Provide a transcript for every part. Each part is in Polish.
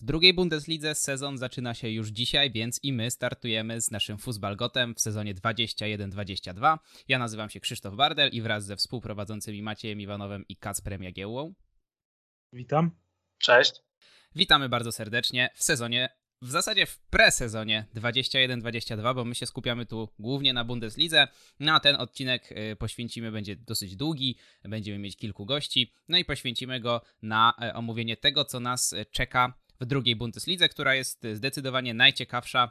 W drugiej Bundeslidze sezon zaczyna się już dzisiaj, więc i my startujemy z naszym Fußballgotem w sezonie 21-22. Ja nazywam się Krzysztof Bardel i wraz ze współprowadzącymi Maciejem Iwanowem i Kacprem Jagiełłą. Witam. Cześć. Witamy bardzo serdecznie w sezonie w zasadzie w presezonie 21-22, bo my się skupiamy tu głównie na Bundeslidze. No a ten odcinek y, poświęcimy, będzie dosyć długi, będziemy mieć kilku gości, no i poświęcimy go na e, omówienie tego, co nas e, czeka w drugiej Bundeslidze, która jest zdecydowanie najciekawsza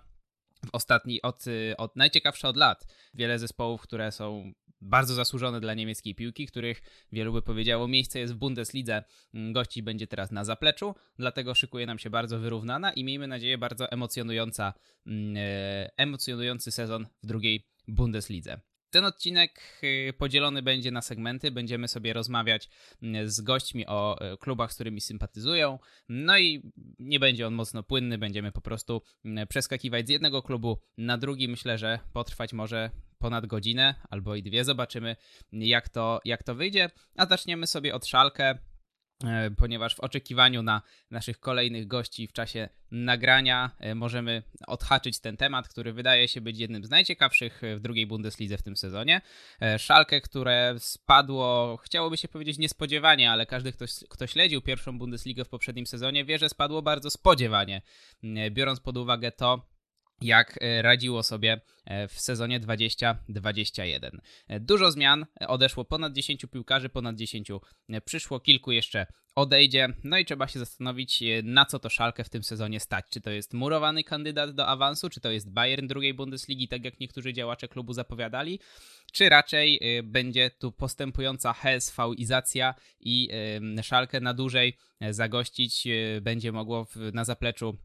w ostatni, od, od najciekawsza od lat. Wiele zespołów, które są bardzo zasłużone dla niemieckiej piłki, których wielu by powiedziało miejsce jest w Bundeslidze, mm, gości będzie teraz na zapleczu, dlatego szykuje nam się bardzo wyrównana i miejmy nadzieję bardzo emocjonująca, mm, e, emocjonujący sezon w drugiej Bundeslidze. Ten odcinek y, podzielony będzie na segmenty. Będziemy sobie rozmawiać mm, z gośćmi o e, klubach, z którymi sympatyzują. No i nie będzie on mocno płynny. Będziemy po prostu mm, przeskakiwać z jednego klubu na drugi. Myślę, że potrwać może ponad godzinę albo i dwie. Zobaczymy, jak to, jak to wyjdzie. A zaczniemy sobie od szalkę. E, ponieważ w oczekiwaniu na naszych kolejnych gości w czasie nagrania e, możemy odhaczyć ten temat, który wydaje się być jednym z najciekawszych w drugiej Bundeslidze w tym sezonie. E, Szalkę, które spadło, chciałoby się powiedzieć niespodziewanie, ale każdy, kto, kto śledził pierwszą Bundesligę w poprzednim sezonie, wie, że spadło bardzo spodziewanie, biorąc pod uwagę to, jak e, radziło sobie e, w sezonie 2021. E, dużo zmian, odeszło ponad 10 piłkarzy, ponad 10 przyszło, kilku jeszcze odejdzie. No i trzeba się zastanowić, na co to Szalkę w tym sezonie stać. Czy to jest murowany kandydat do awansu, czy to jest Bayern drugiej Bundesligi, tak jak niektórzy działacze klubu zapowiadali, czy raczej będzie tu postępująca HSV-izacja i Szalkę na dłużej zagościć będzie mogło na zapleczu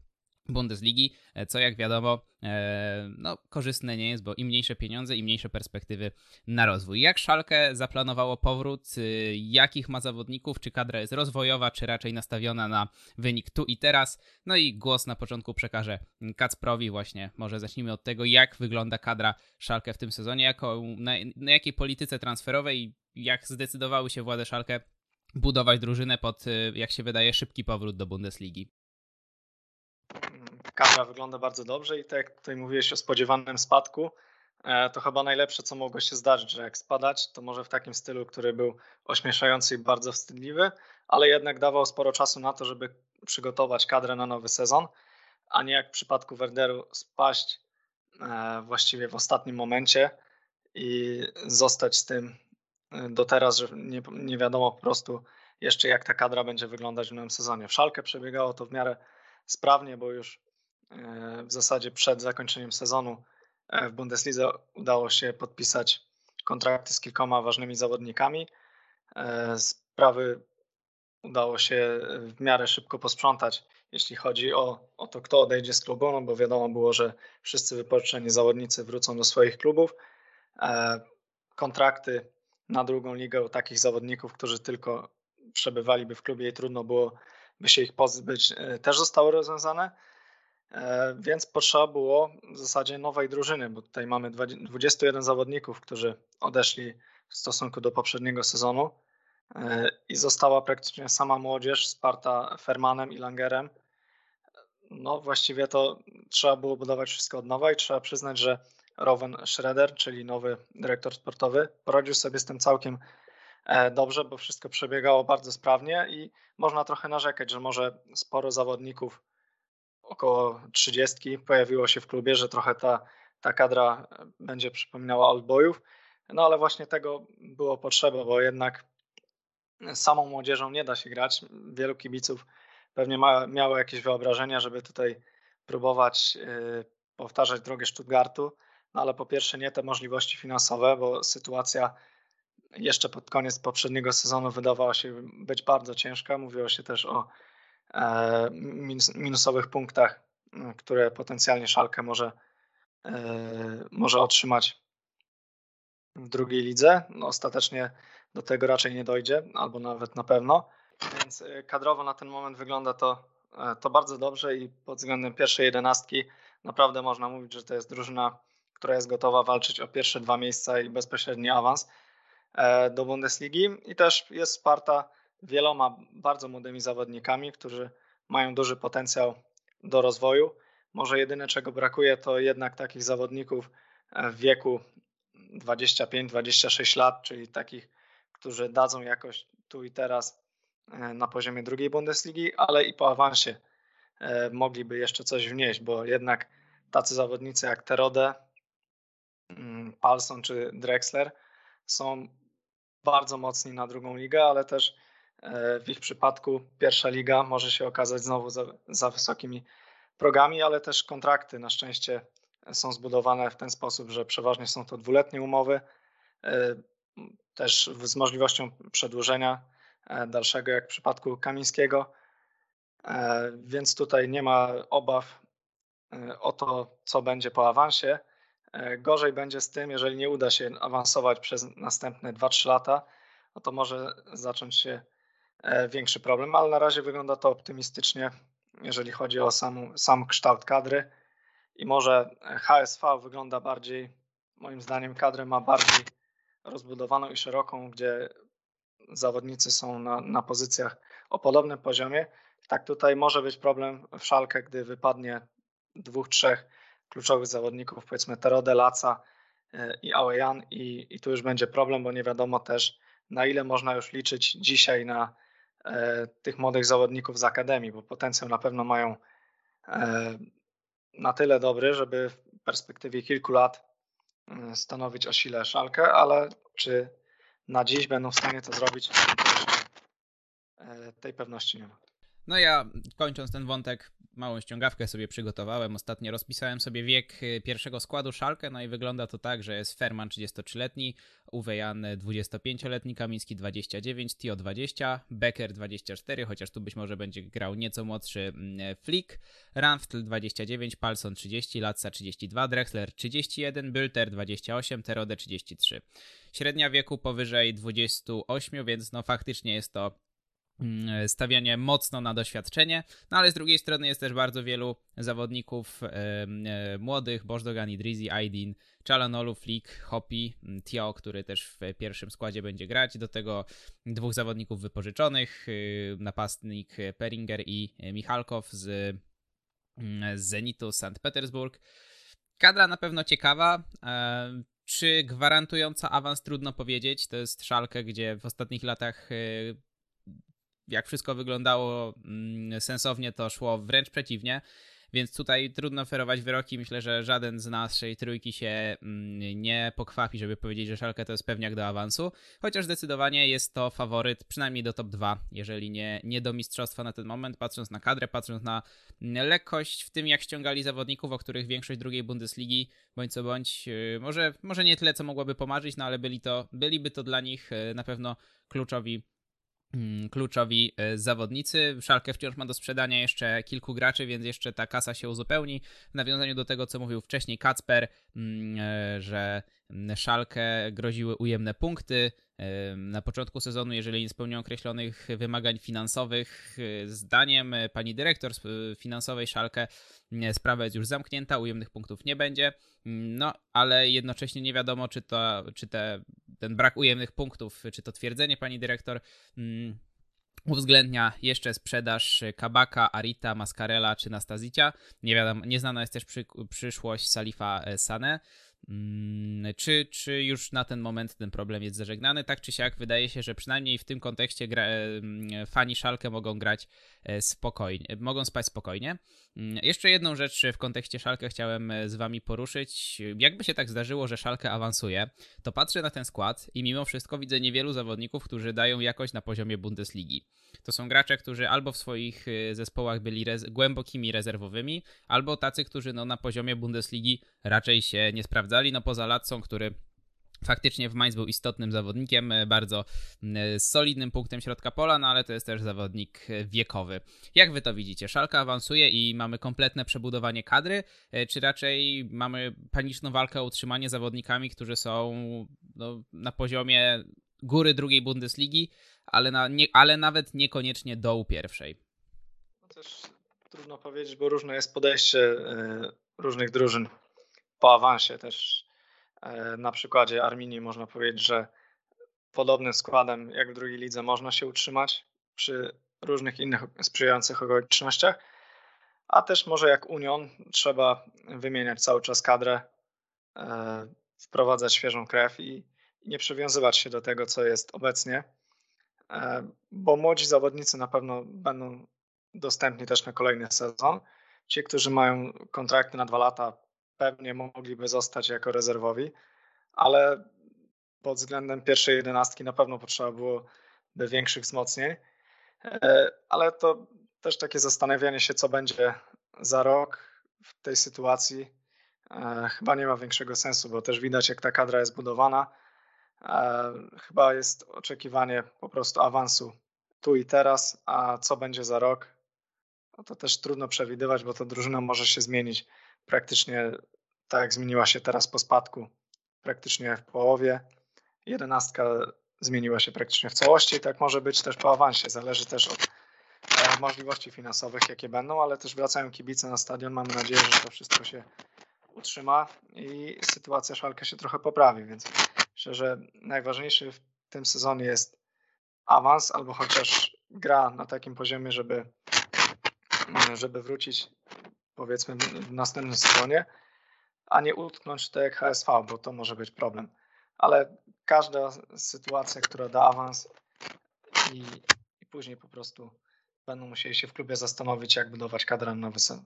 Bundesligi, e, co jak wiadomo, e, no, korzystne nie jest, bo im mniejsze pieniądze, im mniejsze perspektywy na rozwój. Jak Szalkę zaplanowało powrót, y, jakich ma zawodników, czy kadra jest rozwojowa, czy raczej nastawiona na wynik tu i teraz? No i głos na początku przekażę Kacprowi właśnie. Może zacznijmy od tego, jak wygląda kadra Szalkę w tym sezonie, jako, na, na jakiej polityce transferowej, jak zdecydowały się władze Szalkę budować drużynę pod, y, jak się wydaje, szybki powrót do Bundesligi kadra wygląda bardzo dobrze i tak jak tutaj mówiłeś o spodziewanym spadku, e, to chyba najlepsze, co mogło się zdarzyć, że jak spadać, to może w takim stylu, który był ośmieszający i bardzo wstydliwy, ale jednak dawał sporo czasu na to, żeby przygotować kadrę na nowy sezon, a nie jak w przypadku Werderu spaść e, właściwie w ostatnim momencie i zostać z tym e, do teraz, że nie, nie wiadomo po prostu jeszcze jak ta kadra będzie wyglądać w nowym sezonie. W Szalkę przebiegało to w miarę sprawnie, bo już w zasadzie przed zakończeniem sezonu e, w Bundeslidze udało się podpisać kontrakty z kilkoma ważnymi zawodnikami. E, sprawy udało się w miarę szybko posprzątać, jeśli chodzi o, o to, kto odejdzie z klubu, no bo wiadomo było, że wszyscy wypożyczeni zawodnicy wrócą do swoich klubów. E, kontrakty na drugą ligę u takich zawodników, którzy tylko przebywaliby w klubie i trudno byłoby się ich pozbyć, też zostały rozwiązane. E, więc potrzeba było w zasadzie nowej drużyny, bo tutaj mamy 21 zawodników, którzy odeszli w stosunku do poprzedniego sezonu e, i została praktycznie sama młodzież wsparta Fermanem i Langerem. No właściwie to trzeba było budować wszystko od nowa i trzeba przyznać, że Rowan Schroeder, czyli nowy dyrektor sportowy, poradził sobie z tym całkiem e, dobrze, bo wszystko przebiegało bardzo sprawnie i można trochę narzekać, że może sporo zawodników około 30 pojawiło się w klubie, że trochę ta, ta kadra będzie przypominała oldboyów. No ale właśnie tego było potrzeba, bo jednak samą młodzieżą nie da się grać. Wielu kibiców pewnie ma, miało jakieś wyobrażenia, żeby tutaj próbować yy, powtarzać drogę Stuttgartu, no ale po pierwsze nie te możliwości finansowe, bo sytuacja jeszcze pod koniec poprzedniego sezonu wydawała się być bardzo ciężka. Mówiło się też o minusowych punktach, które potencjalnie Szalkę może, e, może otrzymać w drugiej lidze. No, ostatecznie do tego raczej nie dojdzie, albo nawet na pewno. Więc e, kadrowo na ten moment wygląda to, to bardzo dobrze i pod względem pierwszej jedenastki naprawdę można mówić, że to jest drużyna, która jest gotowa walczyć o pierwsze dwa miejsca i bezpośredni awans do Bundesligi i też jest wsparta wieloma bardzo młodymi zawodnikami, którzy mają duży potencjał do rozwoju. Może jedyne czego brakuje to jednak takich zawodników w wieku 25-26 lat, czyli takich, którzy dadzą jakoś tu i teraz na poziomie drugiej Bundesligi, ale i po awansie mogliby jeszcze coś wnieść, bo jednak tacy zawodnicy jak Terode, mm, Palson czy Drexler są bardzo mocni na drugą ligę, ale też e, w ich przypadku pierwsza liga może się okazać znowu za, za wysokimi progami, ale też kontrakty na szczęście są zbudowane w ten sposób, że przeważnie są to dwuletnie umowy, e, też z możliwością przedłużenia e, dalszego, jak w przypadku Kamińskiego. Więc tutaj nie ma obaw o to, co będzie po awansie. E, gorzej będzie z tym, jeżeli nie uda się awansować przez następne 2-3 lata, no to może zacząć się e, większy problem, ale na razie wygląda to optymistycznie, jeżeli chodzi o sam, sam kształt kadry. I może HSV wygląda bardziej, moim zdaniem, kadrę ma bardziej rozbudowaną i szeroką, gdzie zawodnicy są na, na pozycjach o podobnym poziomie. Tak tutaj może być problem w szalkę, gdy wypadnie dwóch, trzech kluczowych zawodników, powiedzmy Terode, Laca e, i Awejan i, i tu już będzie problem, bo nie wiadomo też na ile można już liczyć dzisiaj na e, tych młodych zawodników z Akademii, bo potencjał na pewno mają e, na tyle dobry, żeby w perspektywie kilku lat e, stanowić o sile szalkę, ale czy na dziś będą w stanie to zrobić, e, tej pewności nie ma. No ja kończąc ten wątek, małą ściągawkę sobie przygotowałem. Ostatnio rozpisałem sobie wiek y, pierwszego składu Szalkę, no i wygląda to tak, że jest Ferman 33-letni, Uwe Jan 25-letni, Kamiński 29, Tio 20, Becker 24, chociaż tu być może będzie grał nieco młodszy mm, Flick, Ranftl 29, Palson 30, Latza 32, Drexler 31, Bülter 28, Terode 33. Średnia wieku powyżej 28, więc no faktycznie jest to stawianie mocno na doświadczenie, no ale z drugiej strony jest też bardzo wielu zawodników e, e, młodych, Bożdogan, Idrizi, Aydin, Chalanolu, Flick, Hopi, mm, Tio, który też w pierwszym składzie będzie grać, do tego dwóch zawodników wypożyczonych, y, napastnik Peringer i Michalkow z, mm, z Zenitu St. Petersburg. Kadra na pewno ciekawa, e, czy gwarantująca awans trudno powiedzieć. To jest szalkę, gdzie w ostatnich latach y, jak wszystko wyglądało mm, sensownie, to szło wręcz przeciwnie. Więc tutaj trudno oferować wyroki. Myślę, że żaden z naszej trójki się mm, nie pokwapi, żeby powiedzieć, że Szalkę to jest pewniak do awansu. Chociaż zdecydowanie jest to faworyt, przynajmniej do top 2, jeżeli nie, nie do mistrzostwa na ten moment, patrząc na kadrę, patrząc na mm, lekkość w tym, jak ściągali zawodników, o których większość drugiej Bundesligi, bądź co bądź, y, może, może nie tyle, co mogłaby pomarzyć, no ale byli to, byliby to dla nich y, na pewno kluczowi kluczowi e, zawodnicy. Szalkę wciąż ma do sprzedania jeszcze kilku graczy, więc jeszcze ta kasa się uzupełni. W nawiązaniu do tego, co mówił wcześniej Kacper, mm, e, że Szalkę groziły ujemne punkty. Na początku sezonu, jeżeli nie spełnią określonych wymagań finansowych, e, zdaniem pani dyrektor finansowej Szalkę sprawa jest już zamknięta, ujemnych punktów nie będzie. No, ale jednocześnie nie wiadomo, czy, to, czy te, ten brak ujemnych punktów, czy to twierdzenie pani dyrektor uwzględnia jeszcze sprzedaż Kabaka, Arita, Mascarella czy Nastazicia. Nie wiadomo, nieznana jest też przy, przyszłość Salifa e, Sane. Mm, czy, czy już na ten moment ten problem jest zażegnany? Tak czy siak, wydaje się, że przynajmniej w tym kontekście gra, fani Szalkę mogą grać e, spokojnie, mogą spać spokojnie. Mm, jeszcze jedną rzecz w kontekście Szalkę chciałem e, z wami poruszyć. Jakby się tak zdarzyło, że Szalkę awansuje, to patrzę na ten skład i mimo wszystko widzę niewielu zawodników, którzy dają jakość na poziomie Bundesligi. To są gracze, którzy albo w swoich e, zespołach byli rez głębokimi rezerwowymi, albo tacy, którzy no, na poziomie Bundesligi raczej się nie sprawdzali, no poza Latcą, który Faktycznie w Mainz był istotnym zawodnikiem, e, bardzo solidnym punktem środka pola, no ale to jest też zawodnik e, wiekowy. Jak wy to widzicie? Szalka awansuje i mamy kompletne przebudowanie kadry, e, czy raczej mamy paniczną walkę o utrzymanie zawodnikami, którzy są no, na poziomie góry drugiej Bundesligi, ale, na, nie, ale nawet niekoniecznie dołu pierwszej? No też trudno powiedzieć, bo różne jest podejście różnych drużyn po awansie też E, na przykładzie Arminii można powiedzieć, że podobnym składem jak w drugiej lidze można się utrzymać przy różnych innych sprzyjających okolicznościach, a też może jak Union trzeba wymieniać cały czas kadrę, e, wprowadzać świeżą krew i nie przywiązywać się do tego, co jest obecnie, e, bo młodzi zawodnicy na pewno będą dostępni też na kolejny sezon. Ci, którzy mają kontrakty na dwa lata, pewnie mogliby zostać jako rezerwowi, ale pod względem pierwszej jedenastki na pewno potrzeba byłoby większych wzmocnień. E, ale to też takie zastanawianie się, co będzie za rok w tej sytuacji, e, chyba nie ma większego sensu, bo też widać, jak ta kadra jest budowana. E, chyba jest oczekiwanie po prostu awansu tu i teraz, a co będzie za rok, no to też trudno przewidywać, bo ta drużyna może się zmienić praktycznie tak, zmieniła się teraz po spadku, praktycznie w połowie. Jedenastka zmieniła się praktycznie w całości i tak może być też po awansie. Zależy też od e, możliwości finansowych, jakie będą, ale też wracają kibice na stadion. Mamy nadzieję, że to wszystko się utrzyma i sytuacja Szalka się trochę poprawi, więc myślę, że najważniejszy w tym sezonie jest awans albo chociaż gra na takim poziomie, żeby, żeby wrócić powiedzmy w następnym sezonie, a nie utknąć tak jak HSV, bo to może być problem. Ale każda sytuacja, która da awans i, i później po prostu będą musieli się w klubie zastanowić, jak budować kadrę na sezon.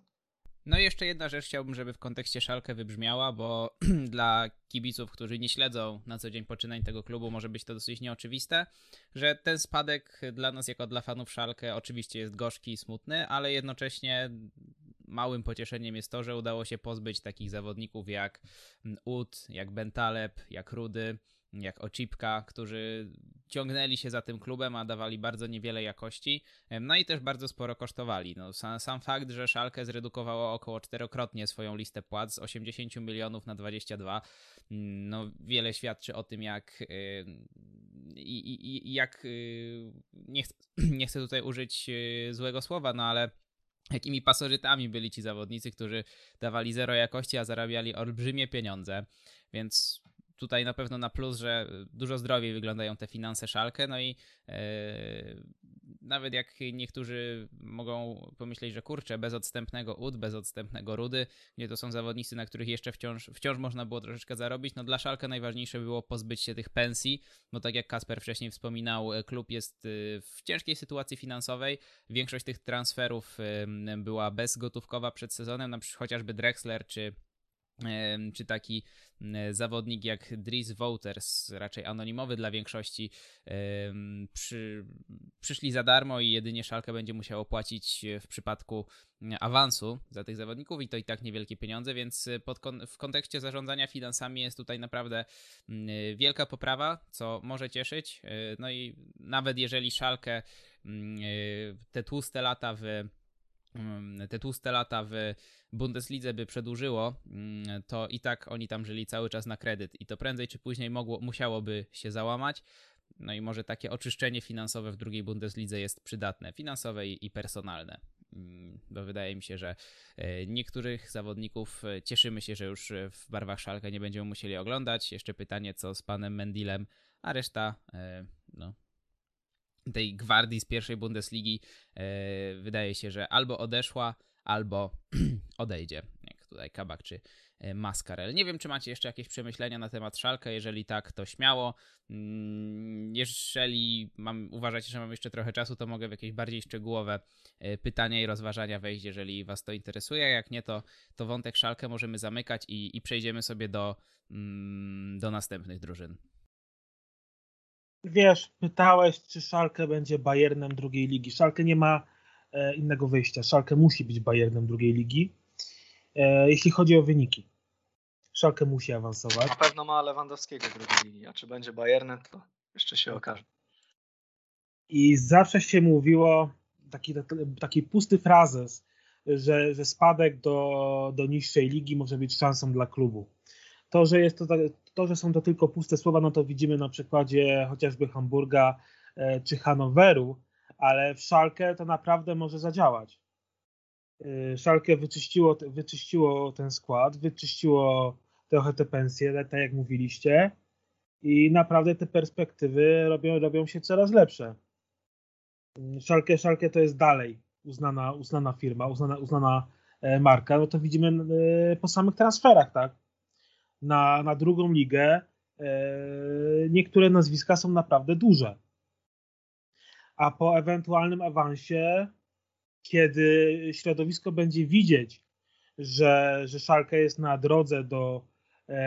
No i jeszcze jedna rzecz chciałbym, żeby w kontekście Szalkę wybrzmiała, bo dla kibiców, którzy nie śledzą na co dzień poczynań tego klubu, może być to dosyć nieoczywiste, że ten spadek dla nas, jako dla fanów Szalkę, oczywiście jest gorzki i smutny, ale jednocześnie małym pocieszeniem jest to, że udało się pozbyć takich zawodników jak Ud, jak Bentaleb, jak Rudy, jak Ocipka, którzy ciągnęli się za tym klubem, a dawali bardzo niewiele jakości, no i też bardzo sporo kosztowali. No, sam, sam fakt, że Szalkę zredukowało około czterokrotnie swoją listę płac z 80 milionów na 22, mm, no wiele świadczy o tym, jak i, i, jak nie, chcę, nie chcę tutaj użyć złego słowa, no ale jakimi pasożytami byli ci zawodnicy, którzy dawali zero jakości, a zarabiali olbrzymie pieniądze. Więc tutaj na pewno na plus, że dużo zdrowiej wyglądają te finanse szalkę, no i e, nawet jak niektórzy mogą pomyśleć, że kurczę, bez odstępnego ud, bez odstępnego rudy, gdzie to są zawodnicy, na których jeszcze wciąż, wciąż można było troszeczkę zarobić, no dla szalkę najważniejsze było pozbyć się tych pensji, bo tak jak Kasper wcześniej wspominał, klub jest y, w ciężkiej sytuacji finansowej, większość tych transferów była bezgotówkowa przed sezonem, na przykład chociażby Drexler czy czy taki zawodnik jak Dries Wouters, raczej anonimowy dla większości, przy, przyszli za darmo i jedynie Szalkę będzie musiał opłacić w przypadku awansu za tych zawodników i to i tak niewielkie pieniądze, więc pod, w kontekście zarządzania finansami jest tutaj naprawdę wielka poprawa, co może cieszyć. E, no i nawet jeżeli Szalkę e, te tłuste lata w te tłuste lata w Bundeslidze by przedłużyło, mm, to i tak oni tam żyli cały czas na kredyt i to prędzej czy później mogło, musiałoby się załamać. No i może takie oczyszczenie finansowe w drugiej Bundeslidze jest przydatne, finansowe i personalne. Mm, bo wydaje mi się, że e, niektórych zawodników e, cieszymy się, że już w barwach Szalkę nie będziemy musieli oglądać. Jeszcze pytanie, co z panem Mendilem, a reszta, e, no, tej gwardii z pierwszej Bundesligi e, wydaje się, że albo odeszła, albo odejdzie, jak tutaj Kabak czy e, Maskarel. Nie wiem, czy macie jeszcze jakieś przemyślenia na temat Szalka, jeżeli tak, to śmiało. Mm, jeżeli mam, uważacie, że mam jeszcze trochę czasu, to mogę w jakieś bardziej szczegółowe e, pytania i rozważania wejść, jeżeli was to interesuje. Jak nie, to, to wątek Szalkę możemy zamykać i, i przejdziemy sobie do, mm, do następnych drużyn wiesz, pytałeś, czy Szalkę będzie Bayernem drugiej ligi. Szalkę nie ma e, innego wyjścia. Szalkę musi być Bayernem drugiej ligi, e, jeśli chodzi o wyniki. Szalkę musi awansować. Na pewno ma Lewandowskiego drugiej ligi, a czy będzie Bayernem, to jeszcze się okaże. I zawsze się mówiło, taki, taki pusty frazes, że, że spadek do, do niższej ligi może być szansą dla klubu. To, że jest to, to, że są to tylko puste słowa, no to widzimy na przykładzie chociażby Hamburga e, czy Hanoweru, ale w Szalkę to naprawdę może zadziałać. E, Szalkę wyczyściło, wyczyściło ten skład, wyczyściło trochę te pensje, tak jak mówiliście, i naprawdę te perspektywy robią, robią się coraz lepsze. Szalkę, Szalkę to jest dalej uznana, uznana firma, uznana, uznana e, marka, no to widzimy e, po samych transferach, tak? Na, na drugą ligę niektóre nazwiska są naprawdę duże. A po ewentualnym awansie, kiedy środowisko będzie widzieć, że, że Szalkę jest na drodze do,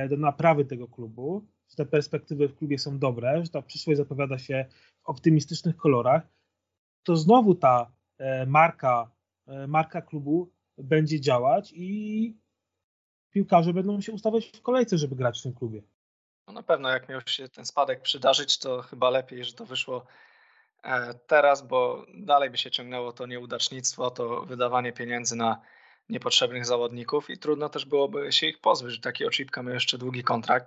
do naprawy tego klubu, że te perspektywy w klubie są dobre, że ta przyszłość zapowiada się w optymistycznych kolorach, to znowu ta e, marka, e, marka klubu będzie działać i piłkarze będą się ustawiać w kolejce, żeby grać w tym klubie. No na pewno, jak miał się ten spadek przydarzyć, to chyba lepiej, że to wyszło e, teraz, bo dalej by się ciągnęło to nieudacznictwo, to wydawanie pieniędzy na niepotrzebnych zawodników i trudno też byłoby się ich pozbyć, taki Oczipka miał jeszcze długi kontrakt,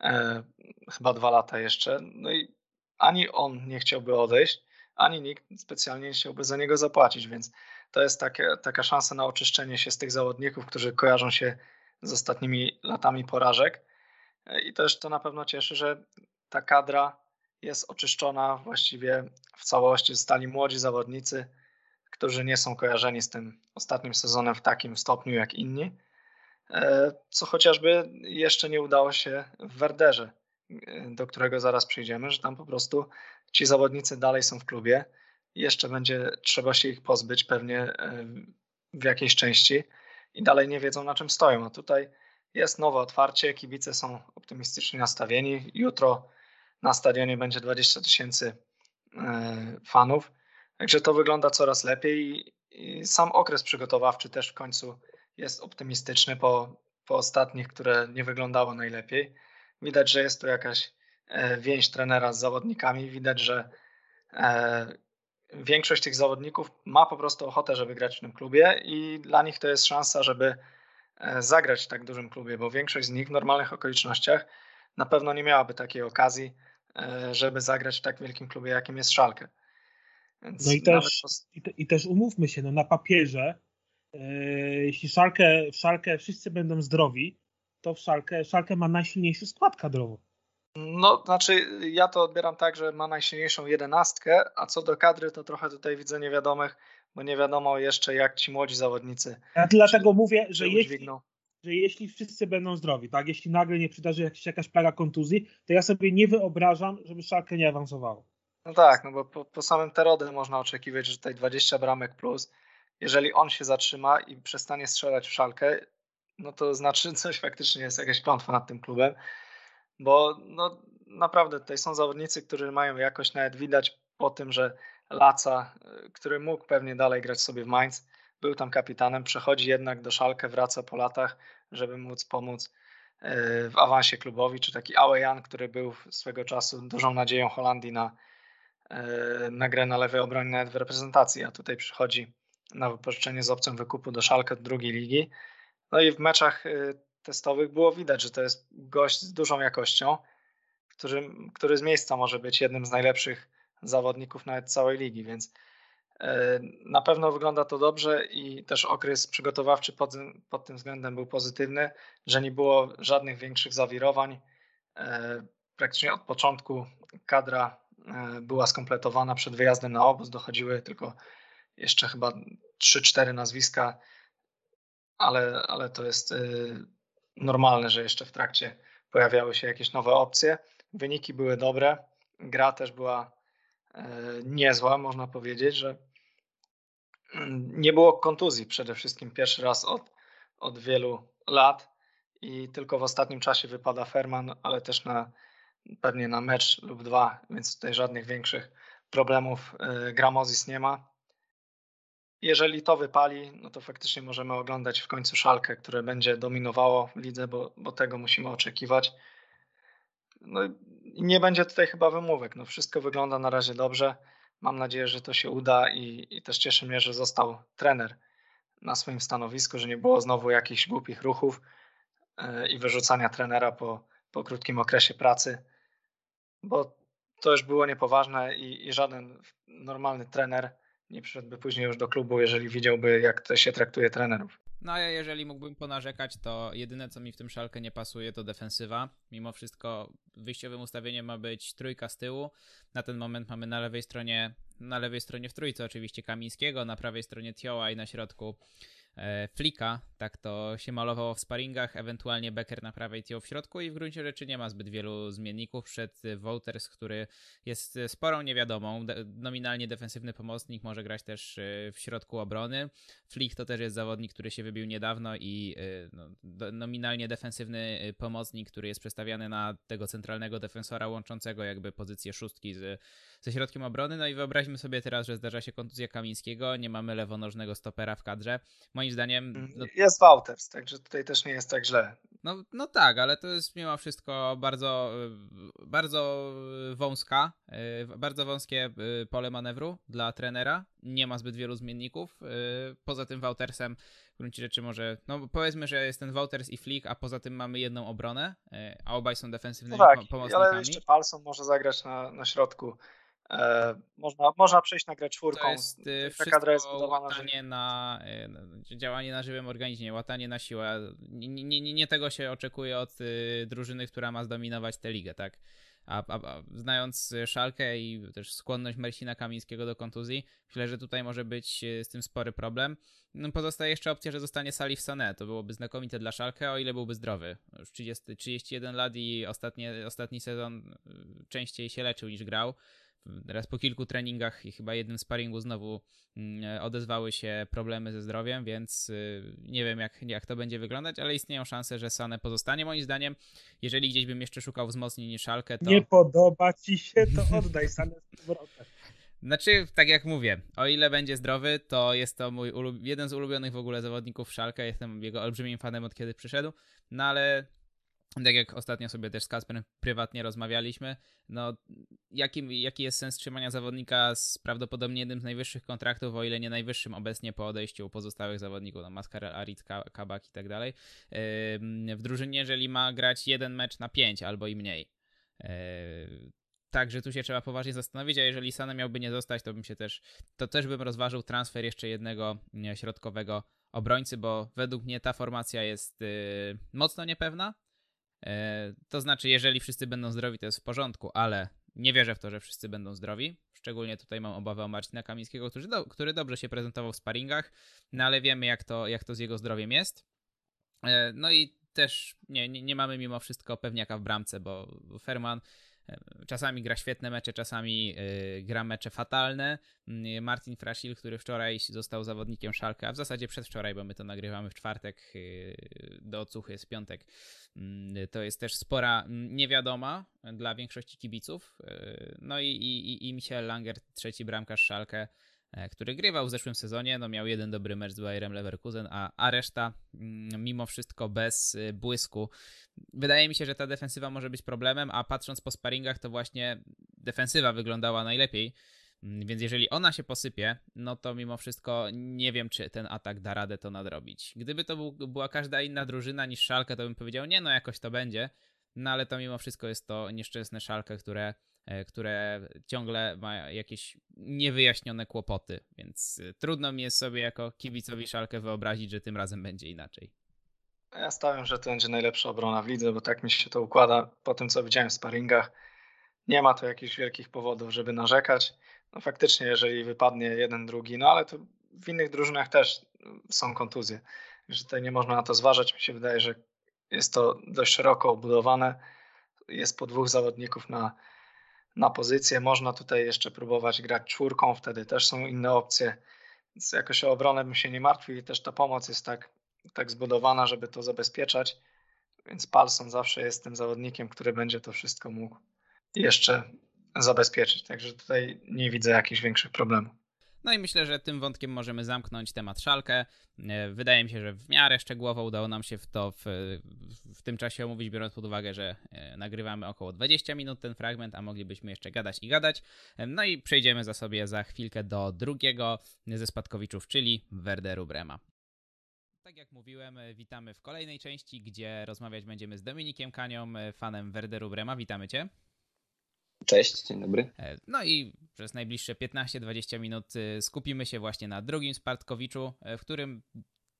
e, chyba dwa lata jeszcze, no i ani on nie chciałby odejść, ani nikt specjalnie nie chciałby za niego zapłacić, więc to jest takie, taka szansa na oczyszczenie się z tych zawodników, którzy kojarzą się z ostatnimi latami porażek. I też to na pewno cieszy, że ta kadra jest oczyszczona właściwie w całości. Zostali młodzi zawodnicy, którzy nie są kojarzeni z tym ostatnim sezonem w takim stopniu jak inni. E, co chociażby jeszcze nie udało się w Werderze, do którego zaraz przyjdziemy, że tam po prostu ci zawodnicy dalej są w klubie. Jeszcze będzie trzeba się ich pozbyć pewnie e, w jakiejś części i dalej nie wiedzą na czym stoją. A tutaj jest nowe otwarcie, kibice są optymistycznie nastawieni. Jutro na stadionie będzie 20 tysięcy e, fanów, także to wygląda coraz lepiej i sam okres przygotowawczy też w końcu jest optymistyczny po, po ostatnich, które nie wyglądało najlepiej. Widać, że jest tu jakaś E, więź trenera z zawodnikami. Widać, że e, większość tych zawodników ma po prostu ochotę, żeby grać w tym klubie i dla nich to jest szansa, żeby e, zagrać w tak dużym klubie, bo większość z nich w normalnych okolicznościach na pewno nie miałaby takiej okazji, żeby zagrać w tak wielkim klubie, jakim jest Szalkę. Więc no i też, i, te, i, też umówmy się, no na papierze, jeśli Szalkę, w Szalkę wszyscy będą zdrowi, to w Szalkę, Szalkę ma najsilniejszy skład kadrowy. No, znaczy ja to odbieram tak, że ma najsilniejszą jedenastkę, a co do kadry, to trochę tutaj widzę niewiadomych, bo nie wiadomo jeszcze jak ci młodzi zawodnicy. Ja dlatego czy, mówię, że jeśli, że jeśli wszyscy będą zdrowi, tak, jeśli nagle nie przydarzy jakaś, jakaś plaga kontuzji, to ja sobie nie wyobrażam, żeby Szalkę nie awansowało. No tak, no bo po, po samym Terodę można oczekiwać, że tutaj 20 bramek plus, jeżeli on się zatrzyma i przestanie strzelać w Szalkę, no to znaczy coś faktycznie jest jakaś klątwa nad tym klubem bo no, naprawdę tutaj są zawodnicy, którzy mają jakość, nawet widać po tym, że Laca, y, który mógł pewnie dalej grać sobie w Mainz, był tam kapitanem, przechodzi jednak do Szalkę, wraca po latach, żeby móc pomóc y, w awansie klubowi, czy taki Awejan, który był swego czasu dużą nadzieją Holandii na, y, na grę na lewej obronie nawet w reprezentacji, a tutaj przychodzi na wypożyczenie z opcją wykupu do Szalkę drugiej ligi. No i w meczach testowych było widać, że to jest gość z dużą jakością, który, który z miejsca może być jednym z najlepszych zawodników nawet całej ligi, więc e, na pewno wygląda to dobrze i też okres przygotowawczy pod, pod tym względem był pozytywny, że nie było żadnych większych zawirowań. E, praktycznie od początku kadra e, była skompletowana przed wyjazdem na obóz, dochodziły tylko jeszcze chyba 3-4 nazwiska, ale, ale to jest normalne, że jeszcze w trakcie pojawiały się jakieś nowe opcje. Wyniki były dobre, gra też była e, niezła, można powiedzieć, że mm, nie było kontuzji przede wszystkim pierwszy raz od, od wielu lat i tylko w ostatnim czasie wypada Ferman, ale też na, pewnie na mecz lub dwa, więc tutaj żadnych większych problemów e, Gramozis nie ma jeżeli to wypali, no to faktycznie możemy oglądać w końcu szalkę, które będzie dominowało lidze, bo, bo tego musimy oczekiwać. No nie będzie tutaj chyba wymówek. No wszystko wygląda na razie dobrze. Mam nadzieję, że to się uda i, i też cieszy mnie, że został trener na swoim stanowisku, że nie było znowu jakichś głupich ruchów yy, i wyrzucania trenera po, po krótkim okresie pracy, bo to już było niepoważne i, i żaden normalny trener nie przyszedłby później już do klubu, jeżeli widziałby, jak to się traktuje trenerów. No a jeżeli mógłbym ponarzekać, to jedyne co mi w tym szalkę nie pasuje to defensywa. Mimo wszystko wyjściowym ustawieniem ma być trójka z tyłu. Na ten moment mamy na lewej stronie, na lewej stronie w trójce oczywiście Kamińskiego, na prawej stronie Tioła i na środku E, Flika, tak to się malowało w sparingach, ewentualnie Becker na prawej, Tio w środku i w gruncie rzeczy nie ma zbyt wielu zmienników przed Wouters, który jest sporą niewiadomą, de nominalnie defensywny pomocnik, może grać też e, w środku obrony. Flick to też jest zawodnik, który się wybił niedawno i e, no, nominalnie defensywny pomocnik, który jest przestawiany na tego centralnego defensora łączącego jakby pozycję szóstki z, ze środkiem obrony. No i wyobraźmy sobie teraz, że zdarza się kontuzja Kamińskiego, nie mamy lewonożnego stopera w kadrze moim zdaniem. Mm, no, jest Wouters, także tutaj też nie jest tak źle. No, no tak, ale to jest mimo wszystko bardzo, bardzo wąska, y, bardzo wąskie y, pole manewru dla trenera. Nie ma zbyt wielu zmienników. Y, poza tym Woutersem w gruncie rzeczy może, no powiedzmy, że jest ten Wouters i Flick, a poza tym mamy jedną obronę, a obaj są defensywnymi no tak, pomocnikami. ale jeszcze Palson może zagrać na, na środku. E, można, można przejść na grę czwórką. To jest y, kadra jest łatanie że... na, y, działanie na żywym organizmie, łatanie na siłę. Nie, nie, nie tego się oczekuje od y, drużyny, która ma zdominować tę ligę, tak? A, a, a, znając Szalkę i też skłonność Marcina Kamińskiego do kontuzji, myślę, że tutaj może być z tym spory problem. No, pozostaje jeszcze opcja, że zostanie Salif Sané. To byłoby znakomite dla Szalkę, o ile byłby zdrowy. Już 30, 31 lat i ostatnie, ostatni sezon częściej się leczył niż grał. Teraz po kilku treningach i chyba jednym sparingu znowu mm, odezwały się problemy ze zdrowiem, więc y, nie wiem jak, jak to będzie wyglądać, ale istnieją szanse, że Sane pozostanie. Moim zdaniem, jeżeli gdzieś bym jeszcze szukał wzmocnień niż Szalkę, to... Nie podoba ci się, to oddaj Sane z powrotem. Znaczy, tak jak mówię, o ile będzie zdrowy, to jest to mój jeden z ulubionych w ogóle zawodników Szalkę. Jestem jego olbrzymim fanem od kiedy przyszedł, no ale tak jak ostatnio sobie też z Kasperem prywatnie rozmawialiśmy, no jaki, jaki jest sens trzymania zawodnika z prawdopodobnie jednym z najwyższych kontraktów, o ile nie najwyższym obecnie po odejściu pozostałych zawodników, no Mascarel, Arit, Kabak i tak dalej, w drużynie, jeżeli ma grać jeden mecz na pięć albo i mniej. Yy, także tu się trzeba poważnie zastanowić, a jeżeli Sane miałby nie zostać, to bym się też, to też bym rozważył transfer jeszcze jednego środkowego obrońcy, bo według mnie ta formacja jest yy, mocno niepewna, to znaczy, jeżeli wszyscy będą zdrowi, to jest w porządku, ale nie wierzę w to, że wszyscy będą zdrowi. Szczególnie tutaj mam obawę o Marcina Kamińskiego, który, do, który dobrze się prezentował w sparingach, no ale wiemy, jak to, jak to z jego zdrowiem jest. E, no i też nie, nie, nie mamy mimo wszystko pewniaka w bramce, bo Ferman Czasami gra świetne mecze, czasami y, gra mecze fatalne. Mm, Martin Frasil, który wczoraj został zawodnikiem Szalka, a w zasadzie przedwczoraj, bo my to nagrywamy w czwartek, y, do odsłuchy jest piątek. To jest też spora mm, niewiadoma dla większości kibiców. Y, no i, i, i Michael Langer, trzeci bramkarz Szalkę, który grywał w zeszłym sezonie, no miał jeden dobry mecz z Bayerem Leverkusen, a, a reszta mm, mimo wszystko bez y, błysku. Wydaje mi się, że ta defensywa może być problemem, a patrząc po sparingach, to właśnie defensywa wyglądała najlepiej. Mm, więc jeżeli ona się posypie, no to mimo wszystko nie wiem, czy ten atak da radę to nadrobić. Gdyby to był, była każda inna drużyna niż Szalkę, to bym powiedział, nie no, jakoś to będzie. No ale to mimo wszystko jest to nieszczęsne Szalkę, które E, które ciągle ma jakieś niewyjaśnione kłopoty, więc e, trudno mi jest sobie jako kibicowi Szalkę wyobrazić, że tym razem będzie inaczej. Ja stawiam, że to będzie najlepsza obrona w lidze, bo tak mi się to układa po tym, co widziałem w sparingach. Nie ma to jakichś wielkich powodów, żeby narzekać. No faktycznie, jeżeli wypadnie jeden, drugi, no ale to w innych drużynach też są kontuzje. Że tutaj nie można na to zważać. Mi się wydaje, że jest to dość szeroko obudowane. Jest po dwóch zawodników na na pozycję. Można tutaj jeszcze próbować grać czwórką, wtedy też są inne opcje. Więc jakoś o obronę bym się nie martwił i też ta pomoc jest tak, tak zbudowana, żeby to zabezpieczać. Więc Palson zawsze jest tym zawodnikiem, który będzie to wszystko mógł jeszcze zabezpieczyć. Także tutaj nie widzę jakichś większych problemów. No i myślę, że tym wątkiem możemy zamknąć temat Szalkę. E, wydaje mi się, że w miarę szczegółowo udało nam się w to w, w tym czasie omówić, biorąc pod uwagę, że e, nagrywamy około 20 minut ten fragment, a moglibyśmy jeszcze gadać i gadać. E, no i przejdziemy za sobie za chwilkę do drugiego ze spadkowiczów, czyli Werderu Brema. Tak jak mówiłem, witamy w kolejnej części, gdzie rozmawiać będziemy z Dominikiem Kanią, fanem Werderu Brema. Witamy Cię. Cześć, dzień dobry. E, no i przez najbliższe 15-20 minut e, skupimy się właśnie na drugim Spartkowiczu, e, w którym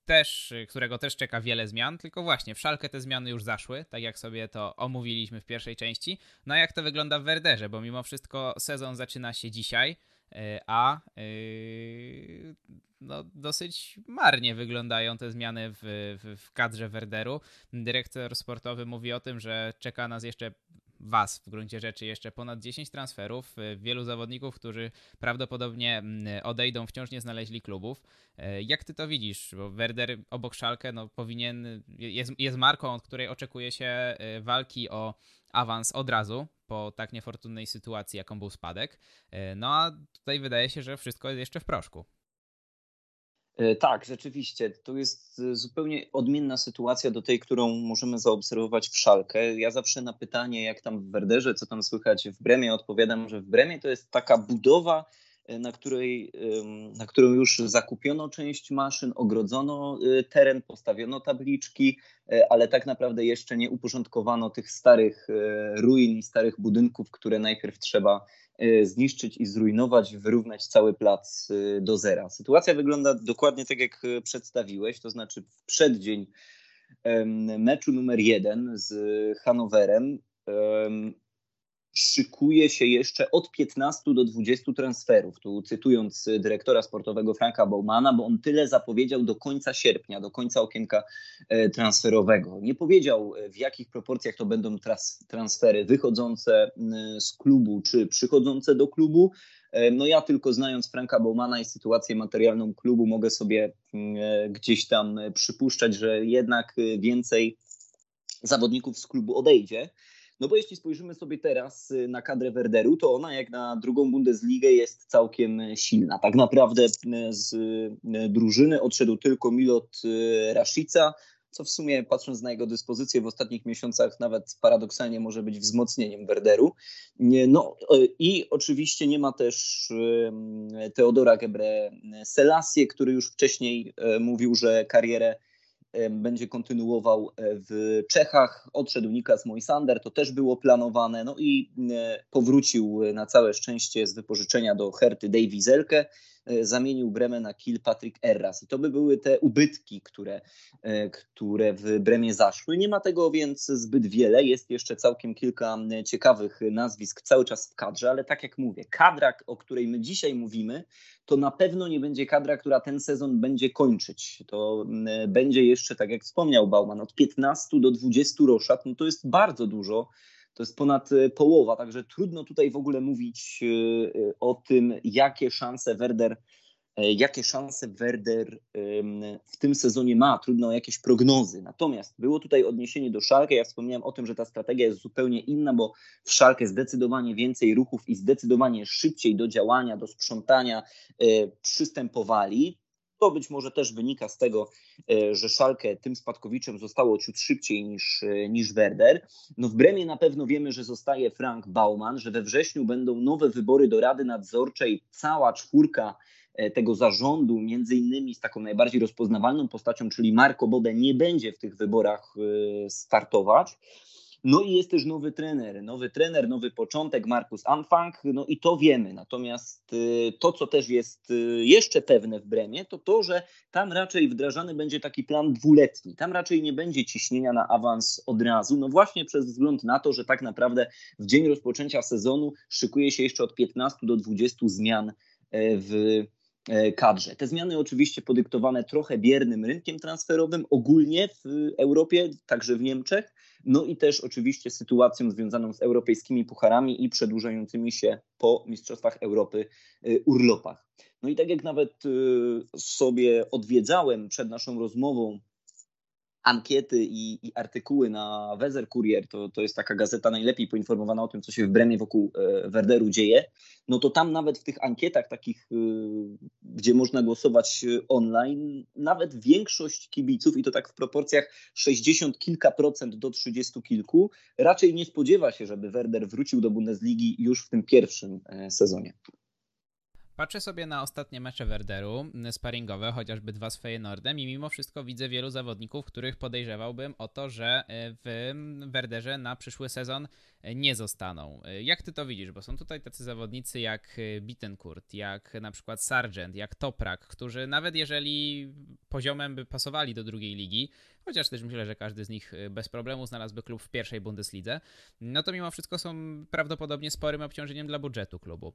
też, którego też czeka wiele zmian, tylko właśnie w Szalkę te zmiany już zaszły, tak jak sobie to omówiliśmy w pierwszej części. No a jak to wygląda w Werderze, bo mimo wszystko sezon zaczyna się dzisiaj, a yy, no, dosyć marnie wyglądają te zmiany w, w, w kadrze Werderu. Dyrektor sportowy mówi o tym, że czeka nas jeszcze Was w gruncie rzeczy jeszcze ponad 10 transferów, y, wielu zawodników, którzy prawdopodobnie mm, odejdą, wciąż nie znaleźli klubów. Y, jak ty to widzisz? Bo Werder obok Szalkę no, powinien, jest, jest marką, od której oczekuje się y, walki o awans od razu po tak niefortunnej sytuacji, jaką był spadek. No a tutaj wydaje się, że wszystko jest jeszcze w proszku. E, tak, rzeczywiście. To jest e, zupełnie odmienna sytuacja do tej, którą możemy zaobserwować w Szalkę. Ja zawsze na pytanie, jak tam w Werderze, co tam słychać w Bremie, odpowiadam, że w Bremie to jest taka budowa, e, na, której, na którą już zakupiono część maszyn, ogrodzono teren, postawiono tabliczki, ale tak naprawdę jeszcze nie uporządkowano tych starych ruin i starych budynków, które najpierw trzeba zniszczyć i zrujnować, wyrównać cały plac y, do zera. Sytuacja wygląda dokładnie tak, jak y, przedstawiłeś, to znaczy w przeddzień meczu numer jeden z Hanowerem szykuje się jeszcze od 15 do 20 transferów. Tu cytując dyrektora sportowego Franka Baumana, bo on tyle zapowiedział do końca sierpnia, do końca okienka e, transferowego. Nie powiedział e, w jakich proporcjach to będą transfery wychodzące z klubu czy przychodzące do klubu. E, no ja tylko znając Franka Baumana i sytuację materialną klubu mogę sobie gdzieś tam przypuszczać, że jednak więcej zawodników z klubu odejdzie. No bo jeśli spojrzymy sobie teraz y, na kadrę Werderu, to ona jak na drugą Bundesligę jest całkiem silna. Tak naprawdę y, z y, drużyny odszedł tylko Milot Rashica, co w sumie patrząc na jego dyspozycję w ostatnich miesiącach nawet paradoksalnie może być wzmocnieniem Werderu. No i oczywiście nie ma też Teodora Gebre Selassie, który już wcześniej mówił, że karierę będzie kontynuował e, w Czechach. Odszedł Nikas Moisander, to też było planowane. No i e, powrócił na całe szczęście z wypożyczenia do Herty Davy Zelke. E, zamienił Bremę na kill Patrick Erras. I to by były te ubytki, które, e, które w Bremie zaszły. Nie ma tego więc zbyt wiele. Jest jeszcze całkiem kilka ciekawych nazwisk cały czas w kadrze, ale tak jak mówię, kadra, o której my dzisiaj mówimy, to na pewno nie będzie kadra, która ten sezon będzie kończyć. To będzie jeszcze, tak jak wspomniał Bauman, od 15 do 20 roszad. No to jest bardzo dużo to jest ponad e, połowa, także trudno tutaj w ogóle mówić e, e, o tym, jakie szanse Werder jakie szanse Werder w tym sezonie ma. Trudno o jakieś prognozy. Natomiast było tutaj odniesienie do Szalkę. Ja wspomniałem o tym, że ta strategia jest zupełnie inna, bo w Szalkę zdecydowanie więcej ruchów i zdecydowanie szybciej do działania, do sprzątania przystępowali. To być może też wynika z tego, e, że Szalkę tym spadkowiczem zostało ciut szybciej niż, e, niż Werder. No w Bremie na pewno wiemy, że zostaje Frank Bauman, że we wrześniu będą nowe wybory do Rady Nadzorczej. Cała czwórka e, tego zarządu, między innymi z taką najbardziej rozpoznawalną postacią, czyli Marco Bode, nie będzie w tych wyborach startować. No i jest też nowy trener, nowy trener, nowy początek, Markus Anfang, no i to wiemy. Natomiast y, to, co też jest y, jeszcze pewne w Bremie, to to, że tam raczej wdrażany będzie taki plan dwuletni. Tam raczej nie będzie ciśnienia na awans od razu, no właśnie przez wzgląd na to, że tak naprawdę w dzień rozpoczęcia sezonu szykuje się jeszcze od 15 do 20 zmian e, w e, kadrze. Te zmiany oczywiście podyktowane trochę biernym rynkiem transferowym ogólnie w Europie, także w Niemczech, no i też oczywiście sytuacją związaną z europejskimi pucharami i przedłużającymi się po Mistrzostwach Europy y, urlopach. No i tak jak nawet y, sobie odwiedzałem przed naszą rozmową ankiety i, i, artykuły na Weser Kurier, to, to jest taka gazeta najlepiej poinformowana o tym, co się w Bremie wokół e, Werderu dzieje, no to tam nawet w tych ankietach takich, e, gdzie można głosować e, online, nawet większość kibiców, i to tak w proporcjach 60 kilka procent do 30 kilku, raczej nie spodziewa się, żeby Werder wrócił do Bundesligi już w tym pierwszym sezonie. Patrzę sobie na ostatnie mecze Werderu, sparingowe, chociażby dwa z Feyenoordem i mimo wszystko widzę wielu zawodników, których podejrzewałbym o to, że e, w Werderze na przyszły sezon nie zostaną. Jak ty to widzisz? Bo są tutaj tacy zawodnicy jak Bittencourt, jak na przykład Sargent, jak Toprak, którzy nawet jeżeli poziomem by pasowali do drugiej ligi, chociaż też myślę, że każdy z nich bez problemu znalazłby klub w pierwszej Bundeslidze, no to mimo wszystko są prawdopodobnie sporym obciążeniem dla budżetu klubu.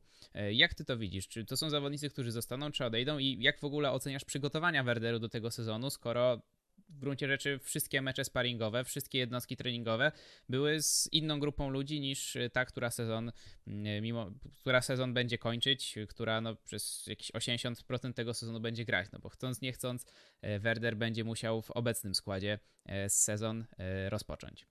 Jak ty to widzisz? Czy to są zawodnicy, którzy zostaną, czy odejdą i jak w ogóle oceniasz przygotowania Werderu do tego sezonu, skoro w gruncie rzeczy wszystkie mecze sparingowe, wszystkie jednostki treningowe były z inną grupą ludzi niż ta, która sezon, mm, mimo, która sezon będzie kończyć, która no, przez jakieś 80% tego sezonu będzie grać, no bo chcąc nie chcąc e, Werder będzie musiał w obecnym składzie e, sezon e, rozpocząć.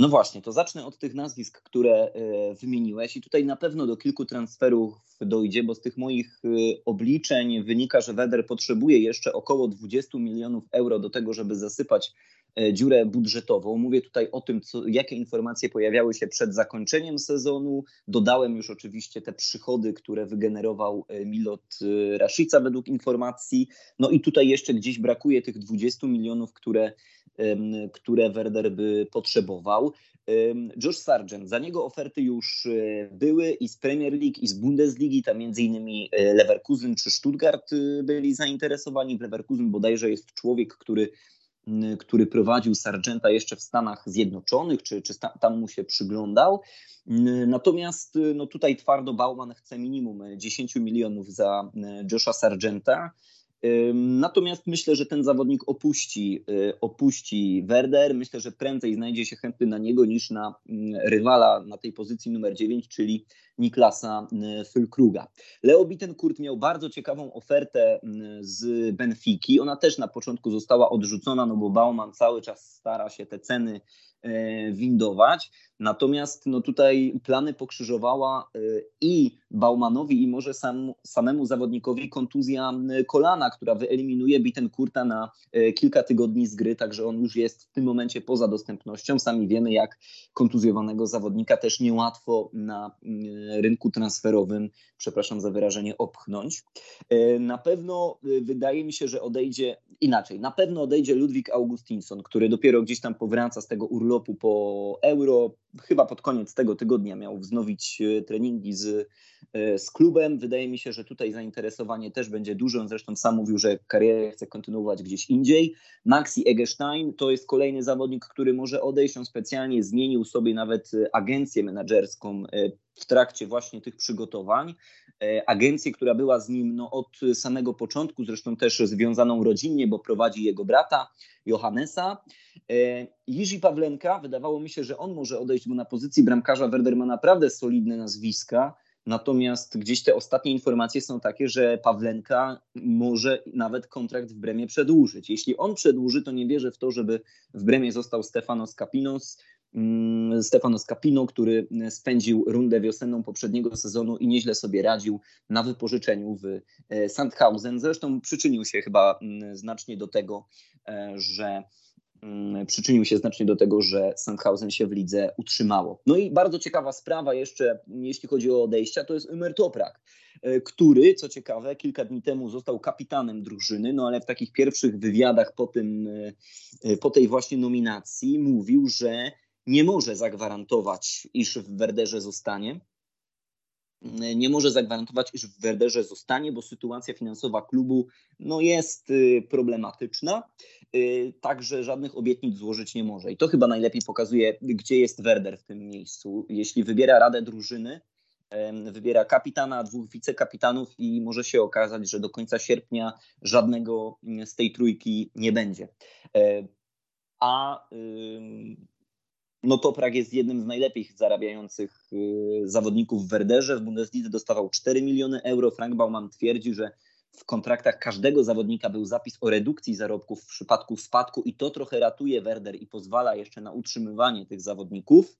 No właśnie, to zacznę od tych nazwisk, które e, wymieniłeś i tutaj na pewno do kilku transferów dojdzie, bo z tych moich e, obliczeń wynika, że Weder potrzebuje jeszcze około 20 milionów euro do tego, żeby zasypać dziurę budżetową. Mówię tutaj o tym, co, jakie informacje pojawiały się przed zakończeniem sezonu. Dodałem już oczywiście te przychody, które wygenerował Milot Rashica według informacji. No i tutaj jeszcze gdzieś brakuje tych 20 milionów, które które Werder by potrzebował. Josh Sargent, za niego oferty już e, były i z Premier League, i z Bundesligi, tam między innymi e, Leverkusen czy Stuttgart e, byli zainteresowani. W Leverkusen bodajże jest człowiek, który, który prowadził Sargenta jeszcze w Stanach Zjednoczonych, czy, czy tam mu się przyglądał. Natomiast no tutaj twardo Bauman chce minimum 10 milionów za Josha Sargenta. Natomiast myślę, że ten zawodnik opuści, y, opuści Werder. Myślę, że prędzej znajdzie się chętny na niego niż na rywala na tej pozycji numer 9, czyli Niklasa y, Fylkruga. Leo Bittenkurt miał bardzo ciekawą ofertę y, z Benfiki. Ona też na początku została odrzucona, no bo Bauman cały czas stara się te ceny E, windować. Natomiast no tutaj plany pokrzyżowała i Baumanowi, i może sam, samemu zawodnikowi kontuzja kolana, która wyeliminuje Bittenkurta na kilka tygodni z gry, także on już jest w tym momencie poza dostępnością. Sami wiemy, jak kontuzjowanego zawodnika też niełatwo na rynku transferowym, przepraszam za wyrażenie, opchnąć. Na pewno wydaje mi się, że odejdzie inaczej. Na pewno odejdzie Ludwik Augustinsson, który dopiero gdzieś tam powraca z tego urlopu po euro. Chyba pod koniec tego tygodnia miał wznowić e, treningi z, e, z klubem. Wydaje mi się, że tutaj zainteresowanie też będzie duże. On zresztą sam mówił, że karierę chce kontynuować gdzieś indziej. Maxi Eggestein to jest kolejny zawodnik, który może odejść. On specjalnie zmienił sobie nawet e, agencję menedżerską w trakcie właśnie tych przygotowań. Agencję, która była z nim no, od samego początku, zresztą też związaną rodzinnie, bo prowadzi jego brata Johannesa. Jiří Pawlenka, wydawało mi się, że on może odejść, bo na pozycji bramkarza Werder ma naprawdę solidne nazwiska, natomiast gdzieś te ostatnie informacje są takie, że Pawlenka może nawet kontrakt w Bremie przedłużyć. Jeśli on przedłuży, to nie wierzę w to, żeby w Bremie został Stefanos Kapinos, mm, Stefanos Capino, który spędził rundę wiosenną poprzedniego sezonu i nieźle sobie radził na wypożyczeniu w e, Sandhausen. Zresztą przyczynił się chyba mm, znacznie do tego, e, że Mm, przyczynił się znacznie do tego, że Sandhausen się w lidze utrzymało. No i bardzo ciekawa sprawa jeszcze, jeśli chodzi o odejścia, to jest Ömer Toprak, e, który, co ciekawe, kilka dni temu został kapitanem drużyny, no ale w takich pierwszych wywiadach po, tym, po tej właśnie nominacji mówił, że nie może zagwarantować, iż w Werderze zostanie, nie może zagwarantować, iż w Werderze zostanie, bo sytuacja finansowa klubu no, jest y, problematyczna, y, także żadnych obietnic złożyć nie może. I to chyba najlepiej pokazuje, gdzie jest Werder w tym miejscu. Jeśli wybiera radę drużyny, wybiera kapitana, dwóch wicekapitanów i może się okazać, że do końca sierpnia żadnego z tej trójki nie będzie. E, a no to Prag jest jednym z najlepiej zarabiających y, zawodników w Werderze. W Bundeslidze dostawał 4 miliony euro. Frank Baumann twierdzi, że w kontraktach każdego zawodnika był zapis o redukcji zarobków w przypadku spadku i to trochę ratuje Werder i pozwala jeszcze na utrzymywanie tych zawodników.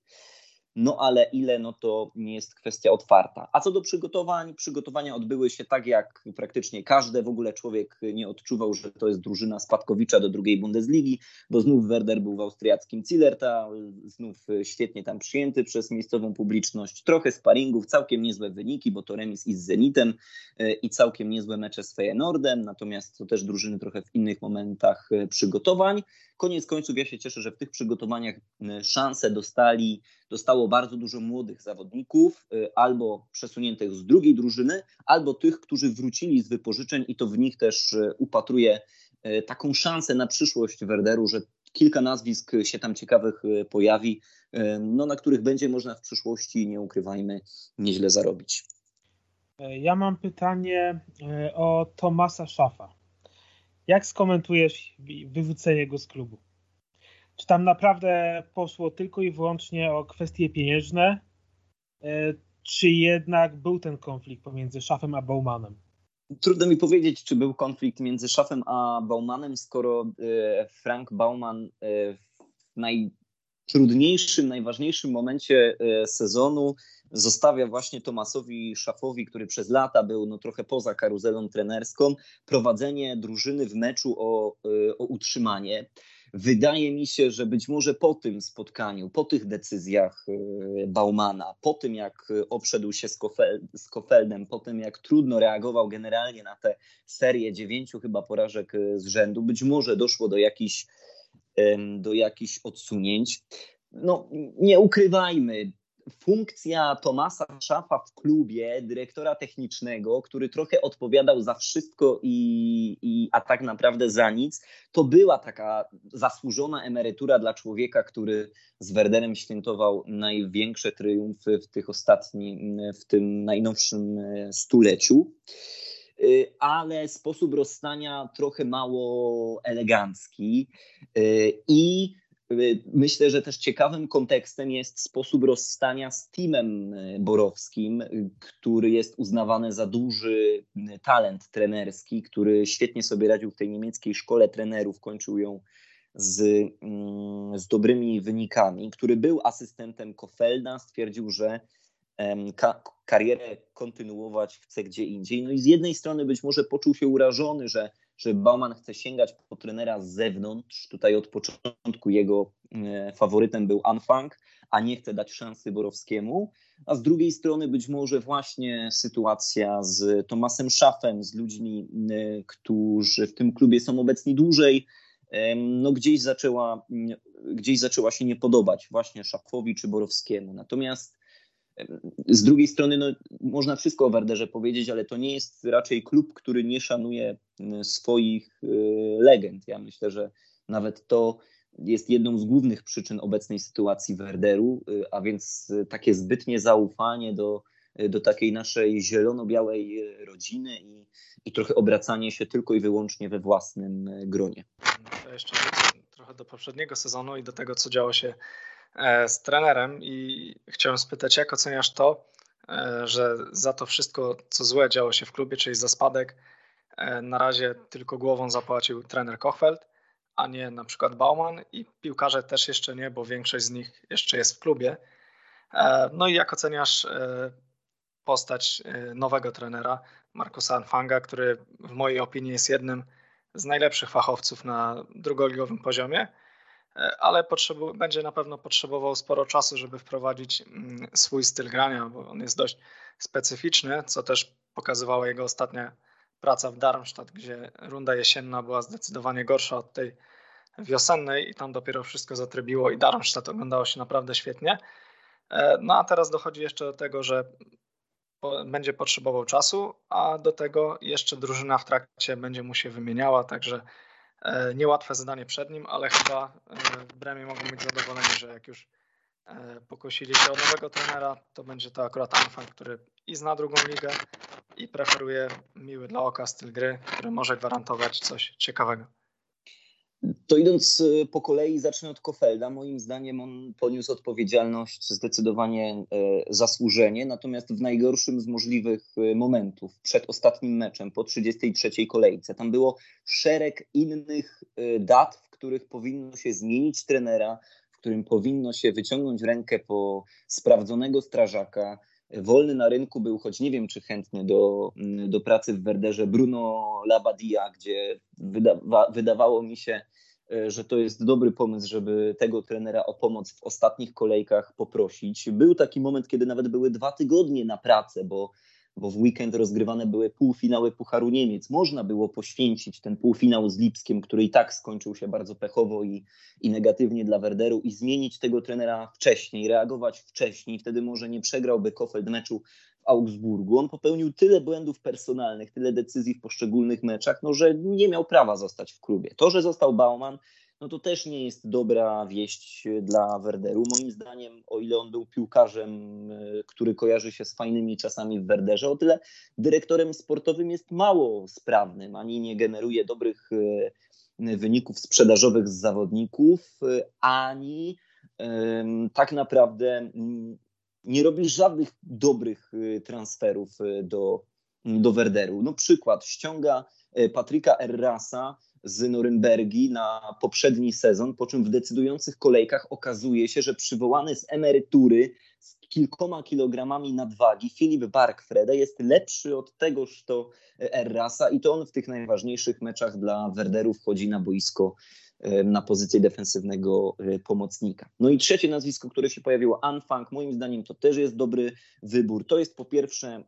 No ale ile, no to nie jest kwestia otwarta. A co do przygotowań, przygotowania odbyły się tak jak praktycznie każde, w ogóle człowiek nie odczuwał, że to jest drużyna Spadkowicza do drugiej Bundesligi, bo znów Werder był w austriackim Zillerta, znów świetnie tam przyjęty przez miejscową publiczność, trochę sparingów, całkiem niezłe wyniki, bo to remis i z Zenitem e, i całkiem niezłe mecze z Feyenoordem, natomiast to też drużyny trochę w innych momentach e, przygotowań. Koniec końców ja się cieszę, że w tych przygotowaniach e, szanse dostali, dostało bardzo dużo młodych zawodników, e, albo przesuniętych z drugiej drużyny, albo tych, którzy wrócili z wypożyczeń i to w nich też e, upatruję taką szansę na przyszłość Werderu, że kilka nazwisk się tam ciekawych pojawi, no, na których będzie można w przyszłości, nie ukrywajmy, nieźle zarobić. Ja mam pytanie o Tomasa Szafa. Jak skomentujesz wywrócenie go z klubu? Czy tam naprawdę poszło tylko i wyłącznie o kwestie pieniężne, e, czy jednak był ten konflikt pomiędzy Szafem a Baumanem? Trudno mi powiedzieć, czy był konflikt między Szafem a Baumanem, skoro e, Frank Bauman e, w najtrudniejszym, najważniejszym momencie sezonu zostawia właśnie Tomasowi Szafowi, który przez lata był no, trochę poza karuzelą trenerską, prowadzenie drużyny w meczu o, y, o utrzymanie. Wydaje mi się, że być może po tym spotkaniu, po tych decyzjach y, Baumana, po tym jak obszedł się z, Kofel, z Kofeldem, po tym jak trudno reagował generalnie na tę serię dziewięciu chyba porażek z rzędu, być może doszło do jakichś, do jakichś odsunięć. No, nie ukrywajmy, funkcja Tomasa Szafa w klubie, dyrektora technicznego, który trochę odpowiadał za wszystko i, i, a tak naprawdę za nic, to była taka zasłużona emerytura dla człowieka, który z Werderem świętował największe triumfy w tych ostatnich, w tym najnowszym e, stuleciu ale sposób rozstania trochę mało elegancki. Y, i Y, myślę, że też ciekawym kontekstem jest sposób rozstania z Timem y, Borowskim, y, który jest uznawany za duży talent trenerski, który świetnie sobie radził w tej niemieckiej szkole trenerów, kończył ją z, mm, z dobrymi wynikami, który był asystentem Kofelda, stwierdził, że ka karierę kontynuować chce gdzie indziej. No i z jednej strony być może poczuł się urażony, że że Bauman chce sięgać po trenera z zewnątrz. Tutaj od początku jego e, faworytem był Anfang, a nie chce dać szansy Borowskiemu. A z drugiej strony być może właśnie sytuacja z Tomasem Szafem, z ludźmi, e, którzy w tym klubie są obecni dłużej, no gdzieś zaczęła, gdzieś zaczęła się nie podobać właśnie Szafowi czy Borowskiemu. Natomiast z drugiej strony, no, można wszystko o Werderze powiedzieć, ale to nie jest raczej klub, który nie szanuje swoich y, legend. Ja myślę, że nawet to jest jedną z głównych przyczyn obecnej sytuacji Werderu, y, a więc takie zbytnie zaufanie do, do takiej naszej zielono-białej rodziny i, i trochę obracanie się tylko i wyłącznie we własnym gronie. No jeszcze trochę do poprzedniego sezonu i do tego, co działo się z trenerem i chciałem spytać, jak oceniasz to, e, że za to wszystko, co złe działo się w klubie, czyli za spadek, e, na razie tylko głową zapłacił trener Kochfeld, a nie na przykład Bauman i piłkarze też jeszcze nie, bo większość z nich jeszcze jest w klubie. No i jak oceniasz postać nowego trenera, Markusa Anfanga, który w mojej opinii jest jednym z najlepszych fachowców na drugoligowym poziomie E, ale będzie na pewno potrzebował sporo czasu, żeby wprowadzić mm, swój styl grania, bo on jest dość specyficzny, co też pokazywała jego ostatnia praca w Darmstadt, gdzie runda jesienna była zdecydowanie gorsza od tej wiosennej i tam dopiero wszystko zatrybiło i Darmstadt oglądało się naprawdę świetnie. E, no a teraz dochodzi jeszcze do tego, że będzie potrzebował czasu, a do tego jeszcze drużyna w trakcie będzie mu się wymieniała, także niełatwe zadanie przed nim, ale chyba e, Bremie mogą być zadowoleni, że jak już e, pokosili się o nowego trenera, to będzie to akurat Anfang, który i zna drugą ligę i preferuje miły dla oka styl gry, który może gwarantować coś ciekawego. To idąc e, po kolei, zacznę od Kofelda. Moim zdaniem on poniósł odpowiedzialność zdecydowanie e, zasłużenie, natomiast w najgorszym z możliwych e, momentów, przed ostatnim meczem, po 33 kolejce. Tam było szereg innych dat, w których powinno się zmienić trenera, którym powinno się wyciągnąć rękę po sprawdzonego strażaka. Wolny na rynku był, choć nie wiem czy chętnie do, do pracy w Werderze, Bruno Labadia, gdzie wydawa, wydawało mi się, E, że to jest dobry pomysł, żeby tego trenera o pomoc w ostatnich kolejkach poprosić. Był taki moment, kiedy nawet były dwa tygodnie na pracę, bo, bo w weekend rozgrywane były półfinały Pucharu Niemiec. Można było poświęcić ten półfinał z Lipskiem, który i tak skończył się bardzo pechowo i, i negatywnie dla Werderu i zmienić tego trenera wcześniej, reagować wcześniej. Wtedy może nie przegrałby Kofeld meczu w Augsburgu. On popełnił tyle błędów personalnych, tyle decyzji w poszczególnych meczach, no, że nie miał prawa zostać w klubie. To, że został Bauman, no to też nie jest dobra wieść dla Werderu. Moim zdaniem, o ile on był piłkarzem, e, który kojarzy się z fajnymi czasami w Werderze, o tyle dyrektorem sportowym jest mało sprawnym, ani nie generuje dobrych e, wyników sprzedażowych z zawodników, e, ani tak naprawdę nie robi żadnych dobrych transferów do, do Werderu. No przykład, ściąga Patryka Errasa z Norymbergi na poprzedni sezon, po czym w decydujących kolejkach okazuje się, że przywołany z emerytury z kilkoma kilogramami nadwagi Filip Barkfrede jest lepszy od tegoż to Errasa i to on w tych najważniejszych meczach dla Werderu wchodzi na boisko na pozycję defensywnego e, pomocnika. No i trzecie nazwisko, które się pojawiło, Anfang, moim zdaniem to też jest dobry wybór. To jest po pierwsze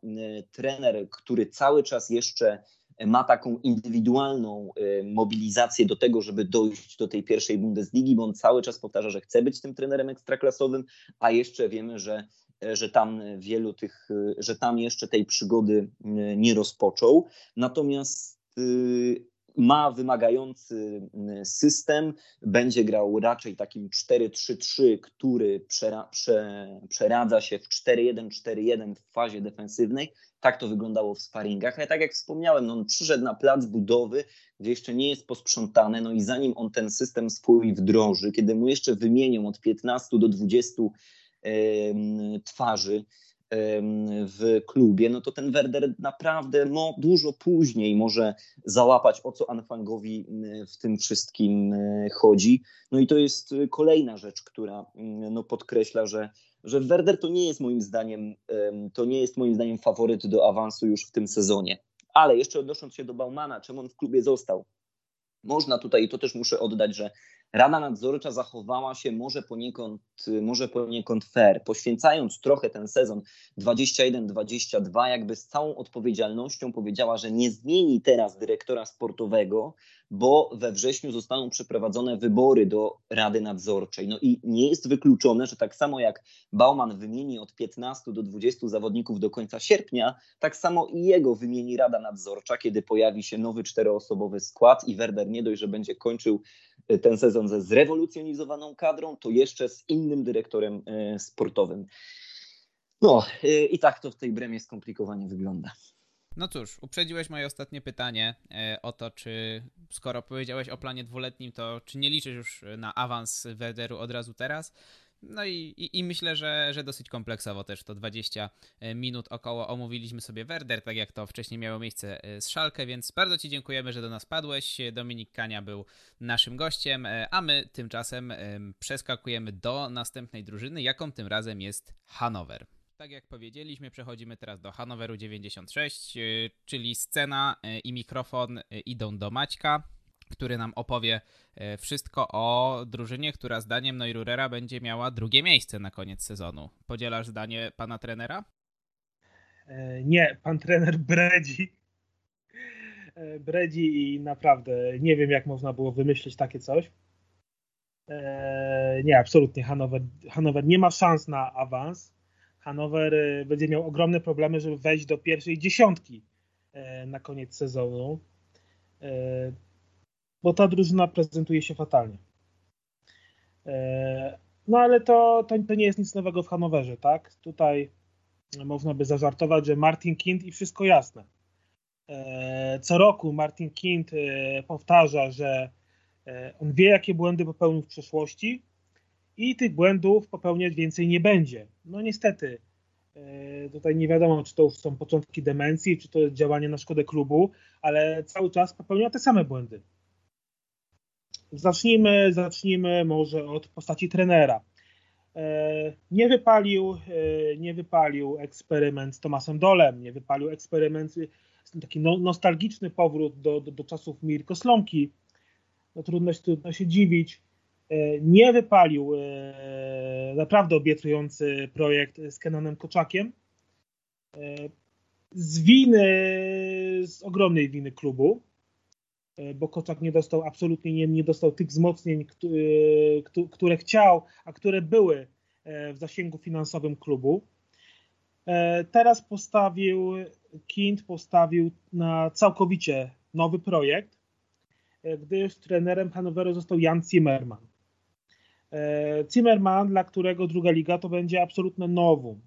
trener, który cały czas jeszcze ma taką indywidualną e, mobilizację do tego, żeby dojść do tej pierwszej Bundesligi, bo on cały czas powtarza, że chce być tym trenerem ekstraklasowym, a jeszcze wiemy, że że tam wielu tych, że tam jeszcze tej przygody nie rozpoczął. Natomiast ma wymagający mm, system, będzie grał raczej takim 4-3-3, który przera, prze, przeradza się w 4-1-4-1 w fazie defensywnej. Tak to wyglądało w sparingach, ale tak jak wspomniałem, no on przyszedł na plac budowy, gdzie jeszcze nie jest posprzątane, no i zanim on ten system swój wdroży, kiedy mu jeszcze wymienią od 15 do 20 twarzy, w klubie, no to ten Werder naprawdę no, dużo później może załapać, o co Anfangowi w tym wszystkim chodzi. No i to jest kolejna rzecz, która no, podkreśla, że, że Werder to nie jest moim zdaniem, to nie jest moim zdaniem faworyt do awansu już w tym sezonie. Ale jeszcze odnosząc się do Baumana, czemu on w klubie został? Można tutaj, i to też muszę oddać, że Rada Nadzorcza zachowała się może poniekąd, może poniekąd fair, poświęcając trochę ten sezon 21-22, jakby z całą odpowiedzialnością powiedziała, że nie zmieni teraz dyrektora sportowego, bo we wrześniu zostaną przeprowadzone wybory do Rady Nadzorczej. No i nie jest wykluczone, że tak samo jak Bauman wymieni od 15 do 20 zawodników do końca sierpnia, tak samo i jego wymieni Rada Nadzorcza, kiedy pojawi się nowy czteroosobowy skład i Werder nie dość, że będzie kończył e, ten sezon ze zrewolucjonizowaną kadrą, to jeszcze z innym dyrektorem e, sportowym. No e, i tak to w tej bremie skomplikowanie wygląda. No cóż, uprzedziłeś moje ostatnie pytanie e, o to, czy skoro powiedziałeś o planie dwuletnim, to czy nie liczysz już na awans Werderu od razu teraz? No i, i, i, myślę, że, że dosyć kompleksowo też to 20 e, minut około omówiliśmy sobie Werder, tak jak to wcześniej miało miejsce e, z Szalkę, więc bardzo Ci dziękujemy, że do nas padłeś. Dominik Kania był naszym gościem, a my tymczasem przeskakujemy do następnej drużyny, jaką tym razem jest Hanower. Tak jak powiedzieliśmy, przechodzimy teraz do Hanoweru 96, y, czyli scena y, i mikrofon y, idą do Maćka, który nam opowie wszystko o drużynie, która zdaniem Neururera będzie miała drugie miejsce na koniec sezonu. Podzielasz zdanie pana trenera? E, nie, pan trener bredzi. E, bredzi i naprawdę nie wiem, jak można było wymyślić takie coś. E, nie, absolutnie. Hanower, Hanower nie ma szans na awans. Hanower y, będzie miał ogromne problemy, żeby wejść do pierwszej dziesiątki e, na koniec sezonu, e, bo ta drużyna prezentuje się fatalnie. E, no ale to, to, nie jest nic nowego w Hanowerze, tak? Tutaj można by zażartować, że Martin Kind i wszystko jasne. Co roku Martin Kind powtarza, że on wie, jakie błędy popełnił w przeszłości, i tych błędów popełniać więcej nie będzie. No niestety, e, tutaj nie wiadomo, czy to już są początki demencji, czy to jest działanie na szkodę klubu, ale cały czas popełnia te same błędy. Zacznijmy, zacznijmy może od postaci trenera. E, nie wypalił, e, nie wypalił eksperyment z Tomasem Dolem, nie wypalił eksperyment, taki no, nostalgiczny powrót do, do, do czasów Mirko Slomki. No, trudno, trudno się dziwić. E, nie wypalił naprawdę obiecujący projekt z Kenanem Koczakiem. Z winy, z ogromnej winy klubu, bo Koczak nie dostał absolutnie nie, nie dostał tych wzmocnień, które chciał, a które były E, w zasięgu finansowym klubu. E, teraz postawił, Kind postawił na całkowicie nowy projekt, e, gdyż trenerem Hanoweru został Jan Zimmerman. Zimmerman, dla którego druga liga to będzie absolutne nowum.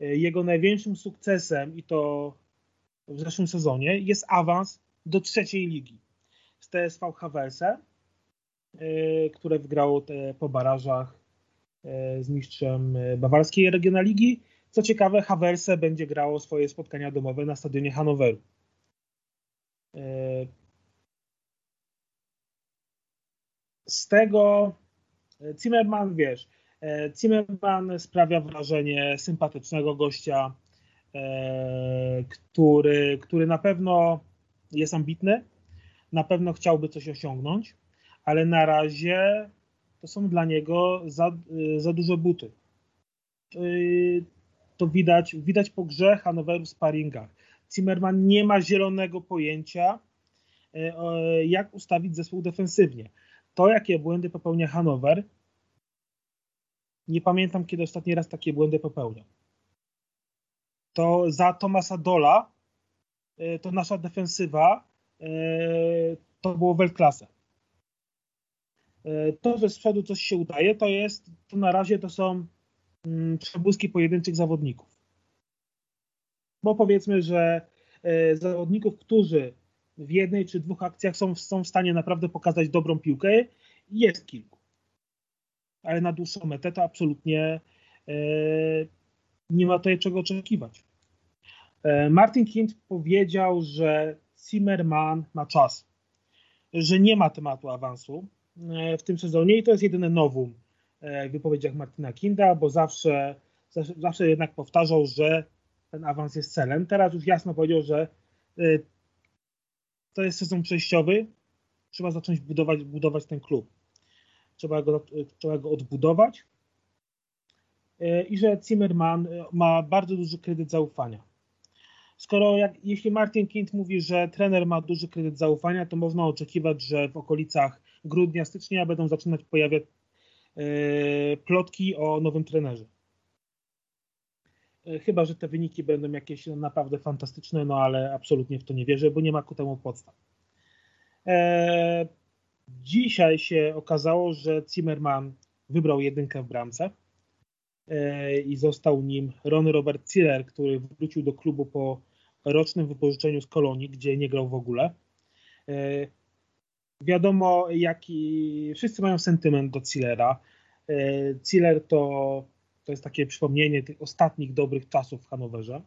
Jego największym sukcesem, i to w zeszłym sezonie, jest awans do trzeciej ligi z TSV Havelse, które wygrało po barażach E, z mistrzem e, bawarskiej regionaligi. Co ciekawe, Haverse będzie grało swoje spotkania domowe na stadionie Hanoweru. E, z tego Zimmerman, wiesz, Zimmerman sprawia wrażenie sympatycznego gościa, który, który na pewno jest ambitny, na pewno chciałby coś osiągnąć, ale na razie to są dla niego za, za duże buty. To widać, widać po grze Hanoweru w sparingach. Zimmerman nie ma zielonego pojęcia, e, jak ustawić zespół defensywnie. To, jakie błędy popełnia Hanower, nie pamiętam, kiedy ostatni raz takie błędy popełniał. To za Tomasa Dola, e, to nasza defensywa, e, to było Weltklasse. E, to, że z przodu coś się udaje, to jest, to na razie to są mm, przebłyski pojedynczych zawodników. Bo powiedzmy, że zawodników, którzy w jednej czy dwóch akcjach są, są w stanie naprawdę pokazać dobrą piłkę, jest kilku. Ale na dłuższą metę to absolutnie e, nie ma tutaj czego oczekiwać. Martin Kind powiedział, że Zimmerman ma czas, że nie ma tematu awansu, E, w tym sezonie i to jest jedyne nowum e, w wypowiedziach Martina Kinda, bo zawsze, zawsze, zawsze jednak powtarzał, że ten awans jest celem. Teraz już jasno powiedział, że e, to jest sezon przejściowy, trzeba zacząć budować, budować ten klub. Trzeba go, trzeba go odbudować i że Zimmerman ma bardzo duży kredyt zaufania. Skoro jak, jeśli Martin Kind mówi, że trener ma duży kredyt zaufania, to można oczekiwać, że w okolicach grudnia, stycznia będą zaczynać pojawiać e, plotki o nowym trenerze. E, chyba, że te wyniki będą jakieś naprawdę fantastyczne, no ale absolutnie w to nie wierzę, bo nie ma ku temu podstaw. E, dzisiaj się okazało, że Zimmerman wybrał jedynkę w bramce i został nim Ron Robert Ziller, który wrócił do klubu po rocznym wypożyczeniu z Kolonii, gdzie nie grał w ogóle. Wiadomo, jaki. Wszyscy mają sentyment do Zillera. Ziller e, to, to jest takie przypomnienie tych ostatnich dobrych czasów w Hanowerze.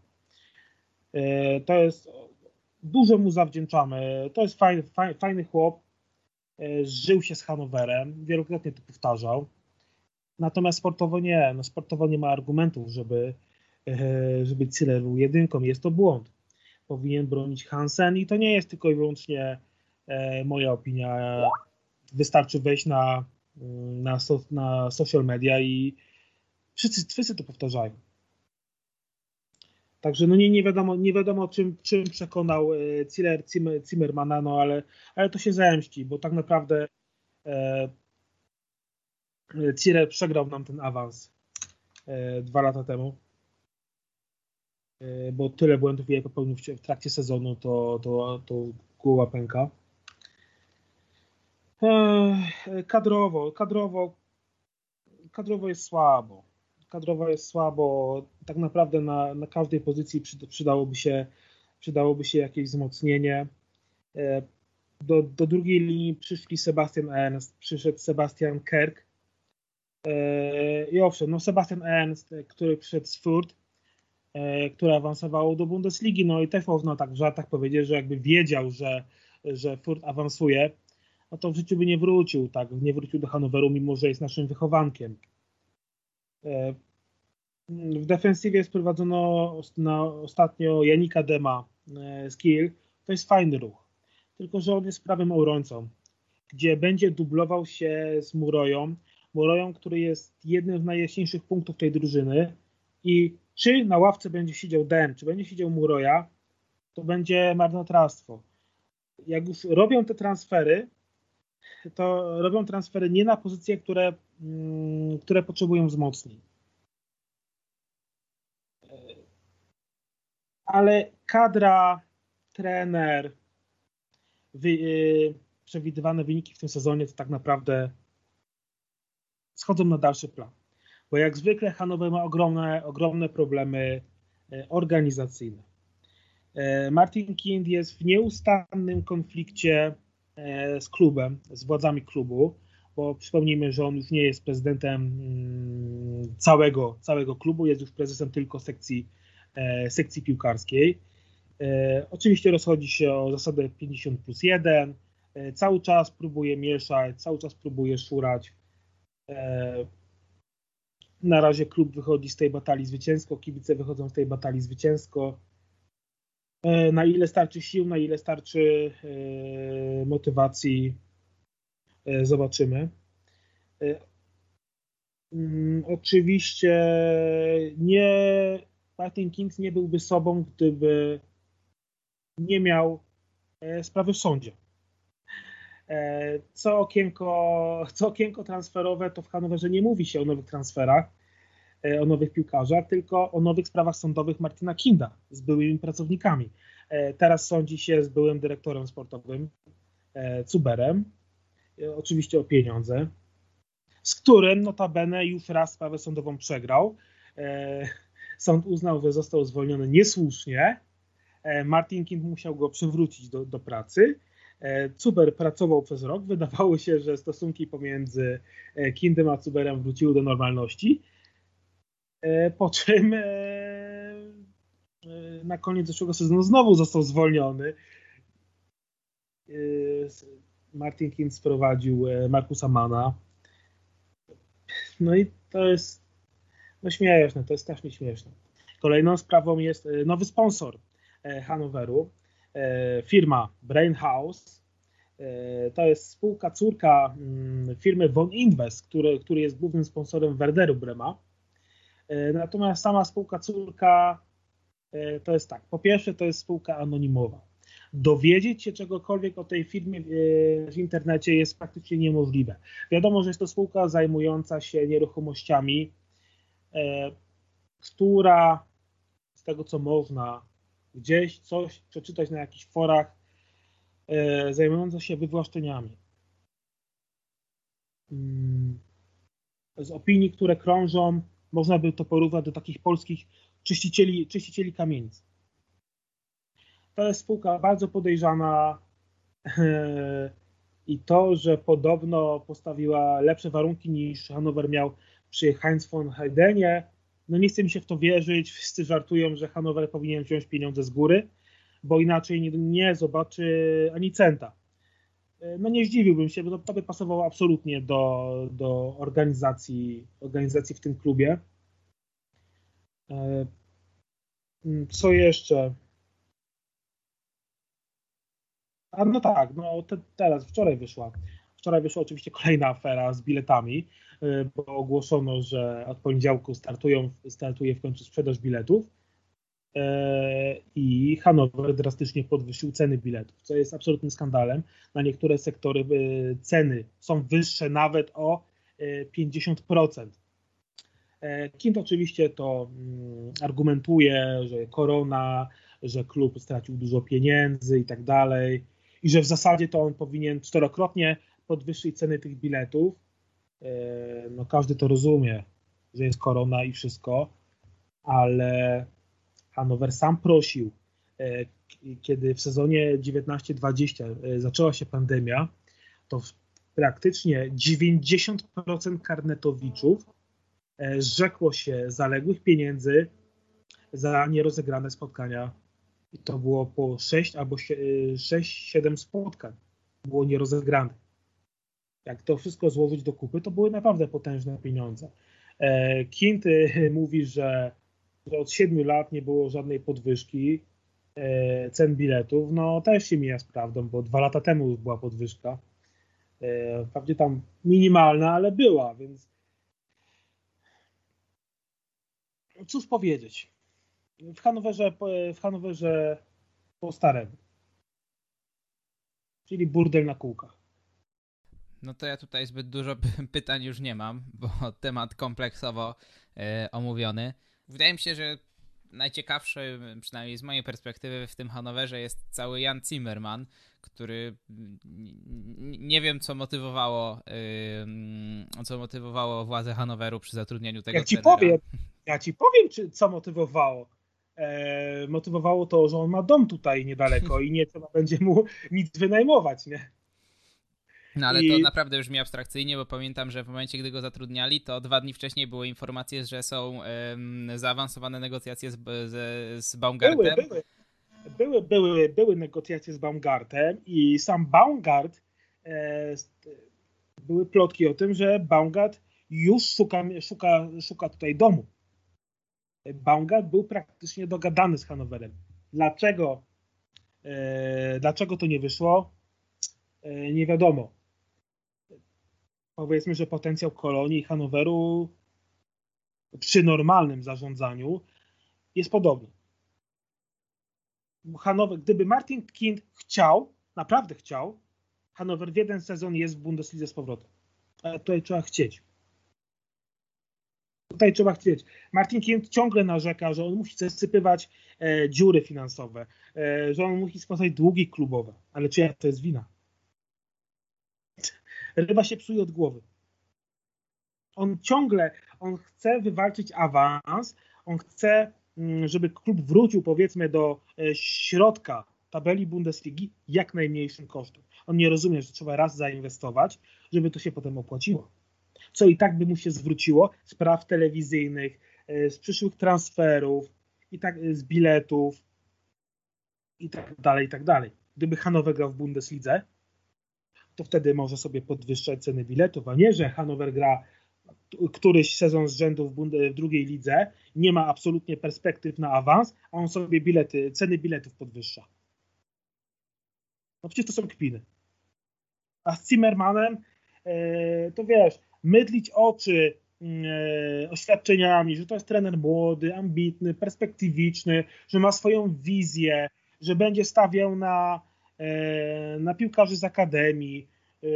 E, to jest. Dużo mu zawdzięczamy. To jest fajny, fajny chłop. E, żył się z Hanowerem. Wielokrotnie to powtarzał. Natomiast sportowo nie. No sportowo nie ma argumentów, żeby, żeby Ziller był jedynką. Jest to błąd. Powinien bronić Hansen i to nie jest tylko i wyłącznie E, moja opinia. Wystarczy wejść na, na, na social media i wszyscy, wszyscy to powtarzają. Także no nie, nie wiadomo, nie wiadomo czym, czym przekonał Ziller, Zimmermana, no ale, ale to się zemści, bo tak naprawdę e, Ziller przegrał nam ten awans e, dwa lata temu, e, bo tyle błędów, jak popełnił w, trakcie sezonu, to, to, to głowa pęka. Kadrowo, kadrowo, kadrowo jest słabo. Kadrowo jest słabo. Tak naprawdę na, na każdej pozycji przydałoby się, przydałoby się jakieś wzmocnienie. E, do, do drugiej linii przyszli Sebastian Ernst, przyszedł Sebastian Kerk. E, I owszem, no Sebastian Ernst, który przyszedł z Furt, e, który awansował do Bundesligi, no i też można tak w żartach powiedzieć, że jakby wiedział, że, że Furt awansuje, no to w życiu by nie wrócił, tak, nie wrócił do Hanoweru, mimo że jest naszym wychowankiem. E, w defensywie sprowadzono na ostatnio Janika Dema e, z Kiel. To jest fajny ruch, tylko że on jest prawym obrońcą, gdzie będzie dublował się z Muroją. Muroją, który jest jednym z najjaśniejszych punktów tej drużyny i czy na ławce będzie siedział Dem, czy będzie siedział Muroja, to będzie marnotrawstwo. Jak już robią te transfery, to robią transfery nie na pozycje, które, mm, które potrzebują wzmocnień. Ale kadra, trener, wy, yy, przewidywane wyniki w tym sezonie to tak naprawdę schodzą na dalszy plan. Bo jak zwykle Hanower ma ogromne, ogromne problemy yy, organizacyjne. Yy, Martin Kind jest w nieustannym konflikcie z klubem, z władzami klubu, bo przypomnijmy, że on już nie jest prezydentem mm, całego, całego klubu, jest już prezesem tylko sekcji, e, sekcji piłkarskiej. E, oczywiście rozchodzi się o zasadę 50 plus 1, cały czas próbuje mieszać, cały czas próbuje szurać. Na razie klub wychodzi z tej batalii zwycięsko, kibice wychodzą z tej batalii zwycięsko. E, na ile starczy sił, na ile starczy e, motywacji, e, zobaczymy. Mm, oczywiście nie Martin Kings nie byłby sobą, gdyby nie miał sprawy w sądzie. Co okienko, co okienko transferowe, to w Hanowerze nie mówi się o nowych transferach, o nowych piłkarzach, tylko o nowych sprawach sądowych Martina Kinda z byłymi pracownikami. E, teraz sądzi się z byłym dyrektorem sportowym e, Cuberem, oczywiście o pieniądze, z którym notabene już raz sprawę sądową przegrał. Sąd uznał, że został zwolniony niesłusznie. Martin Kind musiał go przywrócić do, do pracy. Cuber pracował przez rok. Wydawało się, że stosunki pomiędzy Kindem a Cuberem wróciły do normalności. E, po czym e, e, na koniec zeszłego sezonu znowu został zwolniony. Martin Kind sprowadził Markusa Mana. No i to jest no śmieszne, to jest strasznie śmieszne. Kolejną sprawą jest nowy sponsor Hanoweru, firma Brain House. To jest spółka córka mm, firmy Von Invest, który, który jest głównym sponsorem Werderu Brema. E, natomiast sama spółka córka e, to jest tak. Po pierwsze, to jest spółka anonimowa. Dowiedzieć się czegokolwiek o tej firmie e, w internecie jest praktycznie niemożliwe. Wiadomo, że jest to spółka zajmująca się nieruchomościami, która z tego co można gdzieś coś przeczytać na jakichś forach, zajmująca się wywłaszczeniami. Mm, z opinii, które krążą, można by to porównać do takich polskich czyścicieli, czyścicieli kamienic. To jest spółka bardzo podejrzana i to, że podobno postawiła lepsze warunki niż Hanower miał przy Heinz von Heidenie, no nie chce mi się w to wierzyć. Wszyscy żartują, że Hanower powinien wziąć pieniądze z góry, bo inaczej nie, nie zobaczy ani centa. No nie zdziwiłbym się, bo to by pasowało absolutnie do, do organizacji, organizacji w tym klubie. E, mm, co jeszcze? A no tak, no te, teraz, wczoraj wyszła. Wczoraj wyszła oczywiście kolejna afera z biletami, e, bo ogłoszono, że od poniedziałku startują, startuje w końcu sprzedaż biletów e, i Hanower drastycznie podwyższył ceny biletów, co jest absolutnym skandalem. Na niektóre sektory ceny są wyższe nawet o 50%. E, Kind oczywiście to mm, argumentuje, że korona, że klub stracił dużo pieniędzy i tak dalej, i że w zasadzie to on powinien czterokrotnie podwyższyć ceny tych biletów. E, no każdy to rozumie, że jest korona i wszystko, ale Hanower sam prosił, e, kiedy w sezonie 19-20 zaczęła się pandemia, to praktycznie 90% karnetowiczów E, zrzekło się zaległych pieniędzy za nierozegrane spotkania. I to było po 6 albo 6-7 spotkań było nierozegranych. Jak to wszystko złożyć do kupy, to były naprawdę potężne pieniądze. E, Kint mówi, że, że od 7 lat nie było żadnej podwyżki e, cen biletów. No też się mija z prawdą, bo dwa lata temu już była podwyżka. E, wprawdzie tam minimalna, ale była, więc cóż powiedzieć. W Hanowerze, w Hanowerze po staremu. Czyli burdel na kółkach. No to ja tutaj zbyt dużo pytań już nie mam, bo temat kompleksowo e, omówiony. Wydaje mi się, że najciekawszy, przynajmniej z mojej perspektywy, w tym Hanowerze jest cały Jan Zimmerman, który nie wiem, co motywowało, yy, co motywowało władze Hanoweru przy zatrudnieniu tego Ja ci trenera. powiem, ja ci powiem, czy, co motywowało. E, motywowało to, że on ma dom tutaj niedaleko i nie trzeba będzie mu nic wynajmować, nie? No ale I... to naprawdę brzmi abstrakcyjnie, bo pamiętam, że w momencie, gdy go zatrudniali, to dwa dni wcześniej były informacje, że są um, zaawansowane negocjacje z, z, z Baumgartem. Były, były. Były, były, były negocjacje z Baumgartem i sam Baumgart, e, były plotki o tym, że Baumgart już szuka, szuka, szuka tutaj domu. Baumgart był praktycznie dogadany z Hanowerem. Dlaczego, e, dlaczego to nie wyszło? E, nie wiadomo powiedzmy, że potencjał Kolonii i Hanoweru przy normalnym zarządzaniu jest podobny. Hanower, gdyby Martin Kind chciał, naprawdę chciał, Hanower w jeden sezon jest w Bundeslidze z powrotem. Ale tutaj trzeba chcieć. Tutaj trzeba chcieć. Martin Kind ciągle narzeka, że on musi zasypywać e, dziury finansowe, e, że on musi spłacać długi klubowe. Ale czyja to jest wina? Ryba się psuje od głowy. On ciągle, on chce wywalczyć awans, on chce, mm, żeby klub wrócił powiedzmy do e, środka tabeli Bundesligi jak najmniejszym kosztem. On nie rozumie, że trzeba raz zainwestować, żeby to się potem opłaciło. Co i tak by mu się zwróciło z praw telewizyjnych, e, z przyszłych transferów, i tak, z biletów i tak dalej, i tak dalej. Gdyby Hanower grał w Bundeslidze, to wtedy może sobie podwyższać ceny biletów, a nie, że Hanower gra któryś sezon z rzędu w, w drugiej lidze, nie ma absolutnie perspektyw na awans, a on sobie bilety, ceny biletów podwyższa. No przecież to są kpiny. A z Zimmermanem, e, to wiesz, mydlić oczy e, oświadczeniami, że to jest trener młody, ambitny, perspektywiczny, że ma swoją wizję, że będzie stawiał na na piłkarzy z akademii, e,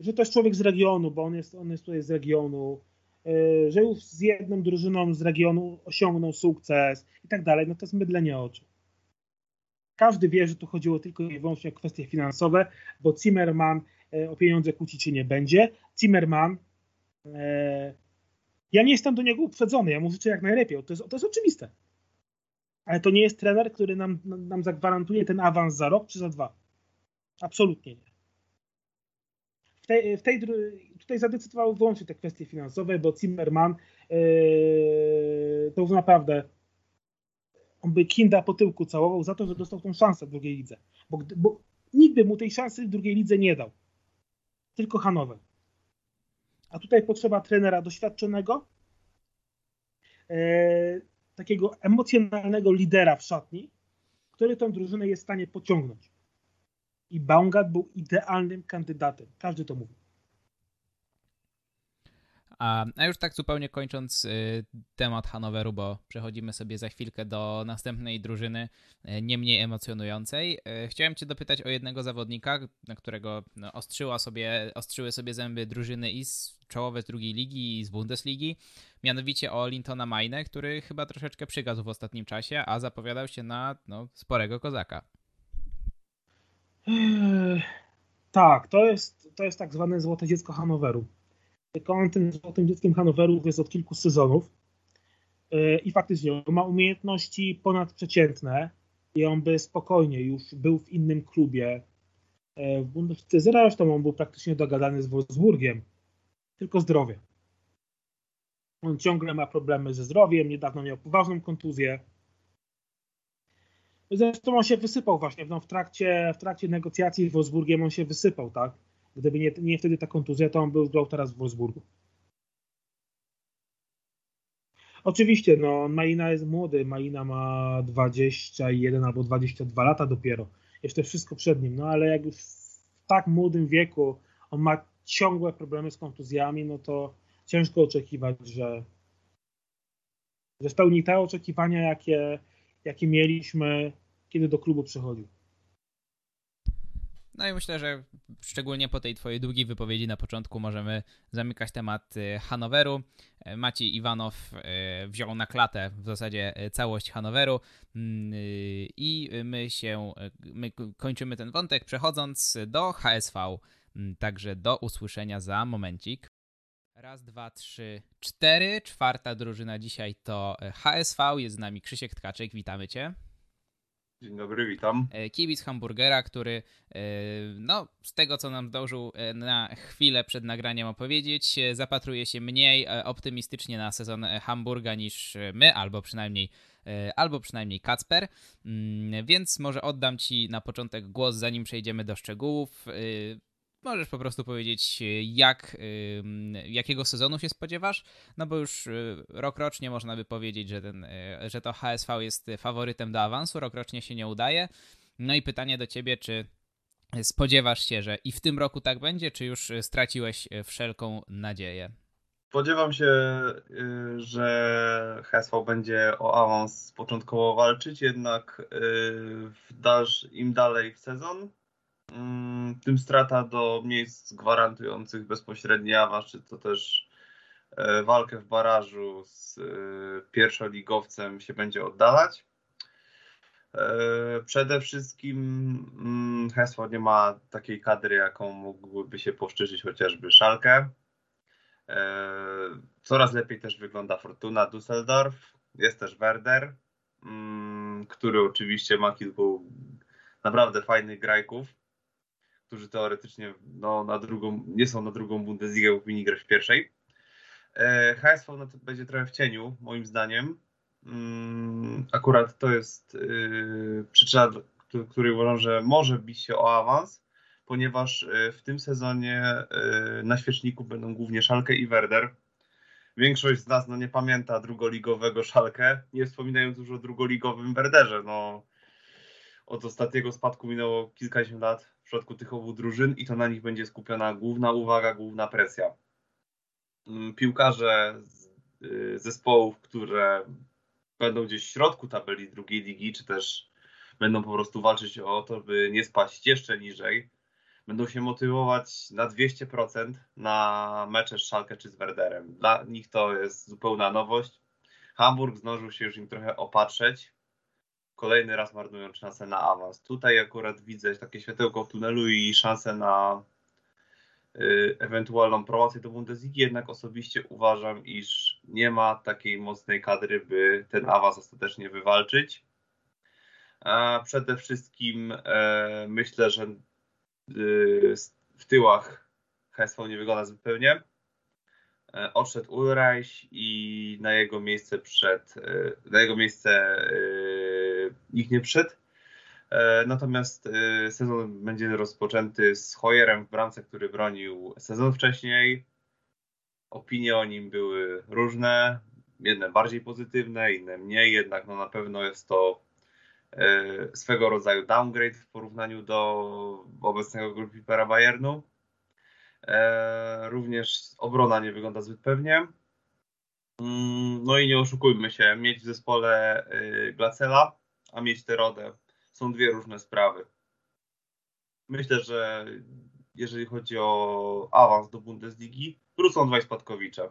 że to jest człowiek z regionu, bo on jest, on jest tutaj z regionu, e, że już z jedną drużyną z regionu osiągnął sukces i tak dalej, no to jest mydlenie oczu. Każdy wie, że tu chodziło tylko i wyłącznie o kwestie finansowe, bo Zimmerman o pieniądze kłócić się nie będzie. Zimmerman, ja nie jestem do niego uprzedzony, ja mu życzę jak najlepiej, to jest, to jest oczywiste ale to nie jest trener, który nam, nam zagwarantuje ten awans za rok czy za dwa. Absolutnie nie. W tej, w tej, tutaj zadecydowały wyłącznie te kwestie finansowe, bo Zimmerman yy, to już naprawdę on by Kinda po tyłku całował za to, że dostał tą szansę w drugiej lidze. Bo, bo nikt by mu tej szansy w drugiej lidze nie dał. Tylko Hanower. A tutaj potrzeba trenera doświadczonego, yy, takiego emocjonalnego lidera w szatni, który tę drużynę jest w stanie pociągnąć. I Baumgart był idealnym kandydatem. Każdy to mówi. A, a już tak zupełnie kończąc y, temat Hanoweru, bo przechodzimy sobie za chwilkę do następnej drużyny, y, nie mniej emocjonującej. Y, chciałem Cię dopytać o jednego zawodnika, na którego no, ostrzyła sobie, ostrzyły sobie zęby drużyny i z czołowe z drugiej ligi i z Bundesligi, mianowicie o Lintona Maine, który chyba troszeczkę przygasł w ostatnim czasie, a zapowiadał się na no, sporego kozaka. Eee, tak, to jest, to jest tak zwane złote dziecko Hanoweru tylko on tym złotym dzieckiem Hanoweru jest od kilku sezonów e, i faktycznie ma umiejętności ponadprzeciętne i on by spokojnie już był w innym klubie e, w Bundesliga. Zresztą on był praktycznie dogadany z Wolfsburgiem, tylko zdrowie. On ciągle ma problemy ze zdrowiem, niedawno miał poważną kontuzję. Zresztą on się wysypał właśnie no, w, trakcie, w trakcie negocjacji z Wolfsburgiem, on się wysypał, tak? Gdyby nie, nie wtedy ta kontuzja, to on był grał teraz w Wolfsburgu. Oczywiście, no, Maina jest młody, Maina ma 21 albo 22 lata dopiero. Jeszcze wszystko przed nim, no ale jak już w tak młodym wieku on ma ciągłe problemy z kontuzjami, no to ciężko oczekiwać, że, że spełni te oczekiwania, jakie, jakie mieliśmy, kiedy do klubu przychodził. No i myślę, że szczególnie po tej twojej długiej wypowiedzi na początku możemy zamykać temat y, Hanoweru. E, Maciej Iwanow e, wziął na klatę w zasadzie e, całość Hanoweru mm, i my się, my kończymy ten wątek przechodząc do HSV. Mm, także do usłyszenia za momencik. Raz, dwa, trzy, cztery. Czwarta drużyna dzisiaj to HSV. Jest z nami Krzysiek Tkaczek. Witamy Cię. Dzień dobry, witam. E, kibic hamburgera, który e, no, z tego co nam zdążył e, na chwilę przed nagraniem opowiedzieć, zapatruje się mniej optymistycznie na sezon Hamburga niż my, albo przynajmniej albo przynajmniej Kacper, mm, więc może oddam Ci na początek głos, zanim przejdziemy do szczegółów. Możesz po prostu powiedzieć, jak, jakiego sezonu się spodziewasz, no bo już y, rokrocznie można by powiedzieć, że, ten, y, że to HSV jest faworytem do awansu, rokrocznie się nie udaje. No i pytanie do ciebie, czy spodziewasz się, że i w tym roku tak będzie, czy już straciłeś wszelką nadzieję? Spodziewam się, y, że HSV będzie o awans początkowo walczyć, jednak im dalej w sezon, tym strata do miejsc gwarantujących bezpośredni awans, czy to też e, walkę w barażu z e, pierwszoligowcem się będzie oddalać. E, przede wszystkim mm, Hesło nie ma takiej kadry, jaką mógłby się powszczyżyć chociażby Szalkę. Coraz lepiej też wygląda Fortuna Düsseldorf. Jest też Werder, mm, który oczywiście ma kilku naprawdę fajnych grajków którzy teoretycznie no, na drugą, nie są na drugą Bundesligę, bo powinni grać w pierwszej. E, HSV będzie trochę w cieniu, moim zdaniem. Mm, akurat to jest yy, przyczyna, której uważam, że może bić się o awans, ponieważ e, w tym sezonie yy, na świeczniku będą głównie Szalkę i Werder. Większość z nas no, nie pamięta drugoligowego Szalkę, nie wspominając już o drugoligowym Werderze. No, od ostatniego spadku minęło kilkadziesiąt lat w przypadku tych obu drużyn i to na nich będzie skupiona główna uwaga, główna presja. Mm, piłkarze z y, zespołów, które będą gdzieś w środku tabeli drugiej ligi, czy też będą po prostu walczyć o to, by nie spaść jeszcze niżej, będą się motywować na 200% na mecze z Schalke czy z Werderem. Dla nich to jest zupełna nowość. Hamburg zdążył się już im trochę opatrzeć, kolejny raz marnują szansę na awans. Tutaj akurat widzę takie światełko w tunelu i szansę na y, ewentualną promocję do Bundesligi, jednak osobiście uważam, iż nie ma takiej mocnej kadry, by ten awans ostatecznie wywalczyć. A przede wszystkim e, myślę, że y, w tyłach HSV nie wygląda zupełnie. E, odszedł Ulreich i na jego miejsce przed, e, na jego miejsce e, nikt nie przyszedł. Natomiast sezon będzie rozpoczęty z Hoyerem w bramce, który bronił sezon wcześniej. Opinie o nim były różne, jedne bardziej pozytywne, inne mniej, jednak no na pewno jest to swego rodzaju downgrade w porównaniu do obecnego golkipera Bayernu. E, również obrona nie wygląda zbyt pewnie. Mm, no i nie oszukujmy się, mieć w zespole Glacela, a mieć Terodę są dwie różne sprawy. Myślę, że jeżeli chodzi o awans do Bundesligi, wrócą dwaj spadkowicze.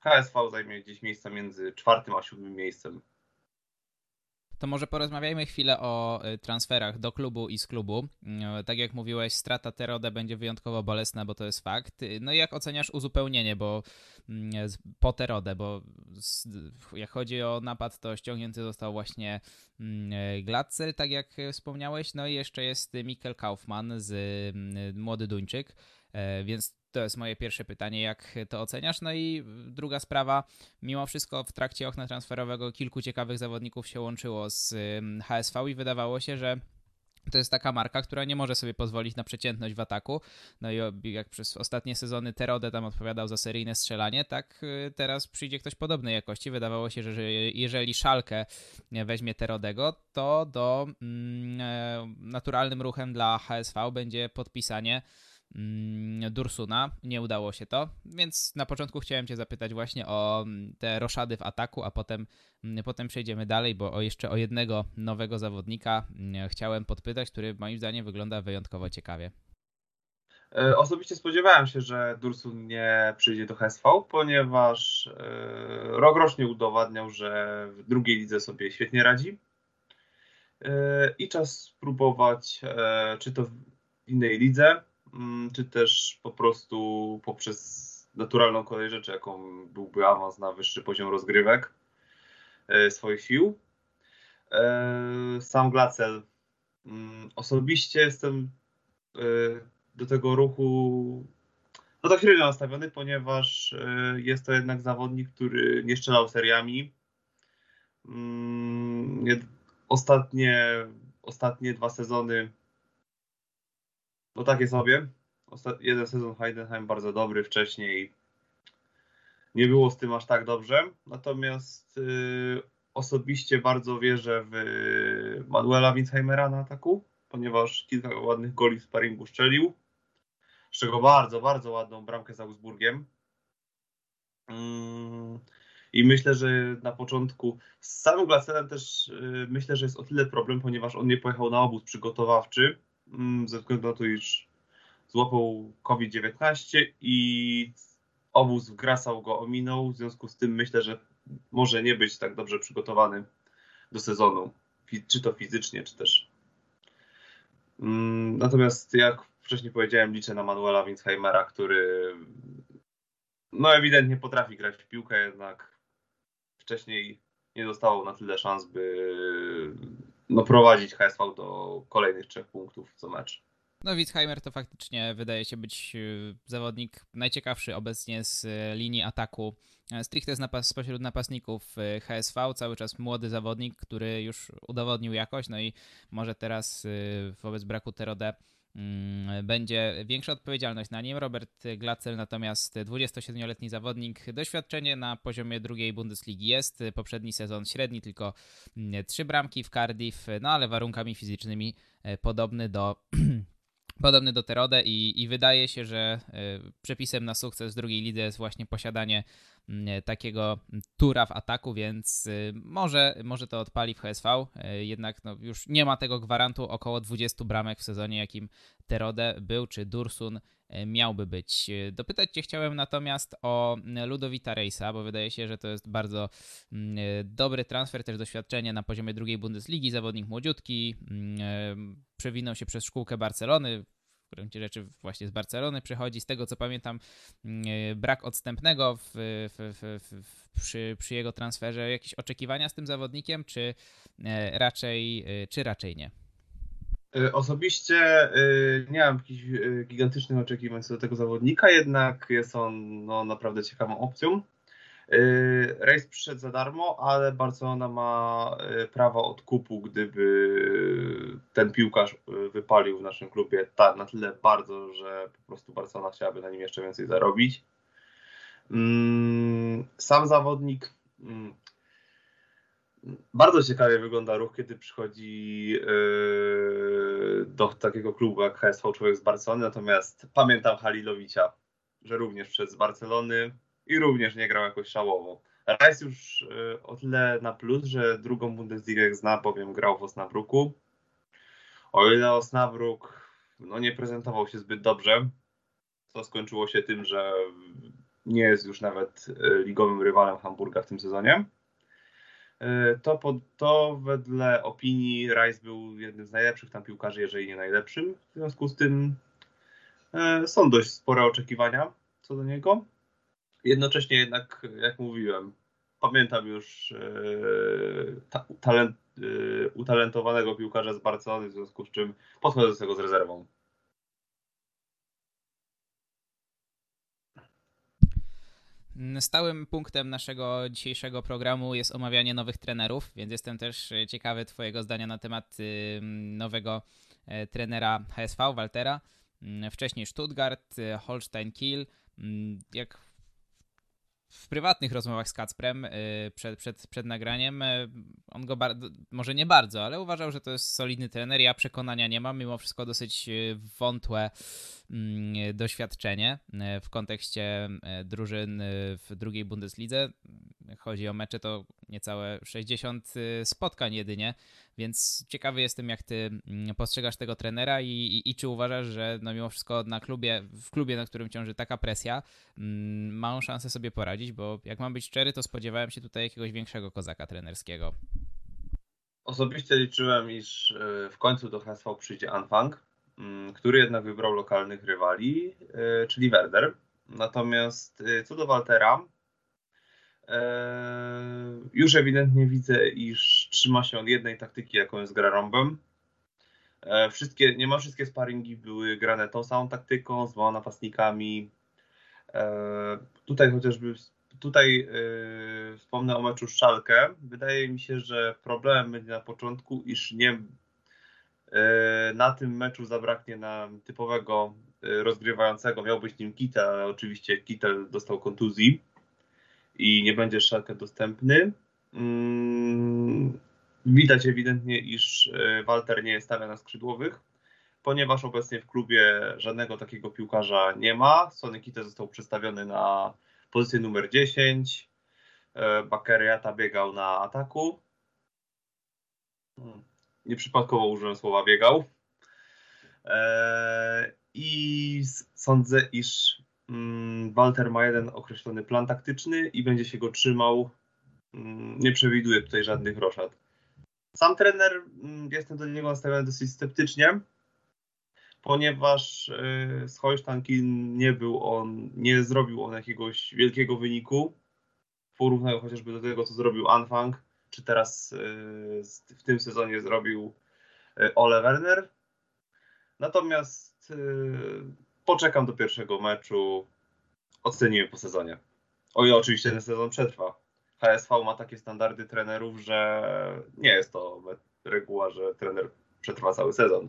HSV zajmie gdzieś miejsca między czwartym a siódmym miejscem to może porozmawiajmy chwilę o y, transferach do klubu i z klubu. Y, tak jak mówiłeś, strata Terode będzie wyjątkowo bolesna, bo to jest fakt. Y, no i jak oceniasz uzupełnienie, bo mm, po Terodę, bo jak chodzi o napad, to ściągnięty został właśnie mm, Glatzel, tak jak wspomniałeś, no i jeszcze jest Mikkel Kaufmann z Młody Duńczyk, więc to jest moje pierwsze pytanie, jak to oceniasz? No i druga sprawa, mimo wszystko w trakcie okna transferowego kilku ciekawych zawodników się łączyło z HSV i wydawało się, że to jest taka marka, która nie może sobie pozwolić na przeciętność w ataku. No i jak przez ostatnie sezony Terode tam odpowiadał za seryjne strzelanie, tak y, teraz przyjdzie ktoś podobnej jakości. Wydawało się, że jeżeli Szalkę weźmie Terodego, to do mm, e, naturalnym ruchem dla HSV będzie podpisanie Dursuna. Nie udało się to, więc na początku chciałem Cię zapytać właśnie o mm, te roszady w ataku, a potem, mm, potem przejdziemy dalej, bo o jeszcze o jednego nowego zawodnika chciałem podpytać, który moim zdaniem wygląda wyjątkowo ciekawie. E, osobiście spodziewałem się, że Dursun nie przyjdzie do HSV, ponieważ e, rok rocznie udowadniał, że w drugiej lidze sobie świetnie radzi. E, I czas spróbować, czy to w innej lidze, Mm, czy też po prostu poprzez naturalną kolej rzeczy, jaką byłby awans na wyższy poziom rozgrywek e, swoich sił. E, sam Glacel. Mm, osobiście jestem e, do tego ruchu no tak średnio nastawiony, ponieważ jest to jednak zawodnik, który nie strzelał seriami. Mm, ostatnie, ostatnie dwa sezony no takie sobie. jeden sezon Heidenheim bardzo dobry, wcześniej nie było z tym aż tak dobrze. Natomiast yy, osobiście bardzo wierzę w Manuela Winsheimera na ataku, ponieważ kilka ładnych goli w sparingu szczelił. Z czego bardzo, bardzo ładną bramkę z Augsburgiem. Yy, I myślę, że na początku z samym Glacelem też yy, myślę, że jest o tyle problem, ponieważ on nie pojechał na obóz przygotowawczy ze względu na to, iż złapał COVID-19 i obóz w Grasał go ominął. W związku z tym myślę, że może nie być tak dobrze przygotowany do sezonu, czy to fizycznie, czy też. Mm, natomiast jak wcześniej powiedziałem, liczę na Manuela Winsheimera, który no ewidentnie potrafi grać w piłkę, jednak wcześniej nie dostało na tyle szans, by no, prowadzić HSV do kolejnych trzech punktów co mecz. No Witzheimer to faktycznie wydaje się być y, zawodnik najciekawszy obecnie z y, linii ataku. E, stricte napas spośród napastników HSV, cały czas młody zawodnik, który już udowodnił jakość, no i może teraz wobec braku Terode będzie większa odpowiedzialność na nim. Robert Glacel natomiast 27-letni zawodnik, doświadczenie na poziomie drugiej Bundesligi jest, poprzedni sezon średni, tylko mm, trzy bramki w Cardiff, no ale warunkami fizycznymi e, podobny do podobny do Terode i, i wydaje się, że e, przepisem na sukces drugiej lidze jest właśnie posiadanie mm, takiego tura w ataku, więc e, może, może to odpali w HSV, e, jednak no już nie ma tego gwarantu około 20 bramek w sezonie, jakim Terode był, czy Dursun miałby być. Dopytać Cię chciałem natomiast o Ludowita Rejsa, bo wydaje się, że to jest bardzo mm, dobry transfer, też doświadczenie na poziomie drugiej Bundesligi, zawodnik młodziutki, mm, przewinął się przez szkółkę Barcelony, w gruncie rzeczy właśnie z Barcelony przychodzi. Z tego co pamiętam, mm, brak odstępnego w, w, w, przy, przy jego transferze. Jakieś oczekiwania z tym zawodnikiem, czy e, raczej, e, czy raczej nie? E, osobiście nie mam jakichś gigantycznych oczekiwań co do tego zawodnika, jednak jest on no, naprawdę ciekawą opcją. Y, rejs przyszedł za darmo, ale Barcelona ma y, prawo odkupu, gdyby ten piłkarz y, wypalił w naszym klubie na tyle bardzo, że po prostu Barcelona chciałaby na nim jeszcze więcej zarobić. Mm, sam zawodnik. Mm, bardzo ciekawie wygląda ruch, kiedy przychodzi do takiego klubu jak HSV Człowiek z Barcelony, natomiast pamiętam Halilowicza, że również przez Barcelony i również nie grał jakoś szałowo. Rice już y, o tyle na plus, że drugą Bundesligę zna, bowiem grał w Osnabruku. O ile Osnabruk no, nie prezentował się zbyt dobrze, co skończyło się tym, że nie jest już nawet y, ligowym rywalem Hamburga w tym sezonie. Y, to, po, to wedle opinii Rice był jednym z najlepszych tam piłkarzy, jeżeli nie najlepszym. W związku z tym są dość spore oczekiwania co do niego. Jednocześnie jednak, jak mówiłem, pamiętam już e, talent, e, utalentowanego piłkarza z Barcelony, w związku z czym podchodzę do tego z rezerwą. Stałym punktem naszego dzisiejszego programu jest omawianie nowych trenerów, więc jestem też ciekawy Twojego zdania na temat nowego e, trenera HSV, Waltera. Wcześniej Stuttgart, Holstein Kiel. Jak w prywatnych rozmowach z Kacprem y, przed, przed, przed nagraniem y, on go bardzo, może nie bardzo, ale uważał, że to jest solidny trener. Ja przekonania nie mam, mimo wszystko dosyć y, wątłe doświadczenie w kontekście drużyn w drugiej Bundeslidze. Chodzi o mecze to niecałe 60 spotkań jedynie, więc ciekawy jestem, jak ty mm, postrzegasz tego trenera i, i, i, czy uważasz, że no mimo wszystko na klubie, w klubie, na którym ciąży taka presja, mm, ma on szansę sobie poradzić, bo jak mam być szczery, to spodziewałem się tutaj jakiegoś większego kozaka trenerskiego. Osobiście liczyłem, iż e, w końcu do HSV przyjdzie Anfang, mm, który jednak wybrał lokalnych rywali, e, czyli Werder. Natomiast e, co do Waltera, już ewidentnie widzę, iż trzyma się on jednej taktyki, jaką jest gra rąbem. Wszystkie, niemal wszystkie sparingi były grane tą samą taktyką, z dwoma napastnikami. Tutaj chociażby tutaj wspomnę o meczu Szalkę. Wydaje mi się, że problemem będzie na początku, iż nie na tym meczu zabraknie nam typowego rozgrywającego. Miał być nim Kitel, ale oczywiście Kitel dostał kontuzji i nie będzie Szalkę dostępny. Mm, widać ewidentnie, iż e, Walter nie jest stawiany na skrzydłowych, ponieważ obecnie w klubie żadnego takiego piłkarza nie ma. Sony Kite został przestawiony na pozycję numer 10. E, Bakeriata biegał na ataku. Nieprzypadkowo użyłem słowa biegał. E, I sądzę, iż Mm, Walter ma jeden określony plan taktyczny i będzie się go trzymał. Mm, nie przewiduje tutaj żadnych roszad. Sam trener, mm, jestem do niego nastawiony dosyć sceptycznie, ponieważ y, z Holsztanki nie był on, nie zrobił on jakiegoś wielkiego wyniku. Porównał chociażby do tego, co zrobił Anfang, czy teraz y, w tym sezonie zrobił y, Ole Werner. Natomiast poczekam do pierwszego meczu, ocenimy po sezonie. O ile oczywiście ten sezon przetrwa. HSV ma takie standardy trenerów, że nie jest to reguła, że trener przetrwa cały sezon.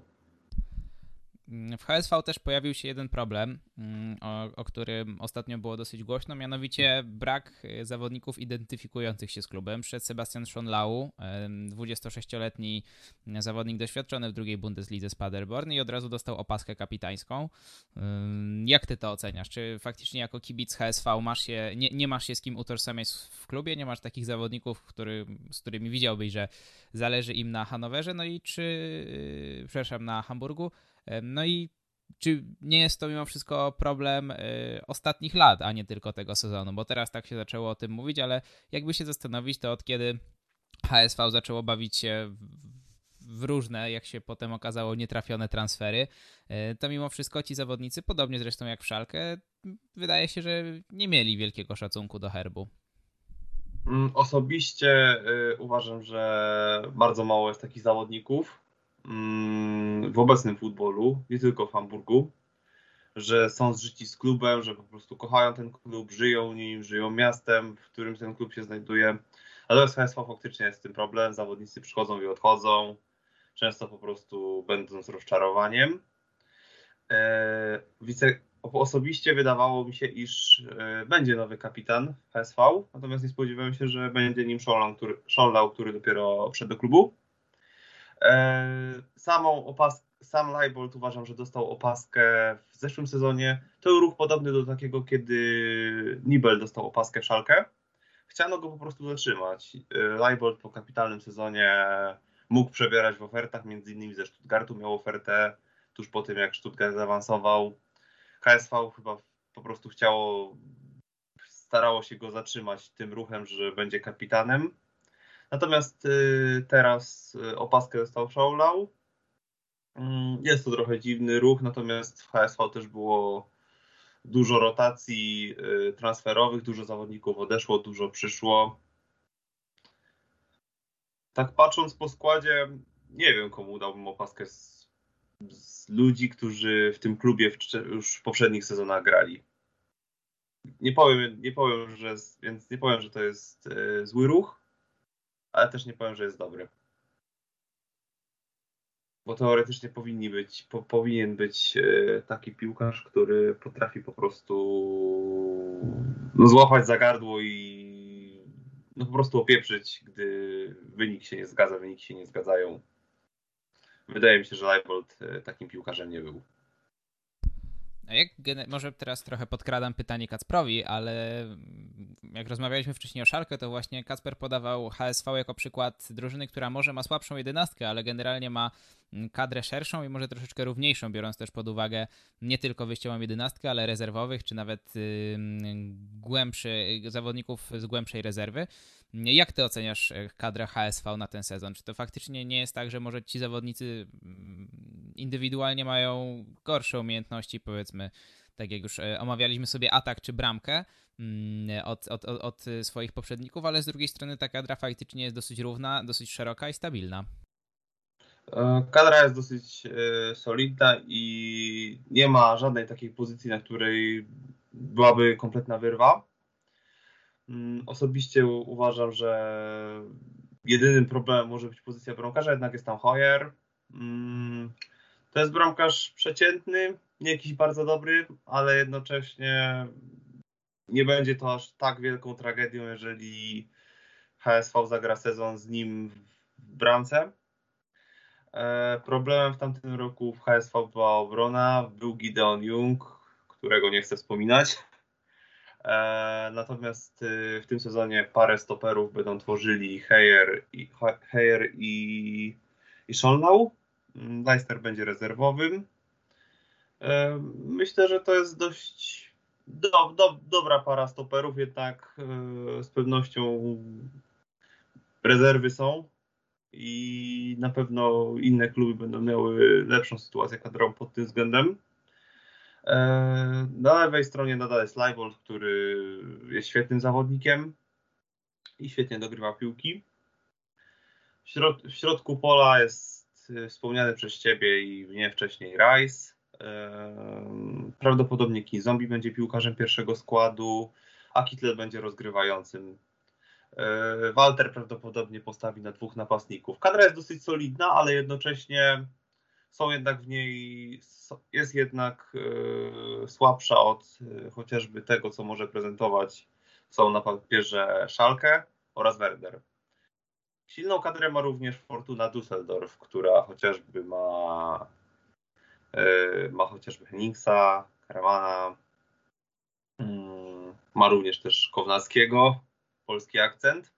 W HSV też pojawił się jeden problem, mm, o, o, którym ostatnio było dosyć głośno, mianowicie brak e, zawodników identyfikujących się z klubem. Przed Sebastian Schonlau, 26-letni zawodnik doświadczony w drugiej Bundeslidze z Paderborn i od razu dostał opaskę kapitańską. Jak ty to oceniasz? Czy faktycznie jako kibic HSV masz się, nie, nie masz się z kim utożsamiać w klubie? Nie masz takich zawodników, który, z którymi widziałbyś, że zależy im na Hanowerze? No i czy, e, przepraszam, na Hamburgu? No i czy nie jest to mimo wszystko problem y, ostatnich lat, a nie tylko tego sezonu? Bo teraz tak się zaczęło o tym mówić, ale jakby się zastanowić, to od kiedy HSV zaczęło bawić się w różne, jak się potem okazało, nietrafione transfery, y, to mimo wszystko ci zawodnicy, podobnie zresztą jak w Szalkę, wydaje się, że nie mieli wielkiego szacunku do herbu. Mm, osobiście y, uważam, że bardzo mało jest takich zawodników, w obecnym futbolu, nie tylko w Hamburgu, że są zżyci z klubem, że po prostu kochają ten klub, żyją nim, żyją miastem, w którym ten klub się znajduje. Z HSV faktycznie jest z tym problem. Zawodnicy przychodzą i odchodzą, często po prostu będąc rozczarowaniem. E, wice, osobiście wydawało mi się, iż e, będzie nowy kapitan HSV, natomiast nie spodziewałem się, że będzie nim Scholau, który, który dopiero wszedł do klubu. E, samą opaskę, sam Leibold uważam, że dostał opaskę w zeszłym sezonie. To był ruch podobny do takiego, kiedy Nibel dostał opaskę w szalkę. Chciano go po prostu zatrzymać. E, Leibold po kapitalnym sezonie mógł przebierać w ofertach, między innymi ze Stuttgartu miał ofertę tuż po tym, jak Stuttgart zaawansował. KSV chyba po prostu chciało, starało się go zatrzymać tym ruchem, że będzie kapitanem. Natomiast y, teraz y, opaskę dostał Shaulał. Mm, jest to trochę dziwny ruch, natomiast w HSV też było dużo rotacji y, transferowych, dużo zawodników odeszło, dużo przyszło. Tak patrząc po składzie, nie wiem komu dałbym opaskę z, z ludzi, którzy w tym klubie w, już w poprzednich sezonach grali. nie powiem, nie powiem, że więc nie powiem, że to jest zły ruch, ale też nie powiem, że jest dobry. Bo teoretycznie powinni być, po, powinien być e, taki piłkarz, który potrafi po prostu złapać za gardło i no, po prostu opieprzyć, gdy wynik się nie zgadza, wyniki się nie zgadzają. Wydaje mi się, że Leibold e, takim piłkarzem nie był. Jak, może teraz trochę podkradam pytanie Kacprowi, ale jak rozmawialiśmy wcześniej o Szalkę, to właśnie Kacper podawał HSV jako przykład drużyny, która może ma słabszą jedenastkę, ale generalnie ma kadrę szerszą i może troszeczkę równiejszą, biorąc też pod uwagę nie tylko wyjściową jedenastkę, ale rezerwowych, czy nawet głębszy, zawodników z głębszej rezerwy. Jak ty oceniasz e, kadrę HSV na ten sezon? Czy to faktycznie nie jest tak, że może ci zawodnicy mm, indywidualnie mają gorsze umiejętności, powiedzmy, tak jak już e, omawialiśmy sobie atak czy bramkę mm, od, od, od swoich poprzedników, ale z drugiej strony ta kadra faktycznie jest dosyć równa, dosyć szeroka i stabilna. E, kadra jest dosyć solidna i nie ma żadnej takiej pozycji, na której byłaby kompletna wyrwa. Mm, osobiście uważam, że jedynym problemem może być pozycja bramkarza, jednak jest tam Hoyer. Mm, to jest bramkarz przeciętny, nie jakiś bardzo dobry, ale jednocześnie nie będzie to aż tak wielką tragedią, jeżeli HSV zagra sezon z nim w bramce. E, problemem w tamtym roku w HSV była obrona, był Gideon Jung, którego nie chcę wspominać. E, natomiast y, w tym sezonie parę stoperów będą tworzyli Heyer i, i, i Scholnau. Mm, Leicester będzie rezerwowym. E, myślę, że to jest dość do, do, dobra para stoperów, jednak z pewnością rezerwy są i na pewno inne kluby będą miały lepszą sytuację kadrową pod tym względem. E, na lewej stronie nadal jest Leibold, który jest świetnym zawodnikiem i świetnie dogrywa piłki. W, środ w środku pola jest e, wspomniany przez Ciebie i mnie wcześniej Rice. E, prawdopodobnie Zombie będzie piłkarzem pierwszego składu, a Kittel będzie rozgrywającym. Walter prawdopodobnie postawi na dwóch napastników. Kadra jest dosyć solidna, ale jednocześnie są jednak w niej, jest jednak e, słabsza od e, chociażby tego, co może prezentować są na papierze Schalke oraz Werder. Silną kadrę ma również Fortuna Düsseldorf, która chociażby ma e, ma chociażby Henningsa, Karamana, mm, ma również też Kownackiego, polski akcent.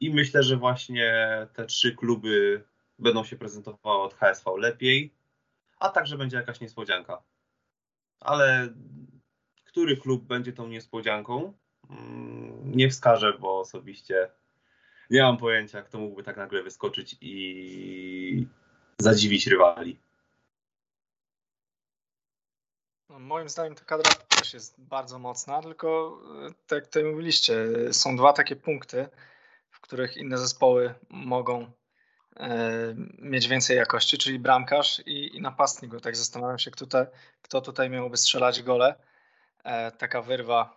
I myślę, że właśnie te trzy kluby będą się prezentowały od HSV lepiej, a także będzie jakaś niespodzianka. Ale który klub będzie tą niespodzianką? Mm, nie wskażę, bo osobiście nie mam pojęcia, kto mógłby tak nagle wyskoczyć i zadziwić rywali. No, moim zdaniem ta kadra też jest bardzo mocna, tylko e, tak jak tutaj mówiliście, są dwa takie punkty, w których inne zespoły mogą E, mieć więcej jakości, czyli bramkarz i, i napastnik. Tak zastanawiam się, kto, te, kto tutaj miałby strzelać gole. E, taka wyrwa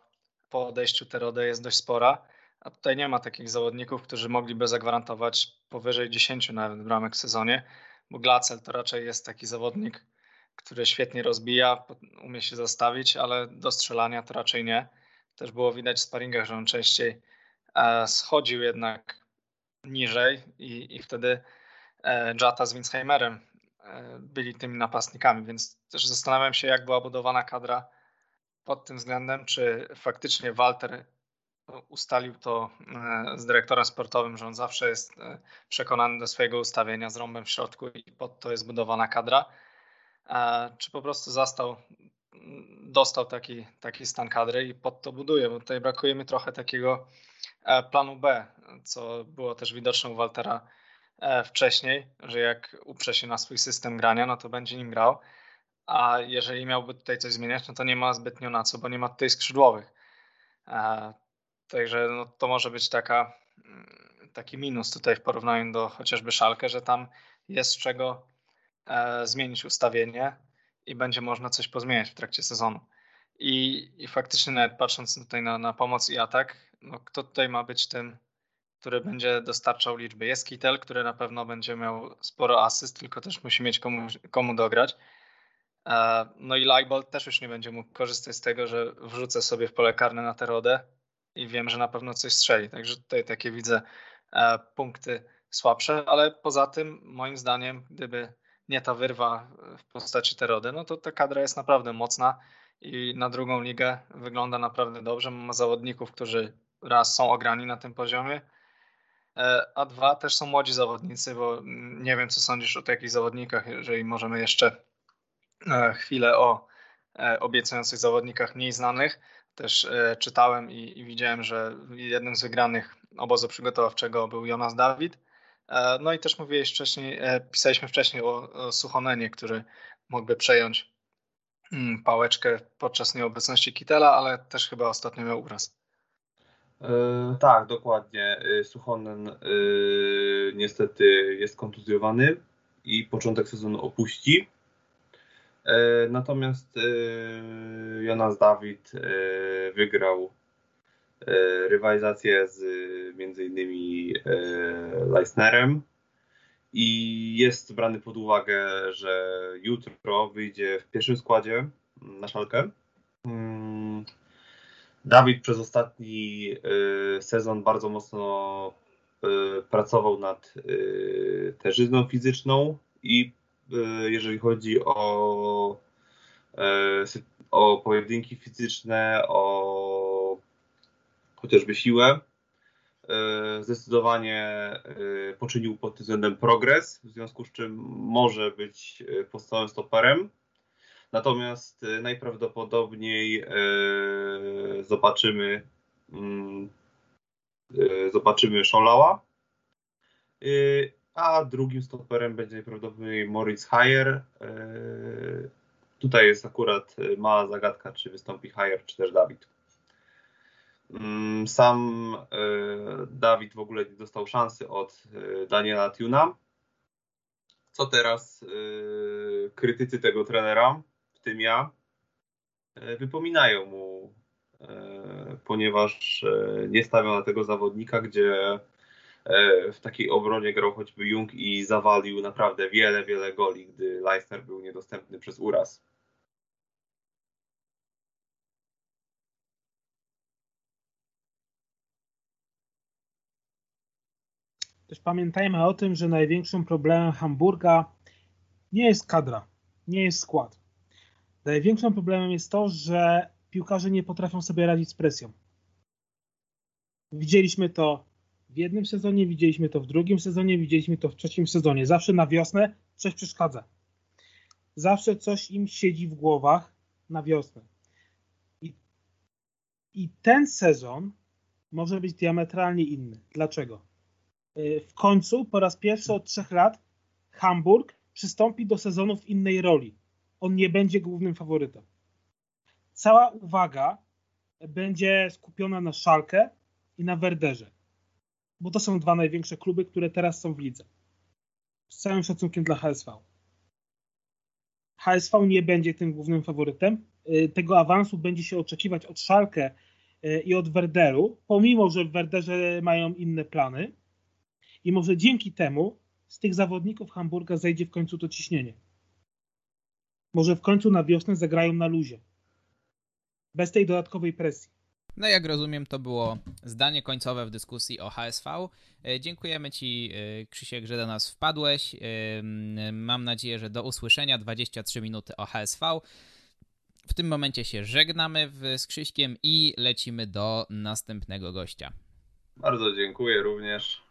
po odejściu Terode jest dość spora, a tutaj nie ma takich zawodników, którzy mogliby zagwarantować powyżej 10 nawet bramek w sezonie, bo Glacel to raczej jest taki zawodnik, który świetnie rozbija, umie się zastawić, ale do strzelania to raczej nie. Też było widać w sparingach, że on częściej e, schodził jednak niżej i, i wtedy e, Jata z Winsheimerem byli tymi napastnikami, więc też zastanawiam się, jak była budowana kadra pod tym względem, czy faktycznie Walter ustalił to e, z dyrektorem sportowym, że on zawsze jest przekonany do swojego ustawienia z rąbem w środku i pod to jest budowana kadra, czy po prostu zastał, dostał taki, taki stan kadry i pod to buduje, bo tutaj brakuje mi trochę takiego E, planu B, co było też widoczne u Waltera e, wcześniej, że jak uprze się na swój system grania, no to będzie nim grał, a jeżeli miałby tutaj coś zmieniać, no to nie ma zbytnio na co, bo nie ma tutaj skrzydłowych. E, także no, to może być taka, mm, taki minus tutaj w porównaniu do chociażby Szalkę, że tam jest czego zmienić ustawienie i będzie można coś pozmieniać w trakcie sezonu. I, i faktycznie nawet patrząc tutaj na, na pomoc i atak, no kto tutaj ma być tym, który będzie dostarczał liczby? Jest Kittel, który na pewno będzie miał sporo asyst, tylko też musi mieć komu, komu dograć. E, no i Leibold też już nie będzie mógł korzystać z tego, że wrzucę sobie w pole karne na Terodę i wiem, że na pewno coś strzeli. Także tutaj takie widzę e, punkty słabsze, ale poza tym moim zdaniem, gdyby nie ta wyrwa w postaci Terody, no to ta kadra jest naprawdę mocna i na drugą ligę wygląda naprawdę dobrze. Ma zawodników, którzy raz są ograni na tym poziomie, e, a dwa też są młodzi zawodnicy, bo nie wiem, co sądzisz o takich zawodnikach, jeżeli możemy jeszcze e, chwilę o e, obiecujących zawodnikach mniej znanych. Też czytałem i, i widziałem, że jednym z wygranych obozu przygotowawczego był Jonas Dawid. No i też mówiłeś wcześniej, pisaliśmy wcześniej o, Suchonenie, który mógłby przejąć mm, pałeczkę podczas nieobecności Kitela, ale też chyba ostatnio miał uraz. Yy, tak, dokładnie. E, Suchonen yy, niestety jest kontuzjowany i początek sezonu opuści. Yy, natomiast Jonas Dawid wygrał rywalizację z między innymi Leisnerem i jest brany pod uwagę, że jutro wyjdzie w pierwszym składzie na szalkę. Mm, Dawid przez ostatni sezon bardzo mocno pracował nad terzyzną fizyczną i jeżeli chodzi o, o pojedynki fizyczne, o chociażby siłę, zdecydowanie poczynił pod tym względem progres, w związku z czym może być podstawowym stoperem. Natomiast e, najprawdopodobniej e, zobaczymy mm, e, zobaczymy Szolała, a drugim stoperem będzie najprawdopodobniej Moritz Hayer. Tutaj jest akurat mała zagadka, czy wystąpi Hayer, czy też Dawid. Mm, sam Dawid w ogóle nie dostał szansy od Daniela Tuna. Co teraz krytycy tego trenera w tym ja, wypominają mu, ponieważ nie stawiał na tego zawodnika, gdzie w takiej obronie grał choćby Jung i zawalił naprawdę wiele, wiele goli, gdy Leicester był niedostępny przez uraz. Też pamiętajmy o tym, że największym problemem Hamburga nie jest kadra, nie jest skład. Największym problemem jest to, że piłkarze nie potrafią sobie radzić z presją. Widzieliśmy to w jednym sezonie, widzieliśmy to w drugim sezonie, widzieliśmy to w trzecim sezonie. Zawsze na wiosnę coś przeszkadza. Zawsze coś im siedzi w głowach na wiosnę. I, i ten sezon może być diametralnie inny. Dlaczego? Y, w końcu, po raz pierwszy od trzech lat, Hamburg przystąpi do sezonu w innej roli on nie będzie głównym faworytem. Cała uwaga będzie skupiona na Szalkę i na Werderze, bo to są dwa największe kluby, które teraz są w lidze. Z całym szacunkiem dla HSV. HSV nie będzie tym głównym faworytem. Y, tego awansu będzie się oczekiwać od Szalkę y, i od Werderu, pomimo, że w Werderze mają inne plany. I może dzięki temu z tych zawodników Hamburga zejdzie w końcu to ciśnienie. Może w końcu na wiosnę zagrają na luzie. Bez tej dodatkowej presji. No jak rozumiem, to było zdanie końcowe w dyskusji o HSV. E, dziękujemy Ci, e, Krzysiek, że do nas wpadłeś. E, mam nadzieję, że do usłyszenia 23 minuty o HSV. W tym momencie się żegnamy z Krzyśkiem i lecimy do następnego gościa. Bardzo dziękuję również.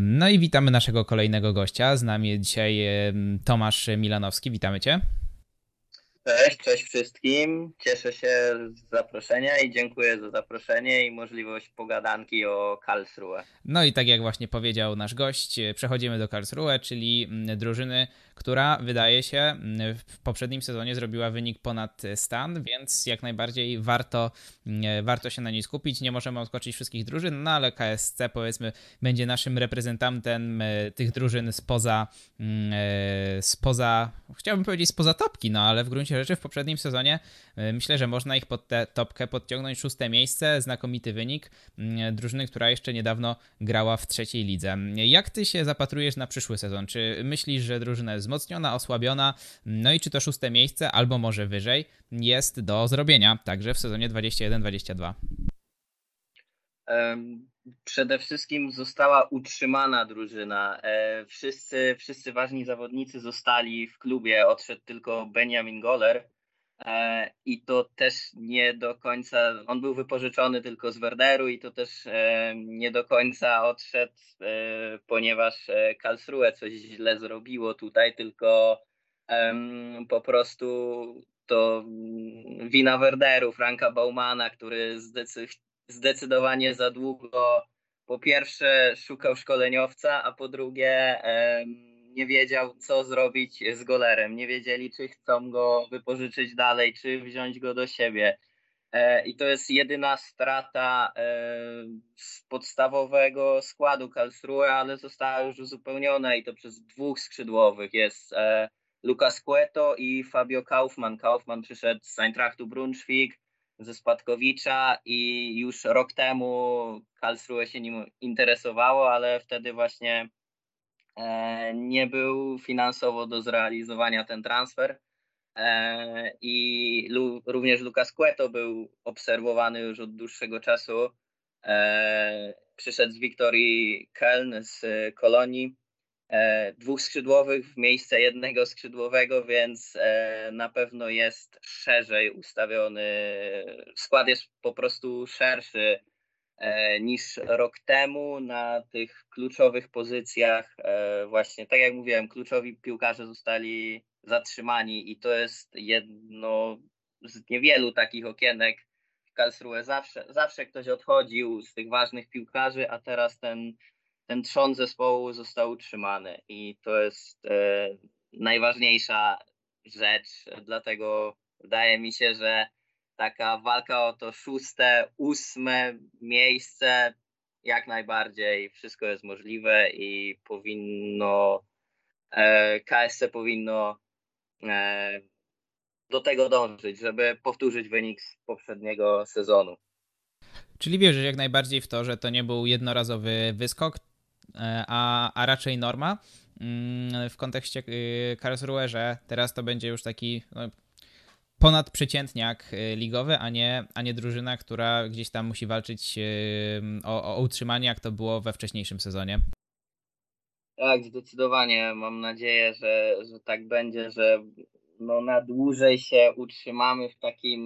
No i witamy naszego kolejnego gościa. Z nami dzisiaj Tomasz Milanowski. Witamy Cię. Cześć, cześć wszystkim. Cieszę się z zaproszenia i dziękuję za zaproszenie i możliwość pogadanki o Karlsruhe. No i tak jak właśnie powiedział nasz gość, przechodzimy do Karlsruhe, czyli mm, drużyny, która wydaje się mm, w poprzednim sezonie zrobiła wynik ponad stan, więc jak najbardziej warto, mm, warto się na niej skupić. Nie możemy odskoczyć wszystkich drużyn, no ale KSC powiedzmy będzie naszym reprezentantem tych drużyn spoza, spoza chciałbym powiedzieć spoza topki, no ale w gruncie rzeczy w poprzednim sezonie myślę, że można ich pod tę topkę podciągnąć szóste miejsce, znakomity wynik mm, drużyny, która jeszcze niedawno grała w trzeciej lidze. Jak ty się zapatrujesz na przyszły sezon? Czy myślisz, że drużyna jest wzmocniona, osłabiona? No i czy to szóste miejsce, albo może wyżej, jest do zrobienia także w sezonie 21-22? Przede wszystkim została utrzymana drużyna. E, wszyscy, wszyscy ważni zawodnicy zostali w klubie. Odszedł tylko Benjamin Goller. E, I to też nie do końca. On był wypożyczony tylko z Werderu i to też e, nie do końca odszedł, ponieważ Karlsruhe coś źle zrobiło tutaj, tylko po prostu to wina Werderu, Franka Baumana, który zdecydowanie za długo po pierwsze szukał szkoleniowca, a po drugie nie wiedział, co zrobić z golerem. Nie wiedzieli, czy chcą go wypożyczyć dalej, czy wziąć go do siebie. E, I to jest jedyna strata e, z podstawowego składu Karlsruhe, ale została już uzupełniona i to przez dwóch skrzydłowych. Jest e, Lukas Cueto i Fabio Kaufmann. Kaufmann przyszedł z Eintrachtu Brunswick, ze Spadkowicza i już rok temu Karlsruhe się nim interesowało, ale wtedy właśnie nie był finansowo do zrealizowania ten transfer. E, I również Lucas Cueto był obserwowany już od dłuższego czasu. E, przyszedł z Wiktorii Köln z Kolonii E, dwóch skrzydłowych w miejsce jednego skrzydłowego, więc e, na pewno jest szerzej ustawiony. Skład jest po prostu szerszy e, niż rok temu na tych kluczowych pozycjach. Właśnie tak jak mówiłem, kluczowi piłkarze zostali zatrzymani i to jest jedno z niewielu takich okienek w Karlsruhe. Zawsze, zawsze ktoś odchodził z tych ważnych piłkarzy, a teraz ten ten trzon zespołu został utrzymany i to jest e, najważniejsza rzecz, dlatego wydaje mi się, że taka walka o to szóste, ósme miejsce jak najbardziej wszystko jest możliwe i powinno e, KSC powinno e, do tego dążyć, żeby powtórzyć wynik z poprzedniego sezonu. Czyli wierzysz jak najbardziej w to, że to nie był jednorazowy wyskok, E, a, a raczej norma mm, w kontekście y, Karlsruhe, że teraz to będzie już taki no, ponadprzeciętniak y, ligowy, a nie, a nie drużyna, która gdzieś tam musi walczyć y, o, o utrzymanie, jak to było we wcześniejszym sezonie. Tak, zdecydowanie. Mam nadzieję, że, że tak będzie, że no na dłużej się utrzymamy w takim,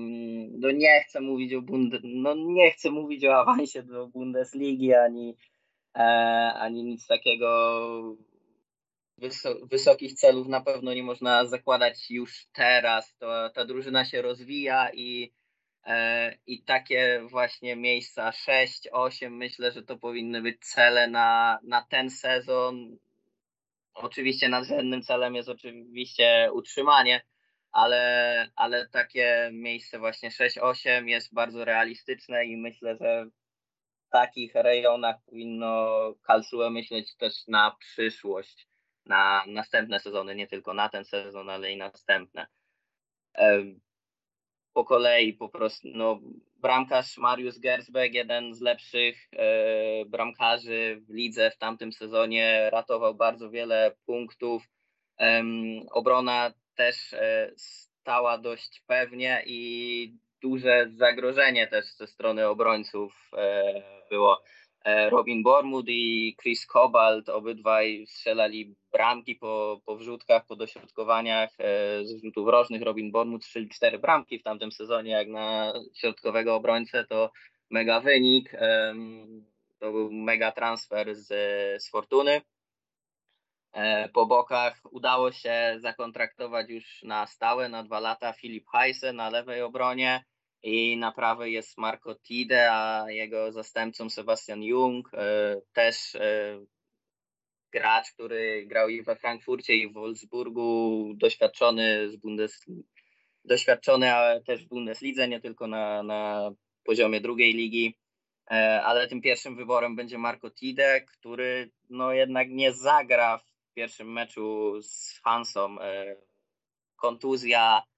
no nie chcę mówić o Bunde, no nie chcę mówić o awansie do Bundesligi ani E, ani nic takiego. Wysokich celów na pewno nie można zakładać już teraz. To, ta drużyna się rozwija i, e, i takie właśnie miejsca 6, 8 myślę, że to powinny być cele na, na ten sezon. Oczywiście nadrzędnym celem jest oczywiście utrzymanie, ale, ale takie miejsce właśnie 6-8 jest bardzo realistyczne i myślę, że takich rejonach powinno Karlsruhe myśleć też na przyszłość, na następne sezony, nie tylko na ten sezon, ale i następne. Po kolei po prostu, no, bramkarz Mariusz Gersbeck, jeden z lepszych e, bramkarzy w lidze w tamtym sezonie, ratował bardzo wiele punktów. Obrona też e, stała dość pewnie i duże zagrożenie też ze strony obrońców e, było. E, Robin Bormud i Chris Cobalt, obydwaj strzelali bramki po, po wrzutkach, po dośrodkowaniach e, z rzutów rożnych. Robin Bormud strzelił cztery bramki w tamtym sezonie, jak na środkowego obrońcę to mega wynik. To był mega transfer z, z Fortuny. Po bokach udało się zakontraktować już na stałe, na dwa lata Filip Heise na lewej obronie i na prawej jest Marco Tide, a jego zastępcą Sebastian Jung, też gracz, który grał i we Frankfurcie i w Wolfsburgu, doświadczony z Bundes, doświadczony ale też w Bundeslidze, nie tylko na, na poziomie drugiej ligi, e, ale tym pierwszym wyborem będzie Marco Tide, który no jednak nie zagra w pierwszym meczu z Hansą. E, kontuzja, E,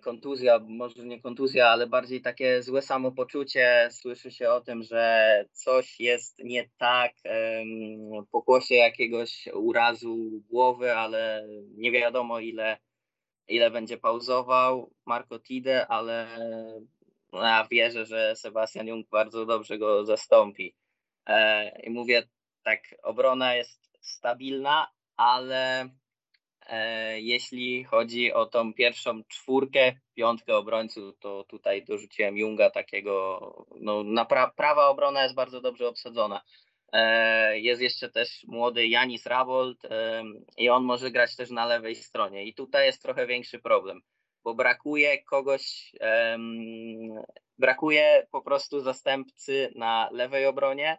kontuzja, może nie kontuzja, ale bardziej takie złe samopoczucie. Słyszy się o tym, że coś jest nie tak, pokłosie jakiegoś urazu głowy, ale nie wiadomo ile, ile będzie pauzował Marco Tide, ale ja wierzę, że Sebastian Jung bardzo dobrze go zastąpi. E, I mówię tak, obrona jest stabilna, ale E, jeśli chodzi o tą pierwszą czwórkę, piątkę obrońców, to tutaj dorzuciłem Junga takiego, no na pra, prawa obrona jest bardzo dobrze obsadzona. E, jest jeszcze też młody Janis Rabold e, i on może grać też na lewej stronie. I tutaj jest trochę większy problem, bo brakuje kogoś, brakuje po prostu zastępcy na lewej obronie,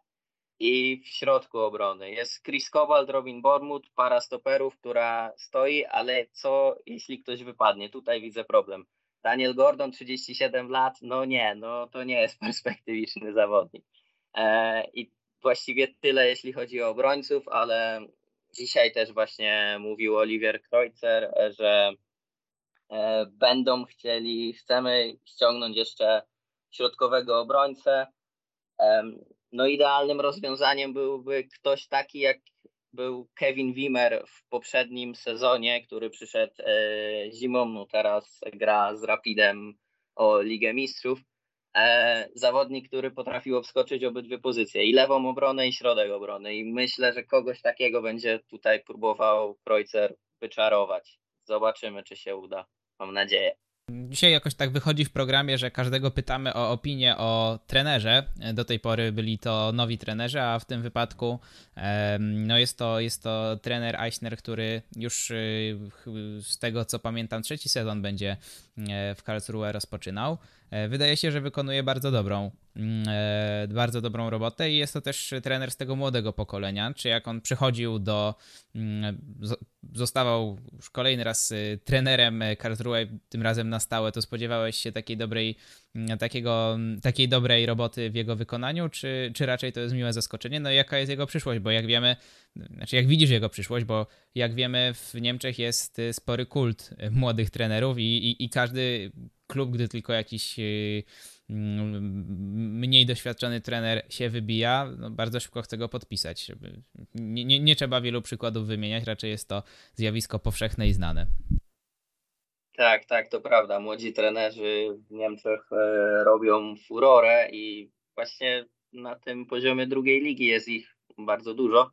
i w środku obrony jest Chris Cobalt, Robin Bormut, para stoperów, która stoi, ale co jeśli ktoś wypadnie? Tutaj widzę problem. Daniel Gordon, 37 lat, no nie, no to nie jest perspektywiczny zawodnik. E, I właściwie tyle, jeśli chodzi o obrońców, ale dzisiaj też właśnie mówił Oliver Kreutzer, że e, będą chcieli, chcemy ściągnąć jeszcze środkowego obrońcę. No idealnym rozwiązaniem byłby ktoś taki jak był Kevin Wimmer w poprzednim sezonie, który przyszedł e, zimą, no teraz gra z Rapidem o Ligę Mistrzów. E, zawodnik, który potrafił obskoczyć obydwie pozycje, i lewą obronę, i środek obrony. I myślę, że kogoś takiego będzie tutaj próbował Kreuzer wyczarować. Zobaczymy, czy się uda. Mam nadzieję. Dzisiaj jakoś tak wychodzi w programie, że każdego pytamy o opinię o trenerze. Do tej pory byli to nowi trenerzy, a w tym wypadku no jest, to, jest to trener Eisner, który już y, z tego co pamiętam trzeci sezon będzie e, w Karlsruhe rozpoczynał. E, wydaje się, że wykonuje bardzo dobrą, bardzo dobrą robotę i jest to też trener z tego młodego pokolenia, czy jak on przychodził do, mm, zostawał już kolejny raz y, trenerem Karlsruhe, tym razem na stałe, to spodziewałeś się takiej dobrej, mm, takiego, takiej dobrej roboty w jego wykonaniu, czy, czy raczej to jest miłe zaskoczenie? No i jaka jest jego przyszłość, bo jak wiemy, znaczy jak widzisz jego przyszłość, bo jak wiemy w Niemczech jest y, spory kult młodych trenerów i, i, i każdy klub, gdy tylko jakiś y, mm, mniej doświadczony trener się wybija, no bardzo szybko chce go podpisać. Nie, nie, nie trzeba wielu przykładów wymieniać, raczej jest to zjawisko powszechne i znane. Tak, tak, to prawda. Młodzi trenerzy w Niemczech e, robią furorę i właśnie na tym poziomie drugiej ligi jest ich bardzo dużo.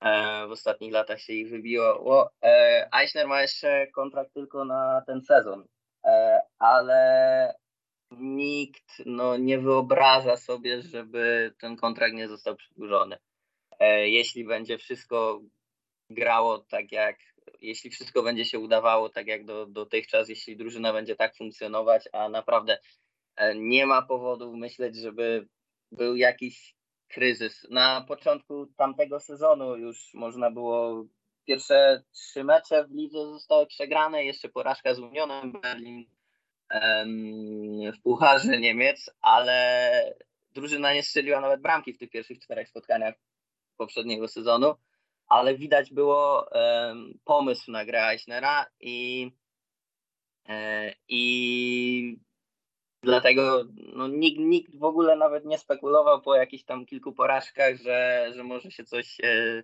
E, w ostatnich latach się ich wybiło. E, Eichner ma jeszcze kontrakt tylko na ten sezon, ale nikt no, nie wyobraża sobie, żeby ten kontrakt nie został przedłużony. E, jeśli będzie wszystko grało tak jak, jeśli wszystko będzie się udawało tak jak do, dotychczas, jeśli drużyna będzie tak funkcjonować, a naprawdę e, nie ma powodu myśleć, żeby był jakiś kryzys. Na początku tamtego sezonu już można było Pierwsze trzy mecze w lidze zostały przegrane, jeszcze porażka z Unionem Berlin w Pucharze Niemiec, ale drużyna nie strzeliła nawet bramki w tych pierwszych czterech spotkaniach poprzedniego sezonu, ale widać było pomysł na grę Eichnera i, e, i dlatego no, nikt, nikt w ogóle nawet nie spekulował po jakichś tam kilku porażkach, że, że może się coś e,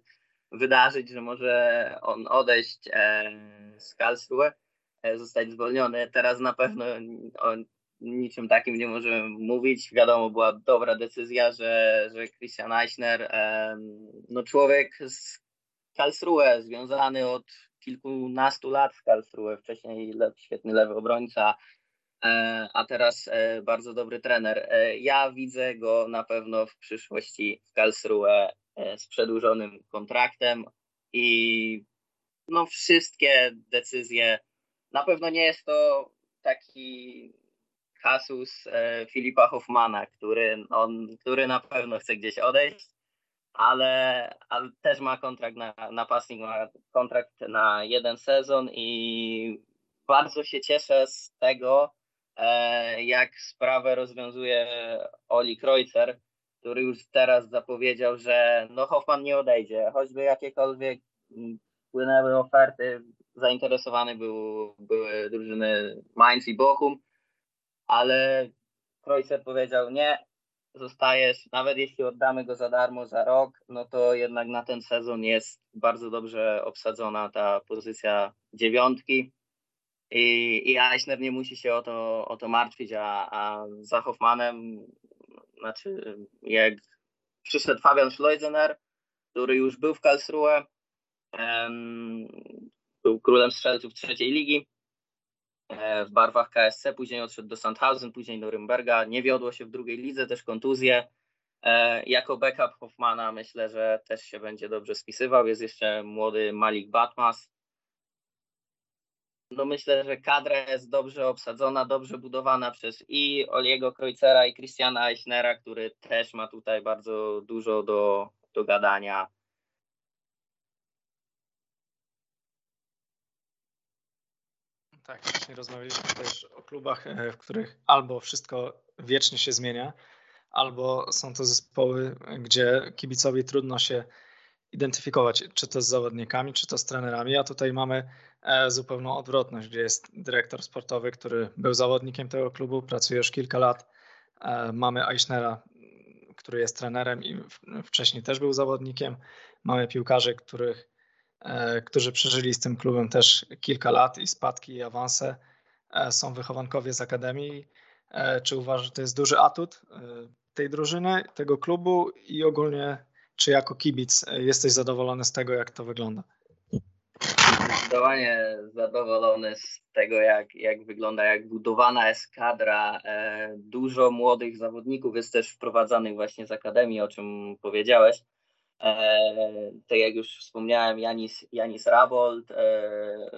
wydarzyć, że może on odejść e, z Karlsruhe, zostać zwolniony. Teraz na pewno o niczym takim nie możemy mówić. Wiadomo, była dobra decyzja, że, że Christian Eichner, no człowiek z Karlsruhe, związany od kilkunastu lat w Karlsruhe, wcześniej świetny lewy obrońca, e, a teraz bardzo dobry trener. Ja widzę go na pewno w przyszłości w Karlsruhe E, z przedłużonym kontraktem. i no wszystkie decyzje, na pewno nie jest to taki kasus e, Filipa Hoffmana, który, on, który na pewno chce gdzieś odejść, ale, ale też ma kontrakt na napastnik, ma kontrakt na jeden sezon i bardzo się cieszę z tego, e, jak sprawę rozwiązuje Oli Kreuzer, który już teraz zapowiedział, że no Hoffman nie odejdzie, choćby jakiekolwiek płynęły oferty, zainteresowane był, były drużyny Mainz i Bochum, ale Kreuzer powiedział nie, zostajesz, nawet jeśli oddamy go za darmo za rok, no to jednak na ten sezon jest bardzo dobrze obsadzona ta pozycja dziewiątki. I, i Eichner nie musi się o to, o to martwić, a, a za Hoffmanem, znaczy jak przyszedł Fabian Schleusener, który już był w Karlsruhe, był królem strzelców trzeciej ligi, E, w barwach KSC, później odszedł do Sandhausen, później do Rymberga. Nie wiodło się w drugiej lidze, też kontuzje. E, jako backup Hoffmana myślę, że też się będzie dobrze spisywał. Jest jeszcze młody Malik Batmas. No myślę, że kadra jest dobrze obsadzona, dobrze budowana przez i Oliego Kreuzera i Christiana Eichnera, który też ma tutaj bardzo dużo do, do gadania. Tak, właśnie rozmawialiśmy też o klubach, e, w których albo wszystko wiecznie się zmienia, albo są to zespoły, gdzie kibicowi trudno się identyfikować, czy to z zawodnikami, czy to z trenerami. A tutaj mamy e, zupełną odwrotność, gdzie jest dyrektor sportowy, który był zawodnikiem tego klubu, pracuje już kilka lat. E, mamy Eichnera, który jest trenerem i wcześniej też był zawodnikiem. Mamy piłkarzy, których którzy przeżyli z tym klubem też kilka lat i spadki i awanse, e, są wychowankowie z Akademii. E, czy uważasz, że to jest duży atut tej drużyny, tego klubu i ogólnie, czy jako kibic jesteś zadowolony z tego, jak to wygląda? Zdecydowanie zadowolony z tego, jak, jak wygląda, jak budowana jest kadra. Dużo młodych zawodników jest też wprowadzanych właśnie z Akademii, o czym powiedziałeś. E, tak jak już wspomniałem, Janis, Janis Rabold, e,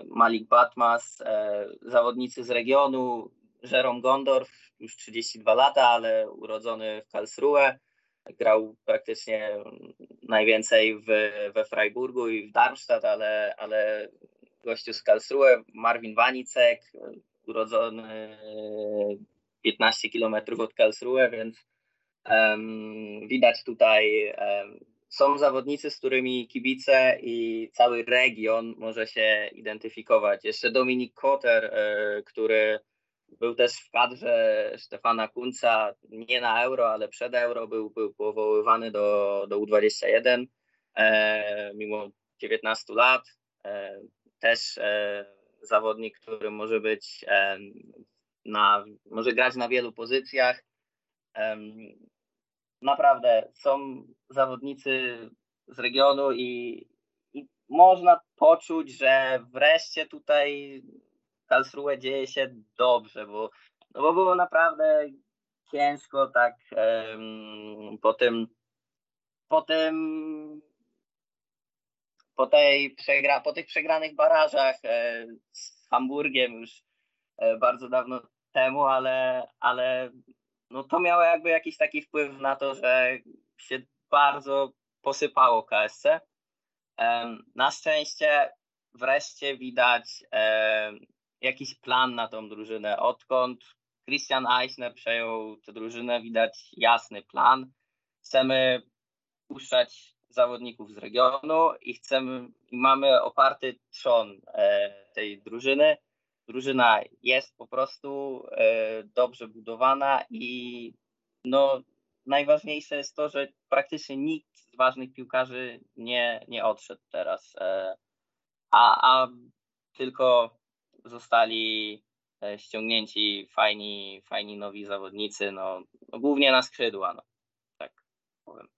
Malik Batmas, e, zawodnicy z regionu, Jerome Gondorf, już 32 lata, ale urodzony w Karlsruhe, grał praktycznie najwięcej w, we Freiburgu i w Darmstadt, ale, ale gościu z Karlsruhe, Marvin Wanicek, urodzony 15 km od Karlsruhe, więc um, widać tutaj um, są zawodnicy, z którymi kibice i cały region może się identyfikować. Jeszcze Dominik Koter, e, który był też w kadrze Stefana Kunca, nie na euro, ale przed euro był, był powoływany do, do U21 e, mimo 19 lat. E, też zawodnik, który może być na, może grać na wielu pozycjach naprawdę są zawodnicy z regionu i, i można poczuć, że wreszcie tutaj w Karlsruhe dzieje się dobrze, bo, no bo było naprawdę ciężko tak um, po tym po tym po tej przegra, po tych przegranych barażach e, z Hamburgiem już e, bardzo dawno temu, ale, ale no to miało jakby jakiś taki wpływ na to, że się bardzo posypało KSC. Na szczęście wreszcie widać jakiś plan na tą drużynę. Odkąd Christian Eichner przejął tę drużynę, widać jasny plan. Chcemy puszczać zawodników z regionu i chcemy i mamy oparty trzon e, tej drużyny drużyna jest po prostu e, dobrze budowana i no, najważniejsze jest to, że praktycznie nikt z ważnych piłkarzy nie, nie odszedł teraz, e, a, a tylko zostali e, ściągnięci fajni, fajni nowi zawodnicy, no, no głównie na skrzydła, no, tak powiem.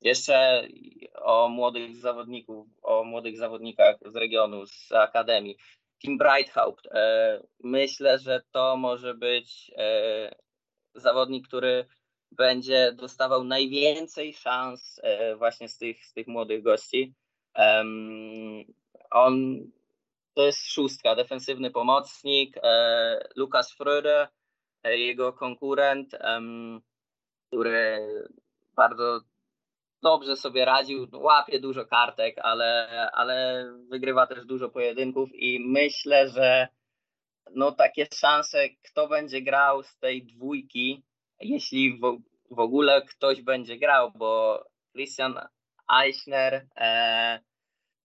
Jeszcze o młodych zawodników, o młodych zawodnikach z regionu, z akademii. Tim Breithaupt. E, myślę, że to może być e, zawodnik, który będzie dostawał najwięcej szans e, właśnie z tych, z tych młodych gości. On to jest szóstka, defensywny pomocnik, Lukas Fröde, e, jego konkurent, który bardzo dobrze sobie radził, łapie dużo kartek, ale, ale wygrywa też dużo pojedynków i myślę, że no takie szanse, kto będzie grał z tej dwójki, jeśli w, w ogóle ktoś będzie grał, bo Christian Eichner e,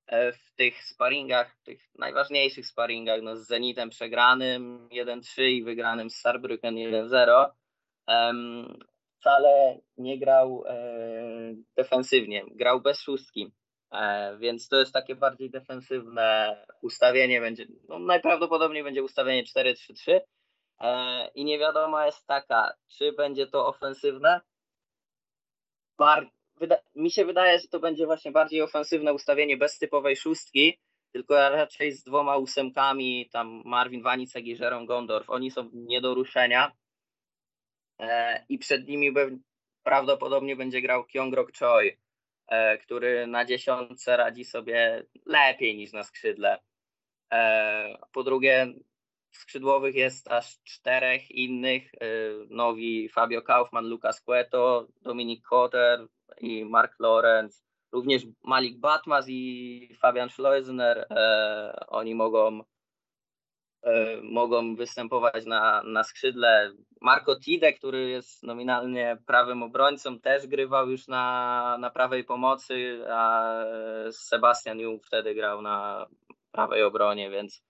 e, w tych sparingach, tych najważniejszych sparingach, no z Zenitem przegranym 1-3 i wygranym z Saarbrücken 1-0, wcale nie grał e, defensywnie, grał bez szóstki. E, więc to jest takie bardziej defensywne ustawienie. Będzie, no najprawdopodobniej będzie ustawienie 4-3-3. E, I nie wiadomo jest taka, czy będzie to ofensywne. Bar mi się wydaje, że to będzie właśnie bardziej ofensywne ustawienie bez typowej szóstki, tylko raczej z dwoma ósemkami, tam Marvin Wanicek i Jerome Gondorf. Oni są nie do ruszenia. E, I przed nimi prawdopodobnie będzie grał Kyongrok Choi E, który na dziesiątce radzi sobie lepiej niż na skrzydle. E, po drugie, skrzydłowych jest aż czterech innych. Nowi Fabio Kaufman, Lucas Cueto, Dominik Kotter i Mark Lorenz. Również Malik Batmas i Fabian Schleusner. Oni mogą mogą występować na, na skrzydle. Marco Tide, który jest nominalnie prawym obrońcą, też grywał już na, na prawej pomocy, a Sebastian Jung wtedy grał na prawej obronie, więc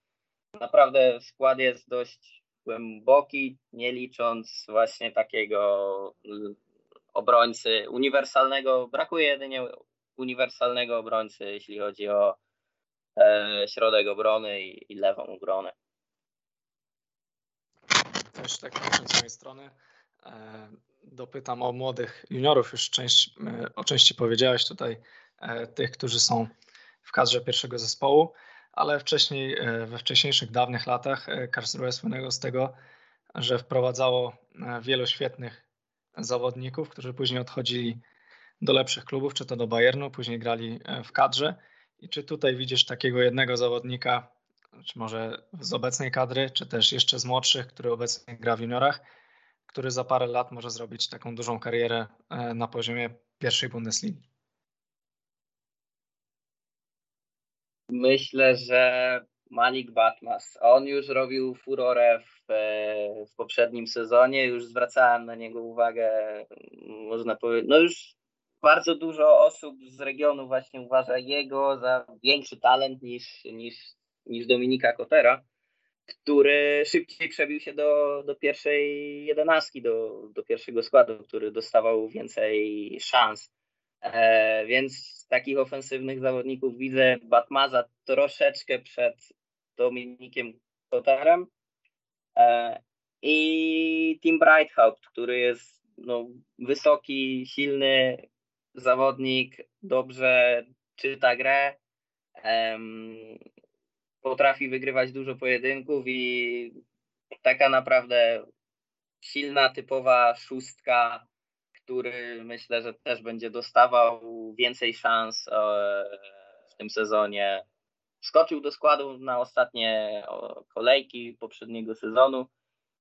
naprawdę skład jest dość głęboki, nie licząc właśnie takiego obrońcy uniwersalnego. Brakuje jedynie uniwersalnego obrońcy, jeśli chodzi o e, środek obrony i, i lewą obronę też tak z mojej strony, e, dopytam o młodych juniorów. Już część, e, o części powiedziałeś tutaj, e, tych, którzy są w kadrze pierwszego zespołu, ale wcześniej, we wcześniejszych, dawnych latach Karlsruhe słynęło z tego, że wprowadzało wielu świetnych zawodników, którzy później odchodzili do lepszych klubów, czy to do Bayernu, później grali w kadrze. I czy tutaj widzisz takiego jednego zawodnika, czy może z obecnej kadry, czy też jeszcze z młodszych, który obecnie gra w juniorach, który za parę lat może zrobić taką dużą karierę e, na poziomie pierwszej Bundesligi? Myślę, że Malik Batmas. On już robił furorę w, e, w poprzednim sezonie, już zwracałem na niego uwagę, można powiedzieć, no już bardzo dużo osób z regionu właśnie uważa jego za większy talent niż, niż niż Dominika Kotera, który szybciej przebił się do, do pierwszej jedenastki, do, do pierwszego składu, który dostawał więcej szans. E, więc z takich ofensywnych zawodników widzę Batmaza troszeczkę przed Dominikiem Kotarem e, i Tim Brighthaupt, który jest no, wysoki, silny zawodnik, dobrze czyta grę, potrafi wygrywać dużo pojedynków i taka naprawdę silna, typowa szóstka, który myślę, że też będzie dostawał więcej szans e, w tym sezonie. Skoczył do składu na ostatnie kolejki poprzedniego sezonu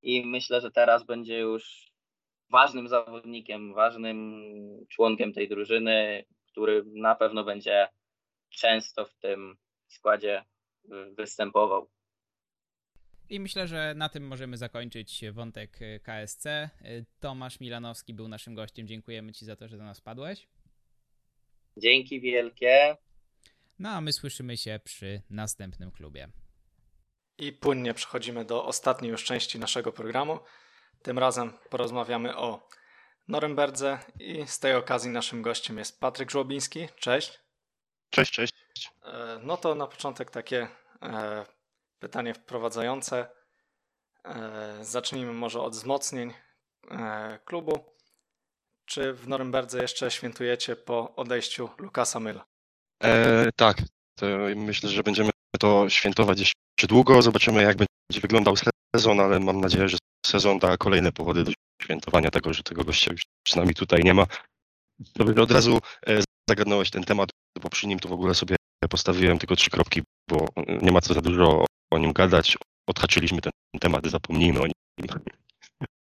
i myślę, że teraz będzie już ważnym zawodnikiem, ważnym członkiem tej drużyny, który na pewno będzie często w tym składzie występował. I myślę, że na tym możemy zakończyć wątek KSC. Tomasz Milanowski był naszym gościem. Dziękujemy Ci za to, że do nas padłeś. Dzięki wielkie. No a my słyszymy się przy następnym klubie. I płynnie przechodzimy do ostatniej już części naszego programu. Tym razem porozmawiamy o Norymberdze i z tej okazji naszym gościem jest Patryk Żłobiński. Cześć. Cześć, cześć. E, no to na początek takie e, pytanie wprowadzające. E, zacznijmy może od wzmocnień klubu. Czy w Norymberdze jeszcze świętujecie po odejściu Lukasa Myla? E, tak, myślę, że będziemy to świętować jeszcze długo. Zobaczymy, jak będzie wyglądał sezon, ale mam nadzieję, że sezon da kolejne powody do świętowania tego, że tego gościa już przynajmniej tutaj nie ma. Dobrze, od razu zagadnąłeś ten temat, bo przy nim to w ogóle sobie postawiłem tylko trzy kropki, bo nie ma co za dużo o nim gadać. Odhaczyliśmy ten temat, zapomnijmy o nim.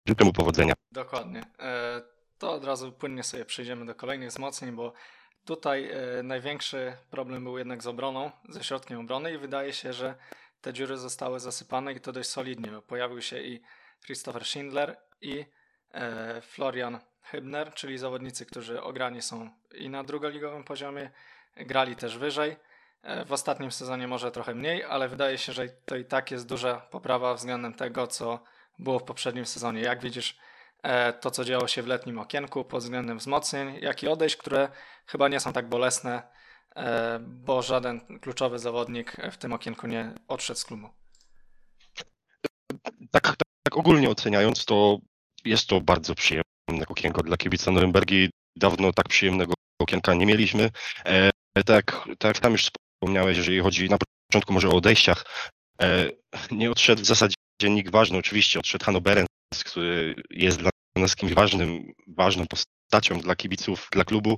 Życzę mu powodzenia. Dokładnie. E, to od razu płynnie sobie przejdziemy do kolejnych wzmocnień, bo tutaj e, największy problem był jednak z obroną, ze środkiem obrony i wydaje się, że te dziury zostały zasypane i to dość solidnie, bo pojawił się i Christopher Schindler i e, Florian Hybner, czyli zawodnicy, którzy ograni są i na drugoligowym poziomie, grali też wyżej. W ostatnim sezonie może trochę mniej, ale wydaje się, że to i tak jest duża poprawa względem tego, co było w poprzednim sezonie. Jak widzisz e, to, co działo się w letnim okienku pod względem wzmocnień, jak i odejść, które chyba nie są tak bolesne, e, bo żaden kluczowy zawodnik w tym okienku nie odszedł z klubu. Tak, tak, tak ogólnie oceniając, to jest to bardzo przyjemne okienko dla kibica Norymbergi. Dawno tak przyjemnego okienka nie mieliśmy. E, tak, tak tam już wspomniałeś, jeżeli chodzi na początku może o odejściach, e, nie odszedł w zasadzie dziennik ważny, oczywiście odszedł Hanno Berens, który jest dla nas kimś ważnym, ważną postacią dla kibiców, dla klubu.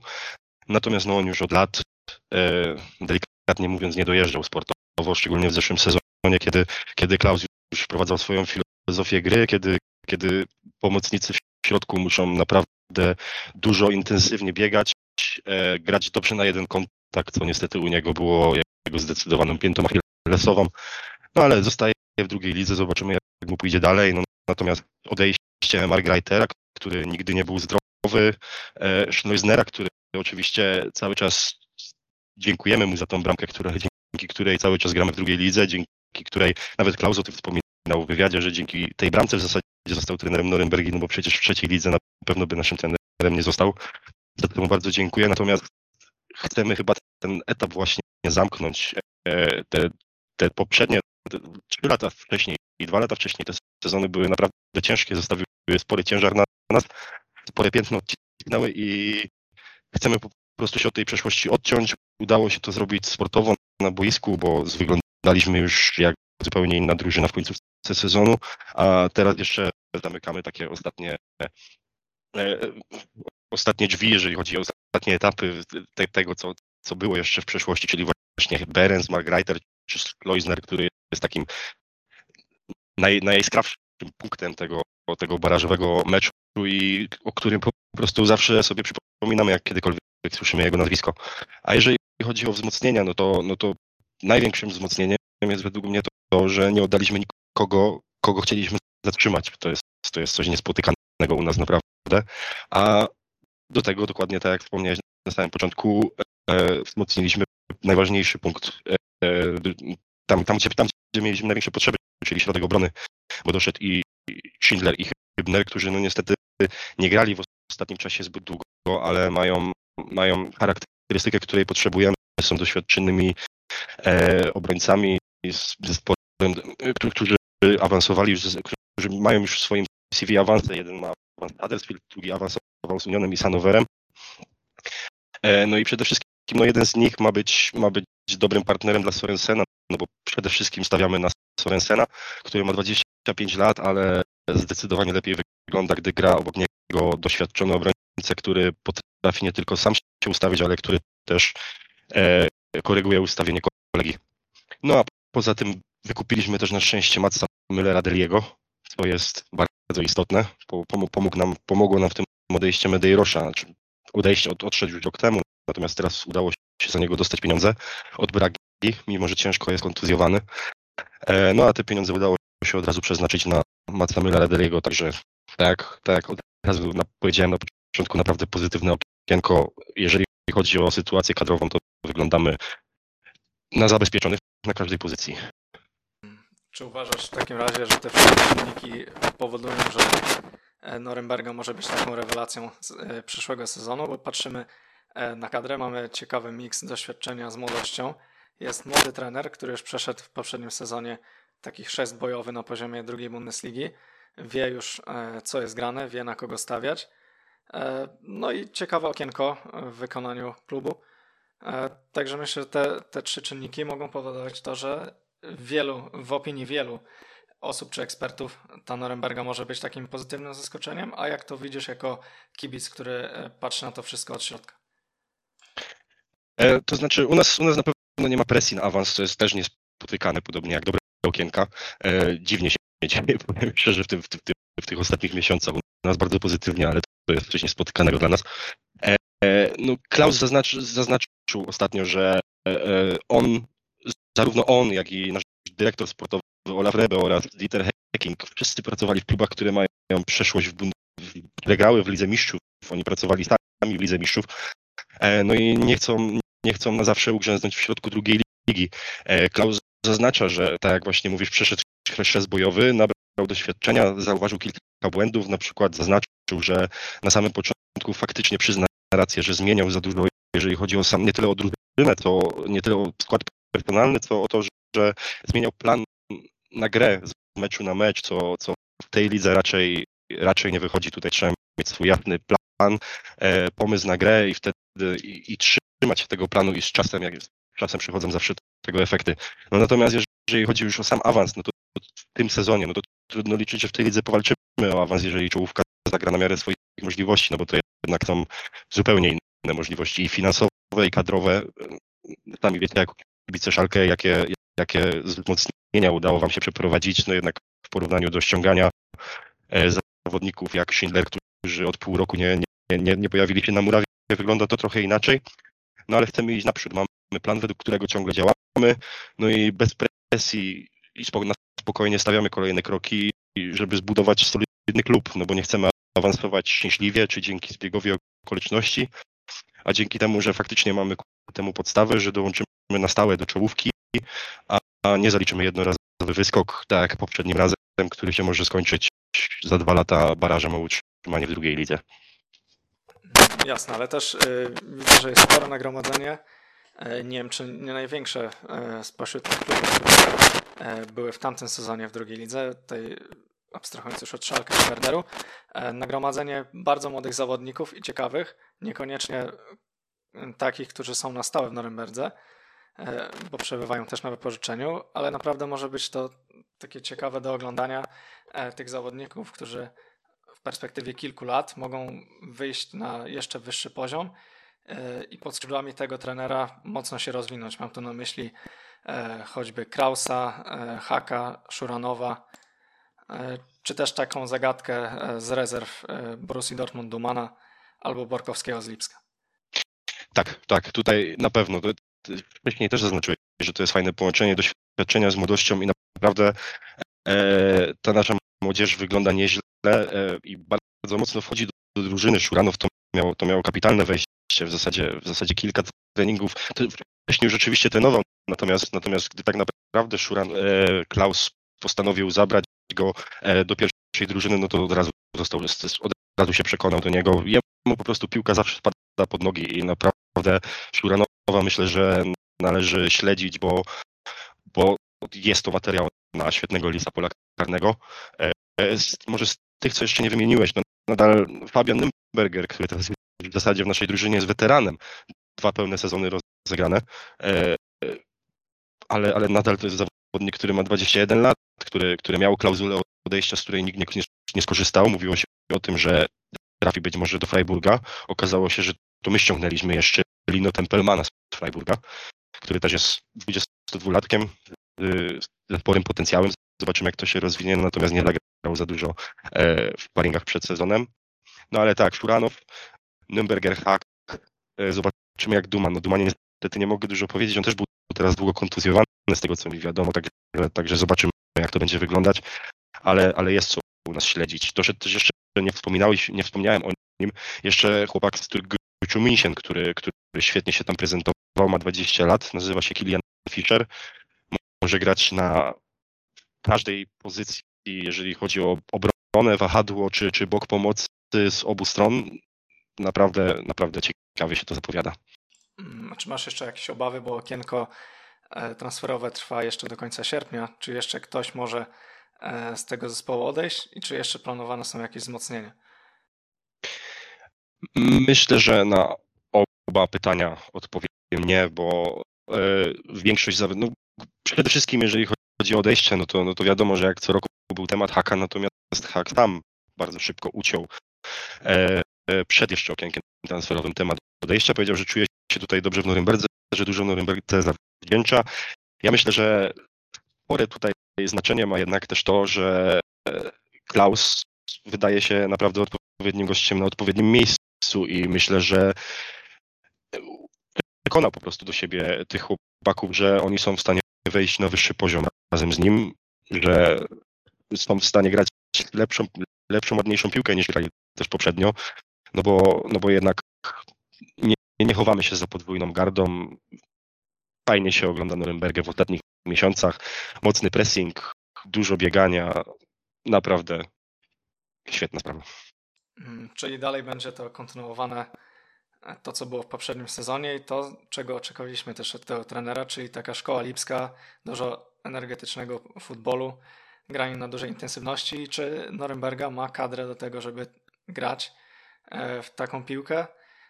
Natomiast no, on już od lat, e, delikatnie mówiąc, nie dojeżdżał sportowo, szczególnie w zeszłym sezonie, kiedy, kiedy Klaus już wprowadzał swoją filozofię gry, kiedy, kiedy pomocnicy w środku muszą naprawdę dużo intensywnie biegać, grać dobrze na jeden kontakt, co niestety u niego było jego zdecydowaną piętą achillesową. No ale zostaje w drugiej lidze, zobaczymy jak mu pójdzie dalej. No, natomiast odejście Margreitera, który nigdy nie był zdrowy, e, Schneusnera, który oczywiście cały czas dziękujemy mu za tą bramkę, która, dzięki której cały czas gramy w drugiej lidze, dzięki której nawet Klaus o tym wspominał w wywiadzie, że dzięki tej bramce w zasadzie został trenerem Norymbergi, no bo przecież w trzeciej lidze na pewno by naszym trenerem nie został. Za to mu bardzo dziękuję, natomiast chcemy chyba ten etap właśnie zamknąć. E, te, te poprzednie trzy lata wcześniej i dwa lata wcześniej te sezony były naprawdę ciężkie, zostawiły spory ciężar na nas, spore piętno odcinały i chcemy po prostu się od tej przeszłości odciąć. Udało się to zrobić sportowo na boisku, bo wyglądaliśmy już jak zupełnie inna drużyna w końcu sezonu, a teraz jeszcze zamykamy takie ostatnie e, ostatnie drzwi, jeżeli chodzi o ostatnie etapy te, tego, co, co było jeszcze w przeszłości, czyli właśnie Berens, Margreiter czy Loisner, który jest takim naj, najskrawszym punktem tego, tego barażowego meczu i o którym po prostu zawsze sobie przypominamy, jak kiedykolwiek słyszymy jego nazwisko. A jeżeli chodzi o wzmocnienia, no to, no to największym wzmocnieniem jest według mnie to, to, że nie oddaliśmy nikogo, kogo chcieliśmy zatrzymać. To jest, to jest coś niespotykanego u nas naprawdę. A do tego dokładnie tak jak wspomniałeś na samym początku, wzmocniliśmy najważniejszy punkt e, tam, tam, gdzie, tam, gdzie mieliśmy największe potrzeby, czyli środek obrony, bo doszedł i Schindler i Hybner, którzy no niestety nie grali w ostatnim czasie zbyt długo, ale mają, mają charakterystykę, której potrzebujemy. Są doświadczonymi e, obrońcami z zespołem, którzy awansowali już, którzy mają już w swoim CV awansy. Jeden ma awans Huddersfield, drugi awansował z Unionem i Sanowerem. E, no i przede wszystkim no jeden z nich ma być, ma być dobrym partnerem dla Sorensena, no bo przede wszystkim stawiamy na Sorensena, który ma 25 lat, ale zdecydowanie lepiej wygląda, gdy gra obok niego doświadczony obrońca, który potrafi nie tylko sam się ustawić, ale który też e, koryguje ustawienie kolegi. No a poza tym wykupiliśmy też na szczęście Matsa Müllera Deliego, co jest bardzo istotne. Pomógł nam, pomogło nam w tym odejście Medeirosza, znaczy odejście od, odszedł już rok temu, natomiast teraz udało się za niego dostać pieniądze od Bragi, mimo że ciężko jest kontuzjowany. E, no a te pieniądze udało się od razu przeznaczyć na Matsa Müllera także tak, tak, od razu powiedziałem na początku naprawdę pozytywne okienko. Jeżeli chodzi o sytuację kadrową, to wyglądamy na zabezpieczonych na każdej pozycji. Czy uważasz w takim razie, że te wszystkie czynniki powodują, że e, Norymberga może być taką rewelacją e, przyszłego sezonu? Bo patrzymy na kadrę. Mamy ciekawy miks doświadczenia z młodością. Jest młody trener, który już przeszedł w poprzednim sezonie taki chrzest bojowy na poziomie drugiej Bundesligi. Wie już, e, co jest grane, wie na kogo stawiać. E, no i ciekawe okienko w wykonaniu klubu. Także myślę, że te, te trzy czynniki mogą powodować to, że wielu, w opinii wielu osób czy ekspertów ta Norymberga może być takim pozytywnym zaskoczeniem, a jak to widzisz jako kibic, który patrzy na to wszystko od środka? E, to znaczy u nas, u nas na no nie ma presji na awans, to jest też niespotykane, podobnie jak dobre okienka. E, dziwnie się dzieje, powiem szczerze, w, tym, w, w tych ostatnich miesiącach. U nas bardzo pozytywnie, ale to jest coś niespotykanego dla nas. E, no, Klaus zaznaczy, zaznaczył ostatnio, że on, zarówno on, jak i nasz dyrektor sportowy Olaf Rebe oraz Dieter Hecking, wszyscy pracowali w klubach, które mają przeszłość w, grały w Lidze Mistrzów. Oni pracowali sami w Lidze Mistrzów. E, no i nie chcą, nie chcą na zawsze ugrzęznąć w środku drugiej ligi. E, Klaus zaznacza, że tak jak właśnie mówisz, przeszedł stres bojowy, nabrał doświadczenia, zauważył kilka błędów, na przykład zaznaczył, że na samym początku faktycznie przyzna rację, że zmieniał za dużo, jeżeli chodzi o sam, nie tyle o drużynę, to nie tyle o skład personalny, co o to, że zmieniał plan na grę z meczu na mecz, co, co w tej lidze raczej, raczej nie wychodzi. Tutaj trzeba mieć swój jasny plan, e, pomysł na grę i wtedy i, i trzymać się tego planu i z czasem, jak z czasem przychodzą zawsze tego efekty. No natomiast jeżeli chodzi już o sam awans, no to w tym sezonie, no to trudno liczyć, że w tej lidze powalczymy o awans, jeżeli czołówka zagra na miarę swoich możliwości, no bo to jednak są zupełnie inne możliwości i finansowe, i kadrowe. Sami wiecie, jak kibice Szalkę, jakie, jakie wzmocnienia udało wam się przeprowadzić, no jednak w porównaniu do ściągania e, zawodników jak Schindler, którzy od pół roku nie, nie, nie, nie pojawili się na murawie, wygląda to trochę inaczej. No ale chcemy iść naprzód. Mamy plan, według którego ciągle działamy. No i bez presji i spokojnie stawiamy kolejne kroki, żeby zbudować solidny klub, no bo nie chcemy awansować szczęśliwie, czy dzięki zbiegowi okoliczności, a dzięki temu, że faktycznie mamy temu podstawę, że dołączymy na stałe do czołówki, a, a nie zaliczymy jednorazowy wyskok, tak jak poprzednim razem, który się może skończyć za dwa lata barażem o utrzymanie w drugiej lidze. Jasne, ale też y, widzę, że jest spore nagromadzenie. Y, nie wiem, czy nie największe y, spośród tych klubów, które były w tamtym sezonie w drugiej lidze, tej abstrahując już od Szalkę i Werderu. Nagromadzenie bardzo młodych zawodników i ciekawych, niekoniecznie takich, którzy są na stałe w Norymberdze, bo przebywają też na wypożyczeniu, ale naprawdę może być to takie ciekawe do oglądania tych zawodników, którzy perspektywie kilku lat mogą wyjść na jeszcze wyższy poziom e, i pod skrzydłami tego trenera mocno się rozwinąć. Mam tu na myśli e, choćby Krausa, e, Haka, Szuranowa, czy też taką zagadkę z rezerw Borussii Dortmund Dumana albo Borkowskiego z Lipska. Tak, tak, tutaj na pewno. Wcześniej też zaznaczyłeś, że to jest fajne połączenie doświadczenia z młodością i naprawdę ta nasza młodzież wygląda nieźle i bardzo mocno wchodzi do, do drużyny. Szuranow to miało, to miało kapitalne wejście, w zasadzie, w zasadzie kilka treningów. Wcześniej rzeczywiście trenował, natomiast, natomiast gdy tak naprawdę Szuran, e, Klaus postanowił zabrać go e, do pierwszej drużyny, no to od razu został, od razu się przekonał do niego. Jemu po prostu piłka zawsze spada pod nogi i naprawdę Szuranowa myślę, że należy śledzić, bo, bo jest to materiał na świetnego lisa pola karnego. E, może z tych, co jeszcze nie wymieniłeś, no, nadal Fabian Nymberger, który teraz w zasadzie w naszej drużynie jest weteranem, dwa pełne sezony rozegrane, e, ale, ale nadal to jest zawodnik, który ma 21 lat, który, który miał klauzulę odejścia, z której nikt nie, nie skorzystał. Mówiło się o tym, że trafi być może do Freiburga. Okazało się, że to my ściągnęliśmy jeszcze Lino Tempelmana z Freiburga, który też jest 22-latkiem y, z sporym potencjałem. Zobaczymy, jak to się rozwinie, natomiast nie zagrał za dużo e, w paringach przed sezonem. No ale tak, Szuranow, Nürnberger, Hack, e, zobaczymy jak Duma. No Duma niestety nie mogę dużo powiedzieć, on też był teraz długo kontuzjowany z tego co mi wiadomo, także, także zobaczymy jak to będzie wyglądać, ale, ale jest co u nas śledzić. Że też jeszcze nie wspominałeś, nie wspomniałem o nim, jeszcze chłopak z Minchen, który, który świetnie się tam prezentował, ma 20 lat, nazywa się Kilian Fischer, może grać na każdej pozycji, jeżeli chodzi o obronę, wahadło czy, czy bok pomocy z obu stron, naprawdę, naprawdę ciekawie się to zapowiada. Mm, czy masz jeszcze jakieś obawy, bo okienko e, transferowe trwa jeszcze do końca sierpnia? Czy jeszcze ktoś może e, z tego zespołu odejść i czy jeszcze planowane są jakieś wzmocnienia? Myślę, że na oba pytania odpowiem nie, bo e, większość, no, przede wszystkim jeżeli chodzi o odejście, no to, no to wiadomo, że jak co roku był temat haka, natomiast hak tam bardzo szybko uciął e, e, przed jeszcze okienkiem transferowym temat odejścia. Powiedział, że czuje się tutaj dobrze w Norymberdze, że dużo Norymberdze odwdzięcza. Ja myślę, że spore tutaj znaczenie ma jednak też to, że Klaus wydaje się naprawdę odpowiednim gościem na odpowiednim miejscu i myślę, że przekonał po prostu do siebie tych chłopaków, że oni są w stanie wejść na wyższy poziom razem z nim, że są w stanie grać lepszą, lepszą ładniejszą piłkę niż grali też poprzednio, no bo, no bo jednak nie, nie chowamy się za podwójną gardą. Fajnie się ogląda Norymbergę w ostatnich miesiącach. Mocny pressing, dużo biegania. Naprawdę świetna sprawa. Mm, czyli dalej będzie to kontynuowane e, to, co było w poprzednim sezonie i to, czego oczekiwaliśmy też od tego trenera, czyli taka szkoła lipska, dużo energetycznego futbolu, granie na dużej intensywności. Czy Norymberga ma kadrę do tego, żeby grać e, w taką piłkę?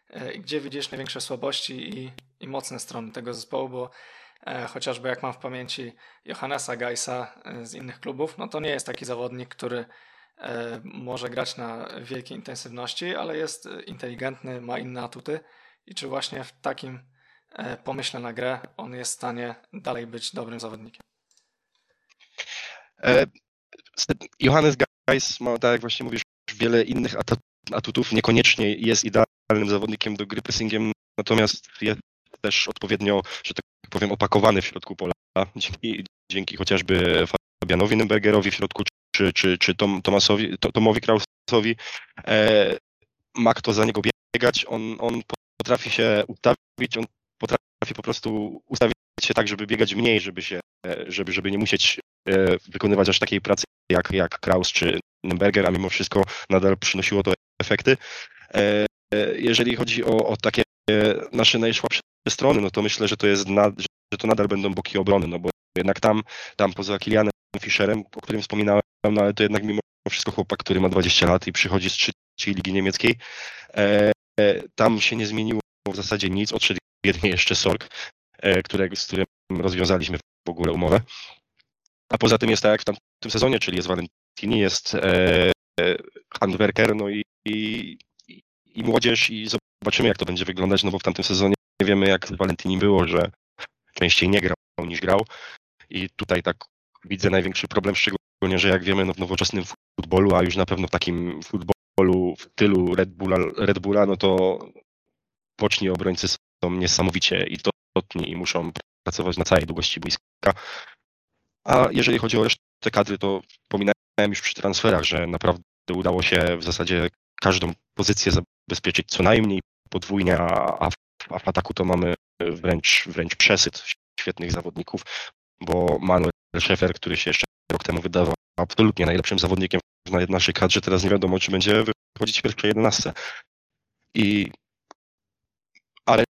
E, gdzie widzisz największe słabości i, i mocne strony tego zespołu, bo e, chociażby jak mam w pamięci Johannesa Geisa z innych klubów, no to nie jest taki zawodnik, który może grać na wielkiej intensywności, ale jest inteligentny, ma inne atuty i czy właśnie w takim pomyśle na grę on jest w stanie dalej być dobrym zawodnikiem? E, Johannes Geis ma, tak jak właśnie mówisz, wiele innych atutów. Niekoniecznie jest idealnym zawodnikiem do gry pressingiem, natomiast jest też odpowiednio, że tak powiem, opakowany w środku pola, dzięki, dzięki chociażby Fabianowi Nembergerowi w środku, czy, czy, czy Tom, Tomasowi, Tomowi Krausowi. E, ma kto za niego biegać, on, on potrafi się ustawić, on potrafi po prostu ustawić się tak, żeby biegać mniej, żeby się, żeby, żeby nie musieć wykonywać aż takiej pracy jak, jak Kraus czy Nemberger, a mimo wszystko nadal przynosiło to efekty. E, jeżeli chodzi o, o takie nasze najsłabsze strony, no to myślę, że to jest że to nadal będą boki obrony, no bo jednak tam, tam poza Kilianem Fischerem, o którym wspominałem, no ale to jednak mimo wszystko chłopak, który ma 20 lat i przychodzi z trzeciej ligi niemieckiej, e, tam się nie zmieniło w zasadzie nic, odszedł jedynie jeszcze Sorg, E, którego, z którym rozwiązaliśmy w ogóle umowę. A poza tym jest tak jak w tamtym sezonie, czyli jest Valentini, jest e, e, Handwerker, no i, i, i młodzież i zobaczymy jak to będzie wyglądać, no bo w tamtym sezonie nie wiemy jak z Valentini było, że częściej nie grał niż grał i tutaj tak widzę największy problem, szczególnie, że jak wiemy no w nowoczesnym futbolu, a już na pewno w takim futbolu w stylu Red Bulla, Red Bulla no to boczni obrońcy są niesamowicie istotni i muszą pracować na całej długości boiska. A jeżeli chodzi o resztę kadry, to wspominałem już przy transferach, że naprawdę udało się w zasadzie każdą pozycję zabezpieczyć co najmniej podwójnie, a, a w ataku to mamy wręcz, wręcz przesyt świetnych zawodników, bo Manuel Szefer, który się jeszcze rok temu wydawał absolutnie najlepszym zawodnikiem w naszej kadrze, teraz nie wiadomo, czy będzie wychodzić w pierwszej 11. I ale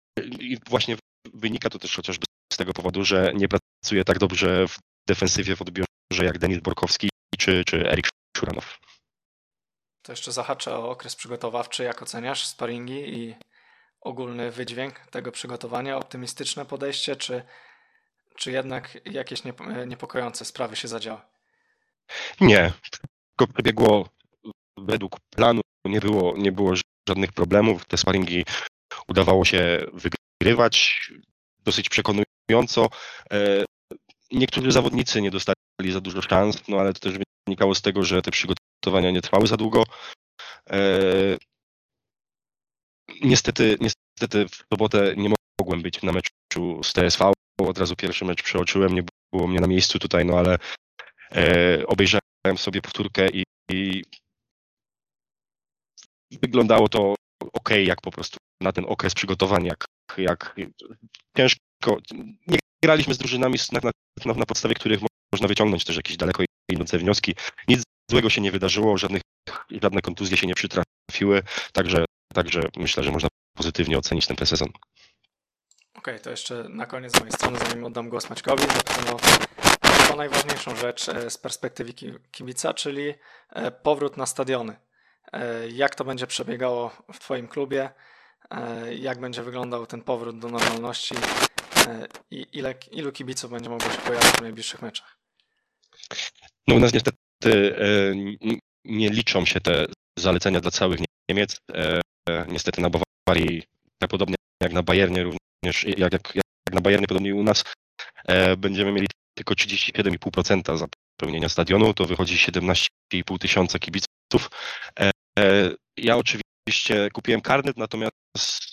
i właśnie Wynika to też chociażby z tego powodu, że nie pracuje tak dobrze w defensywie w odbiorze jak Denis Borkowski czy, czy Erik Szuranow. To jeszcze zahaczę o okres przygotowawczy. Jak oceniasz sparingi i ogólny wydźwięk tego przygotowania? Optymistyczne podejście, czy, czy jednak jakieś niepokojące sprawy się zadziały? Nie. Wszystko przebiegło według planu. Nie było, nie było żadnych problemów. Te sparingi udawało się wygrywać dosyć przekonująco. Niektórzy zawodnicy nie dostali za dużo szans, no ale to też wynikało z tego, że te przygotowania nie trwały za długo. E, niestety, niestety w sobotę nie mogłem być na meczu z TSV. Od razu pierwszy mecz przeoczyłem, nie było mnie na miejscu tutaj, no ale e, obejrzałem sobie powtórkę i, i wyglądało to ok, jak po prostu na ten okres przygotowania, jak, jak ciężko, nie graliśmy z drużynami na, na, na podstawie których można wyciągnąć też jakieś daleko idące wnioski. Nic złego się nie wydarzyło, żadnych, żadne kontuzje się nie przytrafiły, także, także myślę, że można pozytywnie ocenić ten sezon. Okej, okay, to jeszcze na koniec z mojej strony, zanim oddam głos Maćkowi, zapytam o najważniejszą rzecz e, z perspektywy kibica, czyli e, powrót na stadiony. E, jak to będzie przebiegało w Twoim klubie? Jak będzie wyglądał ten powrót do normalności i ile, ilu kibiców będzie mogło się pojawić w najbliższych meczach? No u nas niestety nie liczą się te zalecenia dla całych Niemiec. Niestety na Bawarii, tak podobnie jak na Bayernie, również jak, jak, jak na Bayernie, podobnie u nas, e, będziemy mieli tylko 37,5% zapełnienia stadionu, to wychodzi 17,5 tysiąca kibiców. E, e, ja oczywiście kupiłem karnet, natomiast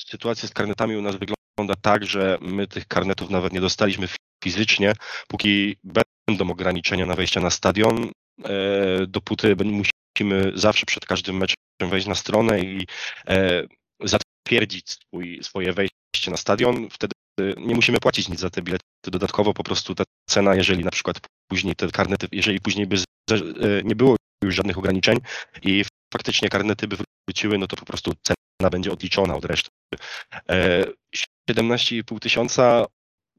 sytuacja z karnetami u nas wygląda tak, że my tych karnetów nawet nie dostaliśmy fizycznie, póki będą ograniczenia na wejście na stadion, dopóty musimy zawsze przed każdym meczem wejść na stronę i zatwierdzić swój, swoje wejście na stadion. Wtedy nie musimy płacić nic za te bilety dodatkowo, po prostu ta cena, jeżeli na przykład później te karnety, jeżeli później by e, nie było już żadnych ograniczeń i faktycznie karnety by wróciły, no to po prostu cena będzie odliczona od reszty. 17,5 e, tysiąca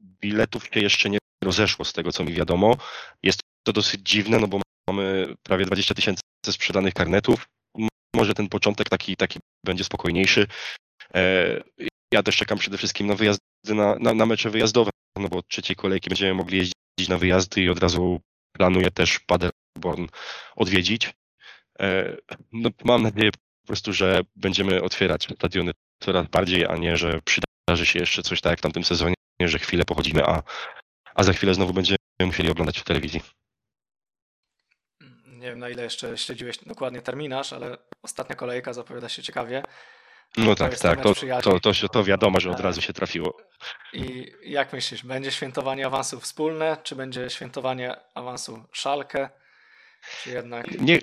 biletów się jeszcze nie rozeszło z tego, co mi wiadomo. Jest to dosyć dziwne, no bo mamy prawie 20 tysięcy sprzedanych karnetów. Może ten początek taki, taki będzie spokojniejszy. E, ja też czekam przede wszystkim na wyjazdy na, na, na mecze wyjazdowe, no bo od trzeciej kolejki będziemy mogli jeździć na wyjazdy i od razu planuję też Paderborn odwiedzić. E, no, mam nadzieję po prostu, że będziemy otwierać stadiony coraz bardziej, a nie, że przydarzy się jeszcze coś tak jak w tamtym sezonie, że chwilę pochodzimy, a, a za chwilę znowu będziemy musieli oglądać w telewizji. Nie wiem, na ile jeszcze śledziłeś dokładnie terminarz, ale ostatnia kolejka zapowiada się ciekawie. No tak, tak, to, to, to, to wiadomo, że od razu się trafiło. I jak myślisz, będzie świętowanie awansu wspólne, czy będzie świętowanie awansu szalkę, czy jednak... Nie,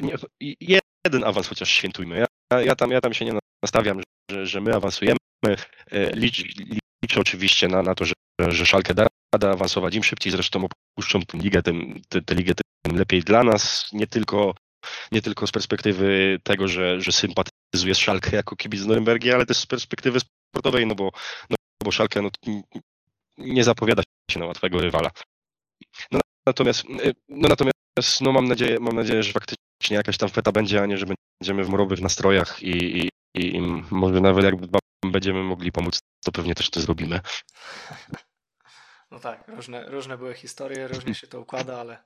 nie, jeden awans chociaż świętujmy. Ja, ja, tam, ja tam się nie nastawiam, że, że my awansujemy. E, licz, liczę oczywiście na, na to, że, że szalkę da, da awansować. Im szybciej zresztą opuszczą tę ligę, tym, ligę, tym lepiej dla nas. Nie tylko nie tylko z perspektywy tego, że, że sympatyzuję z Szalkę jako kibic z Norymbergi, ale też z perspektywy sportowej, no bo, no, bo Szalkę no, nie zapowiada się na łatwego rywala. No, natomiast no, natomiast no, mam, nadzieję, mam nadzieję, że faktycznie jakaś tam feta będzie, a nie, że będziemy w morowych nastrojach i, i, i może nawet jak będziemy mogli pomóc, to pewnie też to zrobimy. No tak, różne, różne były historie, różnie się to układa, ale.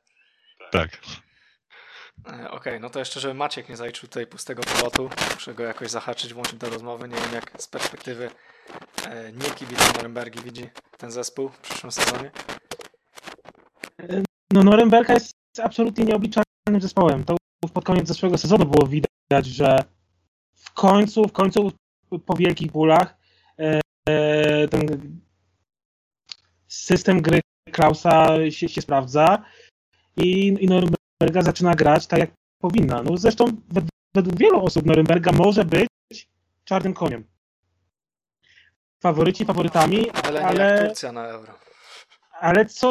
Tak. E, okej, okay, no to jeszcze, żeby Maciek nie zaliczył tutaj pustego pilotu, muszę go jakoś zahaczyć, włączyć do rozmowy. Nie wiem, jak z perspektywy e, nie kibica Norymbergi widzi ten zespół w przyszłym sezonie. E, no Norymberga jest absolutnie nieobliczalnym zespołem. To pod koniec zeszłego sezonu było widać, że w końcu, w końcu po wielkich bólach e, ten system gry Klausa się, się sprawdza i, i Norymberga zaczyna grać tak, jak powinna. No zresztą według wielu osób Norymberga może być czarnym koniem. Faworyci faworytami, ale... ale na euro. Ale co,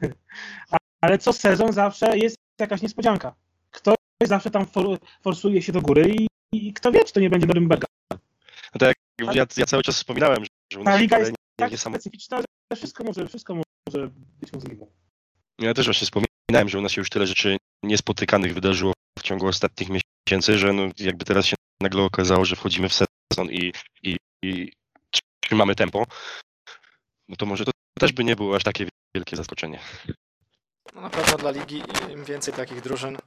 ale co sezon zawsze jest jakaś niespodzianka. Ktoś zawsze tam for, forsuje się do góry i, i, kto wie, czy to nie będzie Norymberga. No tak, ja, ja cały czas wspominałem, że u nas liga jest tak nie, specyficzna, że wszystko może, wszystko może być możliwe. Ja też właśnie wspominałem że u nas się już tyle rzeczy niespotykanych wydarzyło w ciągu ostatnich miesięcy, że no jakby teraz się nagle okazało, że wchodzimy w sezon i, i, i trzymamy tempo, no to może to też by nie było aż takie wielkie zaskoczenie. No na pewno dla ligi im więcej takich drużyn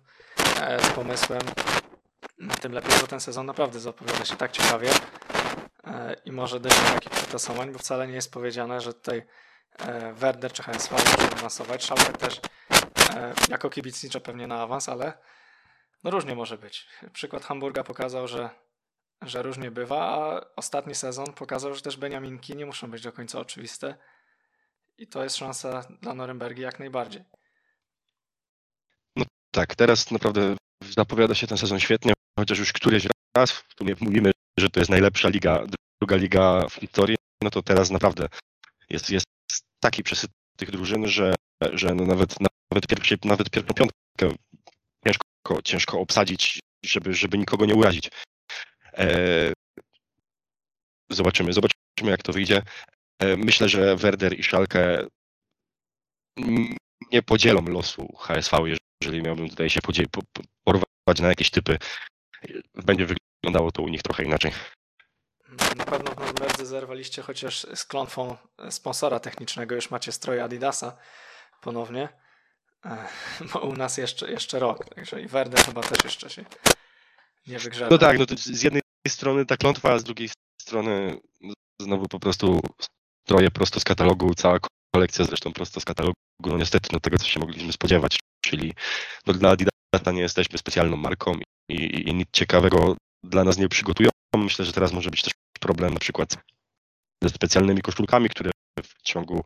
e, z pomysłem, tym lepiej, bo ten sezon naprawdę zapowiada się tak ciekawie i może dojść do takich przetasowań, bo wcale nie jest powiedziane, że tutaj e, Werder czy HSV może awansować. Szalkę też E, jako kibic pewnie na awans, ale no różnie może być. Przykład Hamburga pokazał, że, że różnie bywa, a ostatni sezon pokazał, że też Beniaminki nie muszą być do końca oczywiste i to jest szansa dla Norymbergi jak najbardziej. No tak, teraz naprawdę zapowiada się ten sezon świetnie, chociaż już któryś raz w sumie mówimy, że to jest najlepsza liga, druga liga w historii, no to teraz naprawdę jest, jest taki przesyt tych drużyn, że, że no nawet, nawet, pierwszy, nawet pierwszą piątkę ciężko, ciężko obsadzić, żeby, żeby nikogo nie urazić. E, zobaczymy, zobaczymy jak to wyjdzie. E, myślę, że Werder i Schalke nie podzielą losu HSV, jeżeli miałbym tutaj się porwać na jakieś typy. Będzie wyglądało to u nich trochę inaczej. Na pewno w Norymberze zerwaliście chociaż z klątwą sponsora technicznego, już macie stroje Adidasa ponownie. Bo u nas jeszcze, jeszcze rok, także i Werder chyba też jeszcze się nie wygrzewa. No tak, no z jednej strony ta klątwa, a z drugiej strony znowu po prostu stroje prosto z katalogu, cała kolekcja zresztą prosto z katalogu, no niestety no tego, co się mogliśmy spodziewać, czyli no dla Adidasa nie jesteśmy specjalną marką i, i, i nic ciekawego dla nas nie przygotują. Myślę, że teraz może być też problem na przykład ze specjalnymi koszulkami, które w ciągu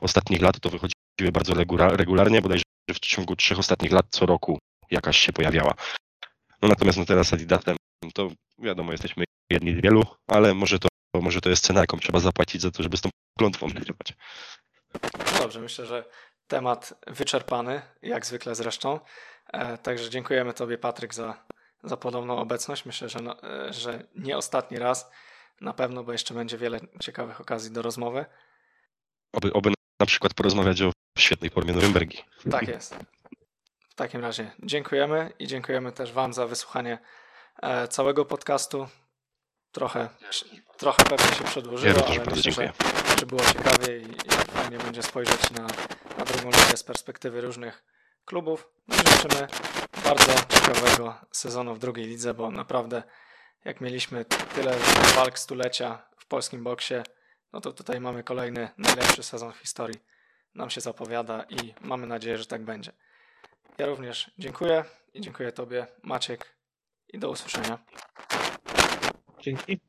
ostatnich lat to wychodziły bardzo regularnie, bodajże w ciągu trzech ostatnich lat co roku jakaś się pojawiała. No natomiast no teraz Adidasem to wiadomo, jesteśmy jedni z wielu, ale może to, może to jest cena, jaką trzeba zapłacić za to, żeby z tą klątwą nagrywać. Dobrze, myślę, że temat wyczerpany, jak zwykle zresztą. E, także dziękujemy Tobie, Patryk, za, za podobną obecność. Myślę, że, no, e, że nie ostatni raz na pewno, bo jeszcze będzie wiele ciekawych okazji do rozmowy. Oby, oby na przykład porozmawiać o świetnej formie Norymbergi. Tak jest. W takim razie dziękujemy i dziękujemy też Wam za wysłuchanie e, całego podcastu. Trochę, trochę pewnie się przedłużyło, ja ale myślę, że, że, było ciekawie i, i fajnie będzie spojrzeć na, na drugą ligę z perspektywy różnych klubów. No i życzymy bardzo ciekawego sezonu w drugiej lidze, bo naprawdę jak mieliśmy tyle walk stulecia w polskim boksie, no to tutaj mamy kolejny najlepszy sezon w historii. Nam się zapowiada i mamy nadzieję, że tak będzie. Ja również dziękuję i dziękuję Tobie, Maciek, i do usłyszenia. Dzięki.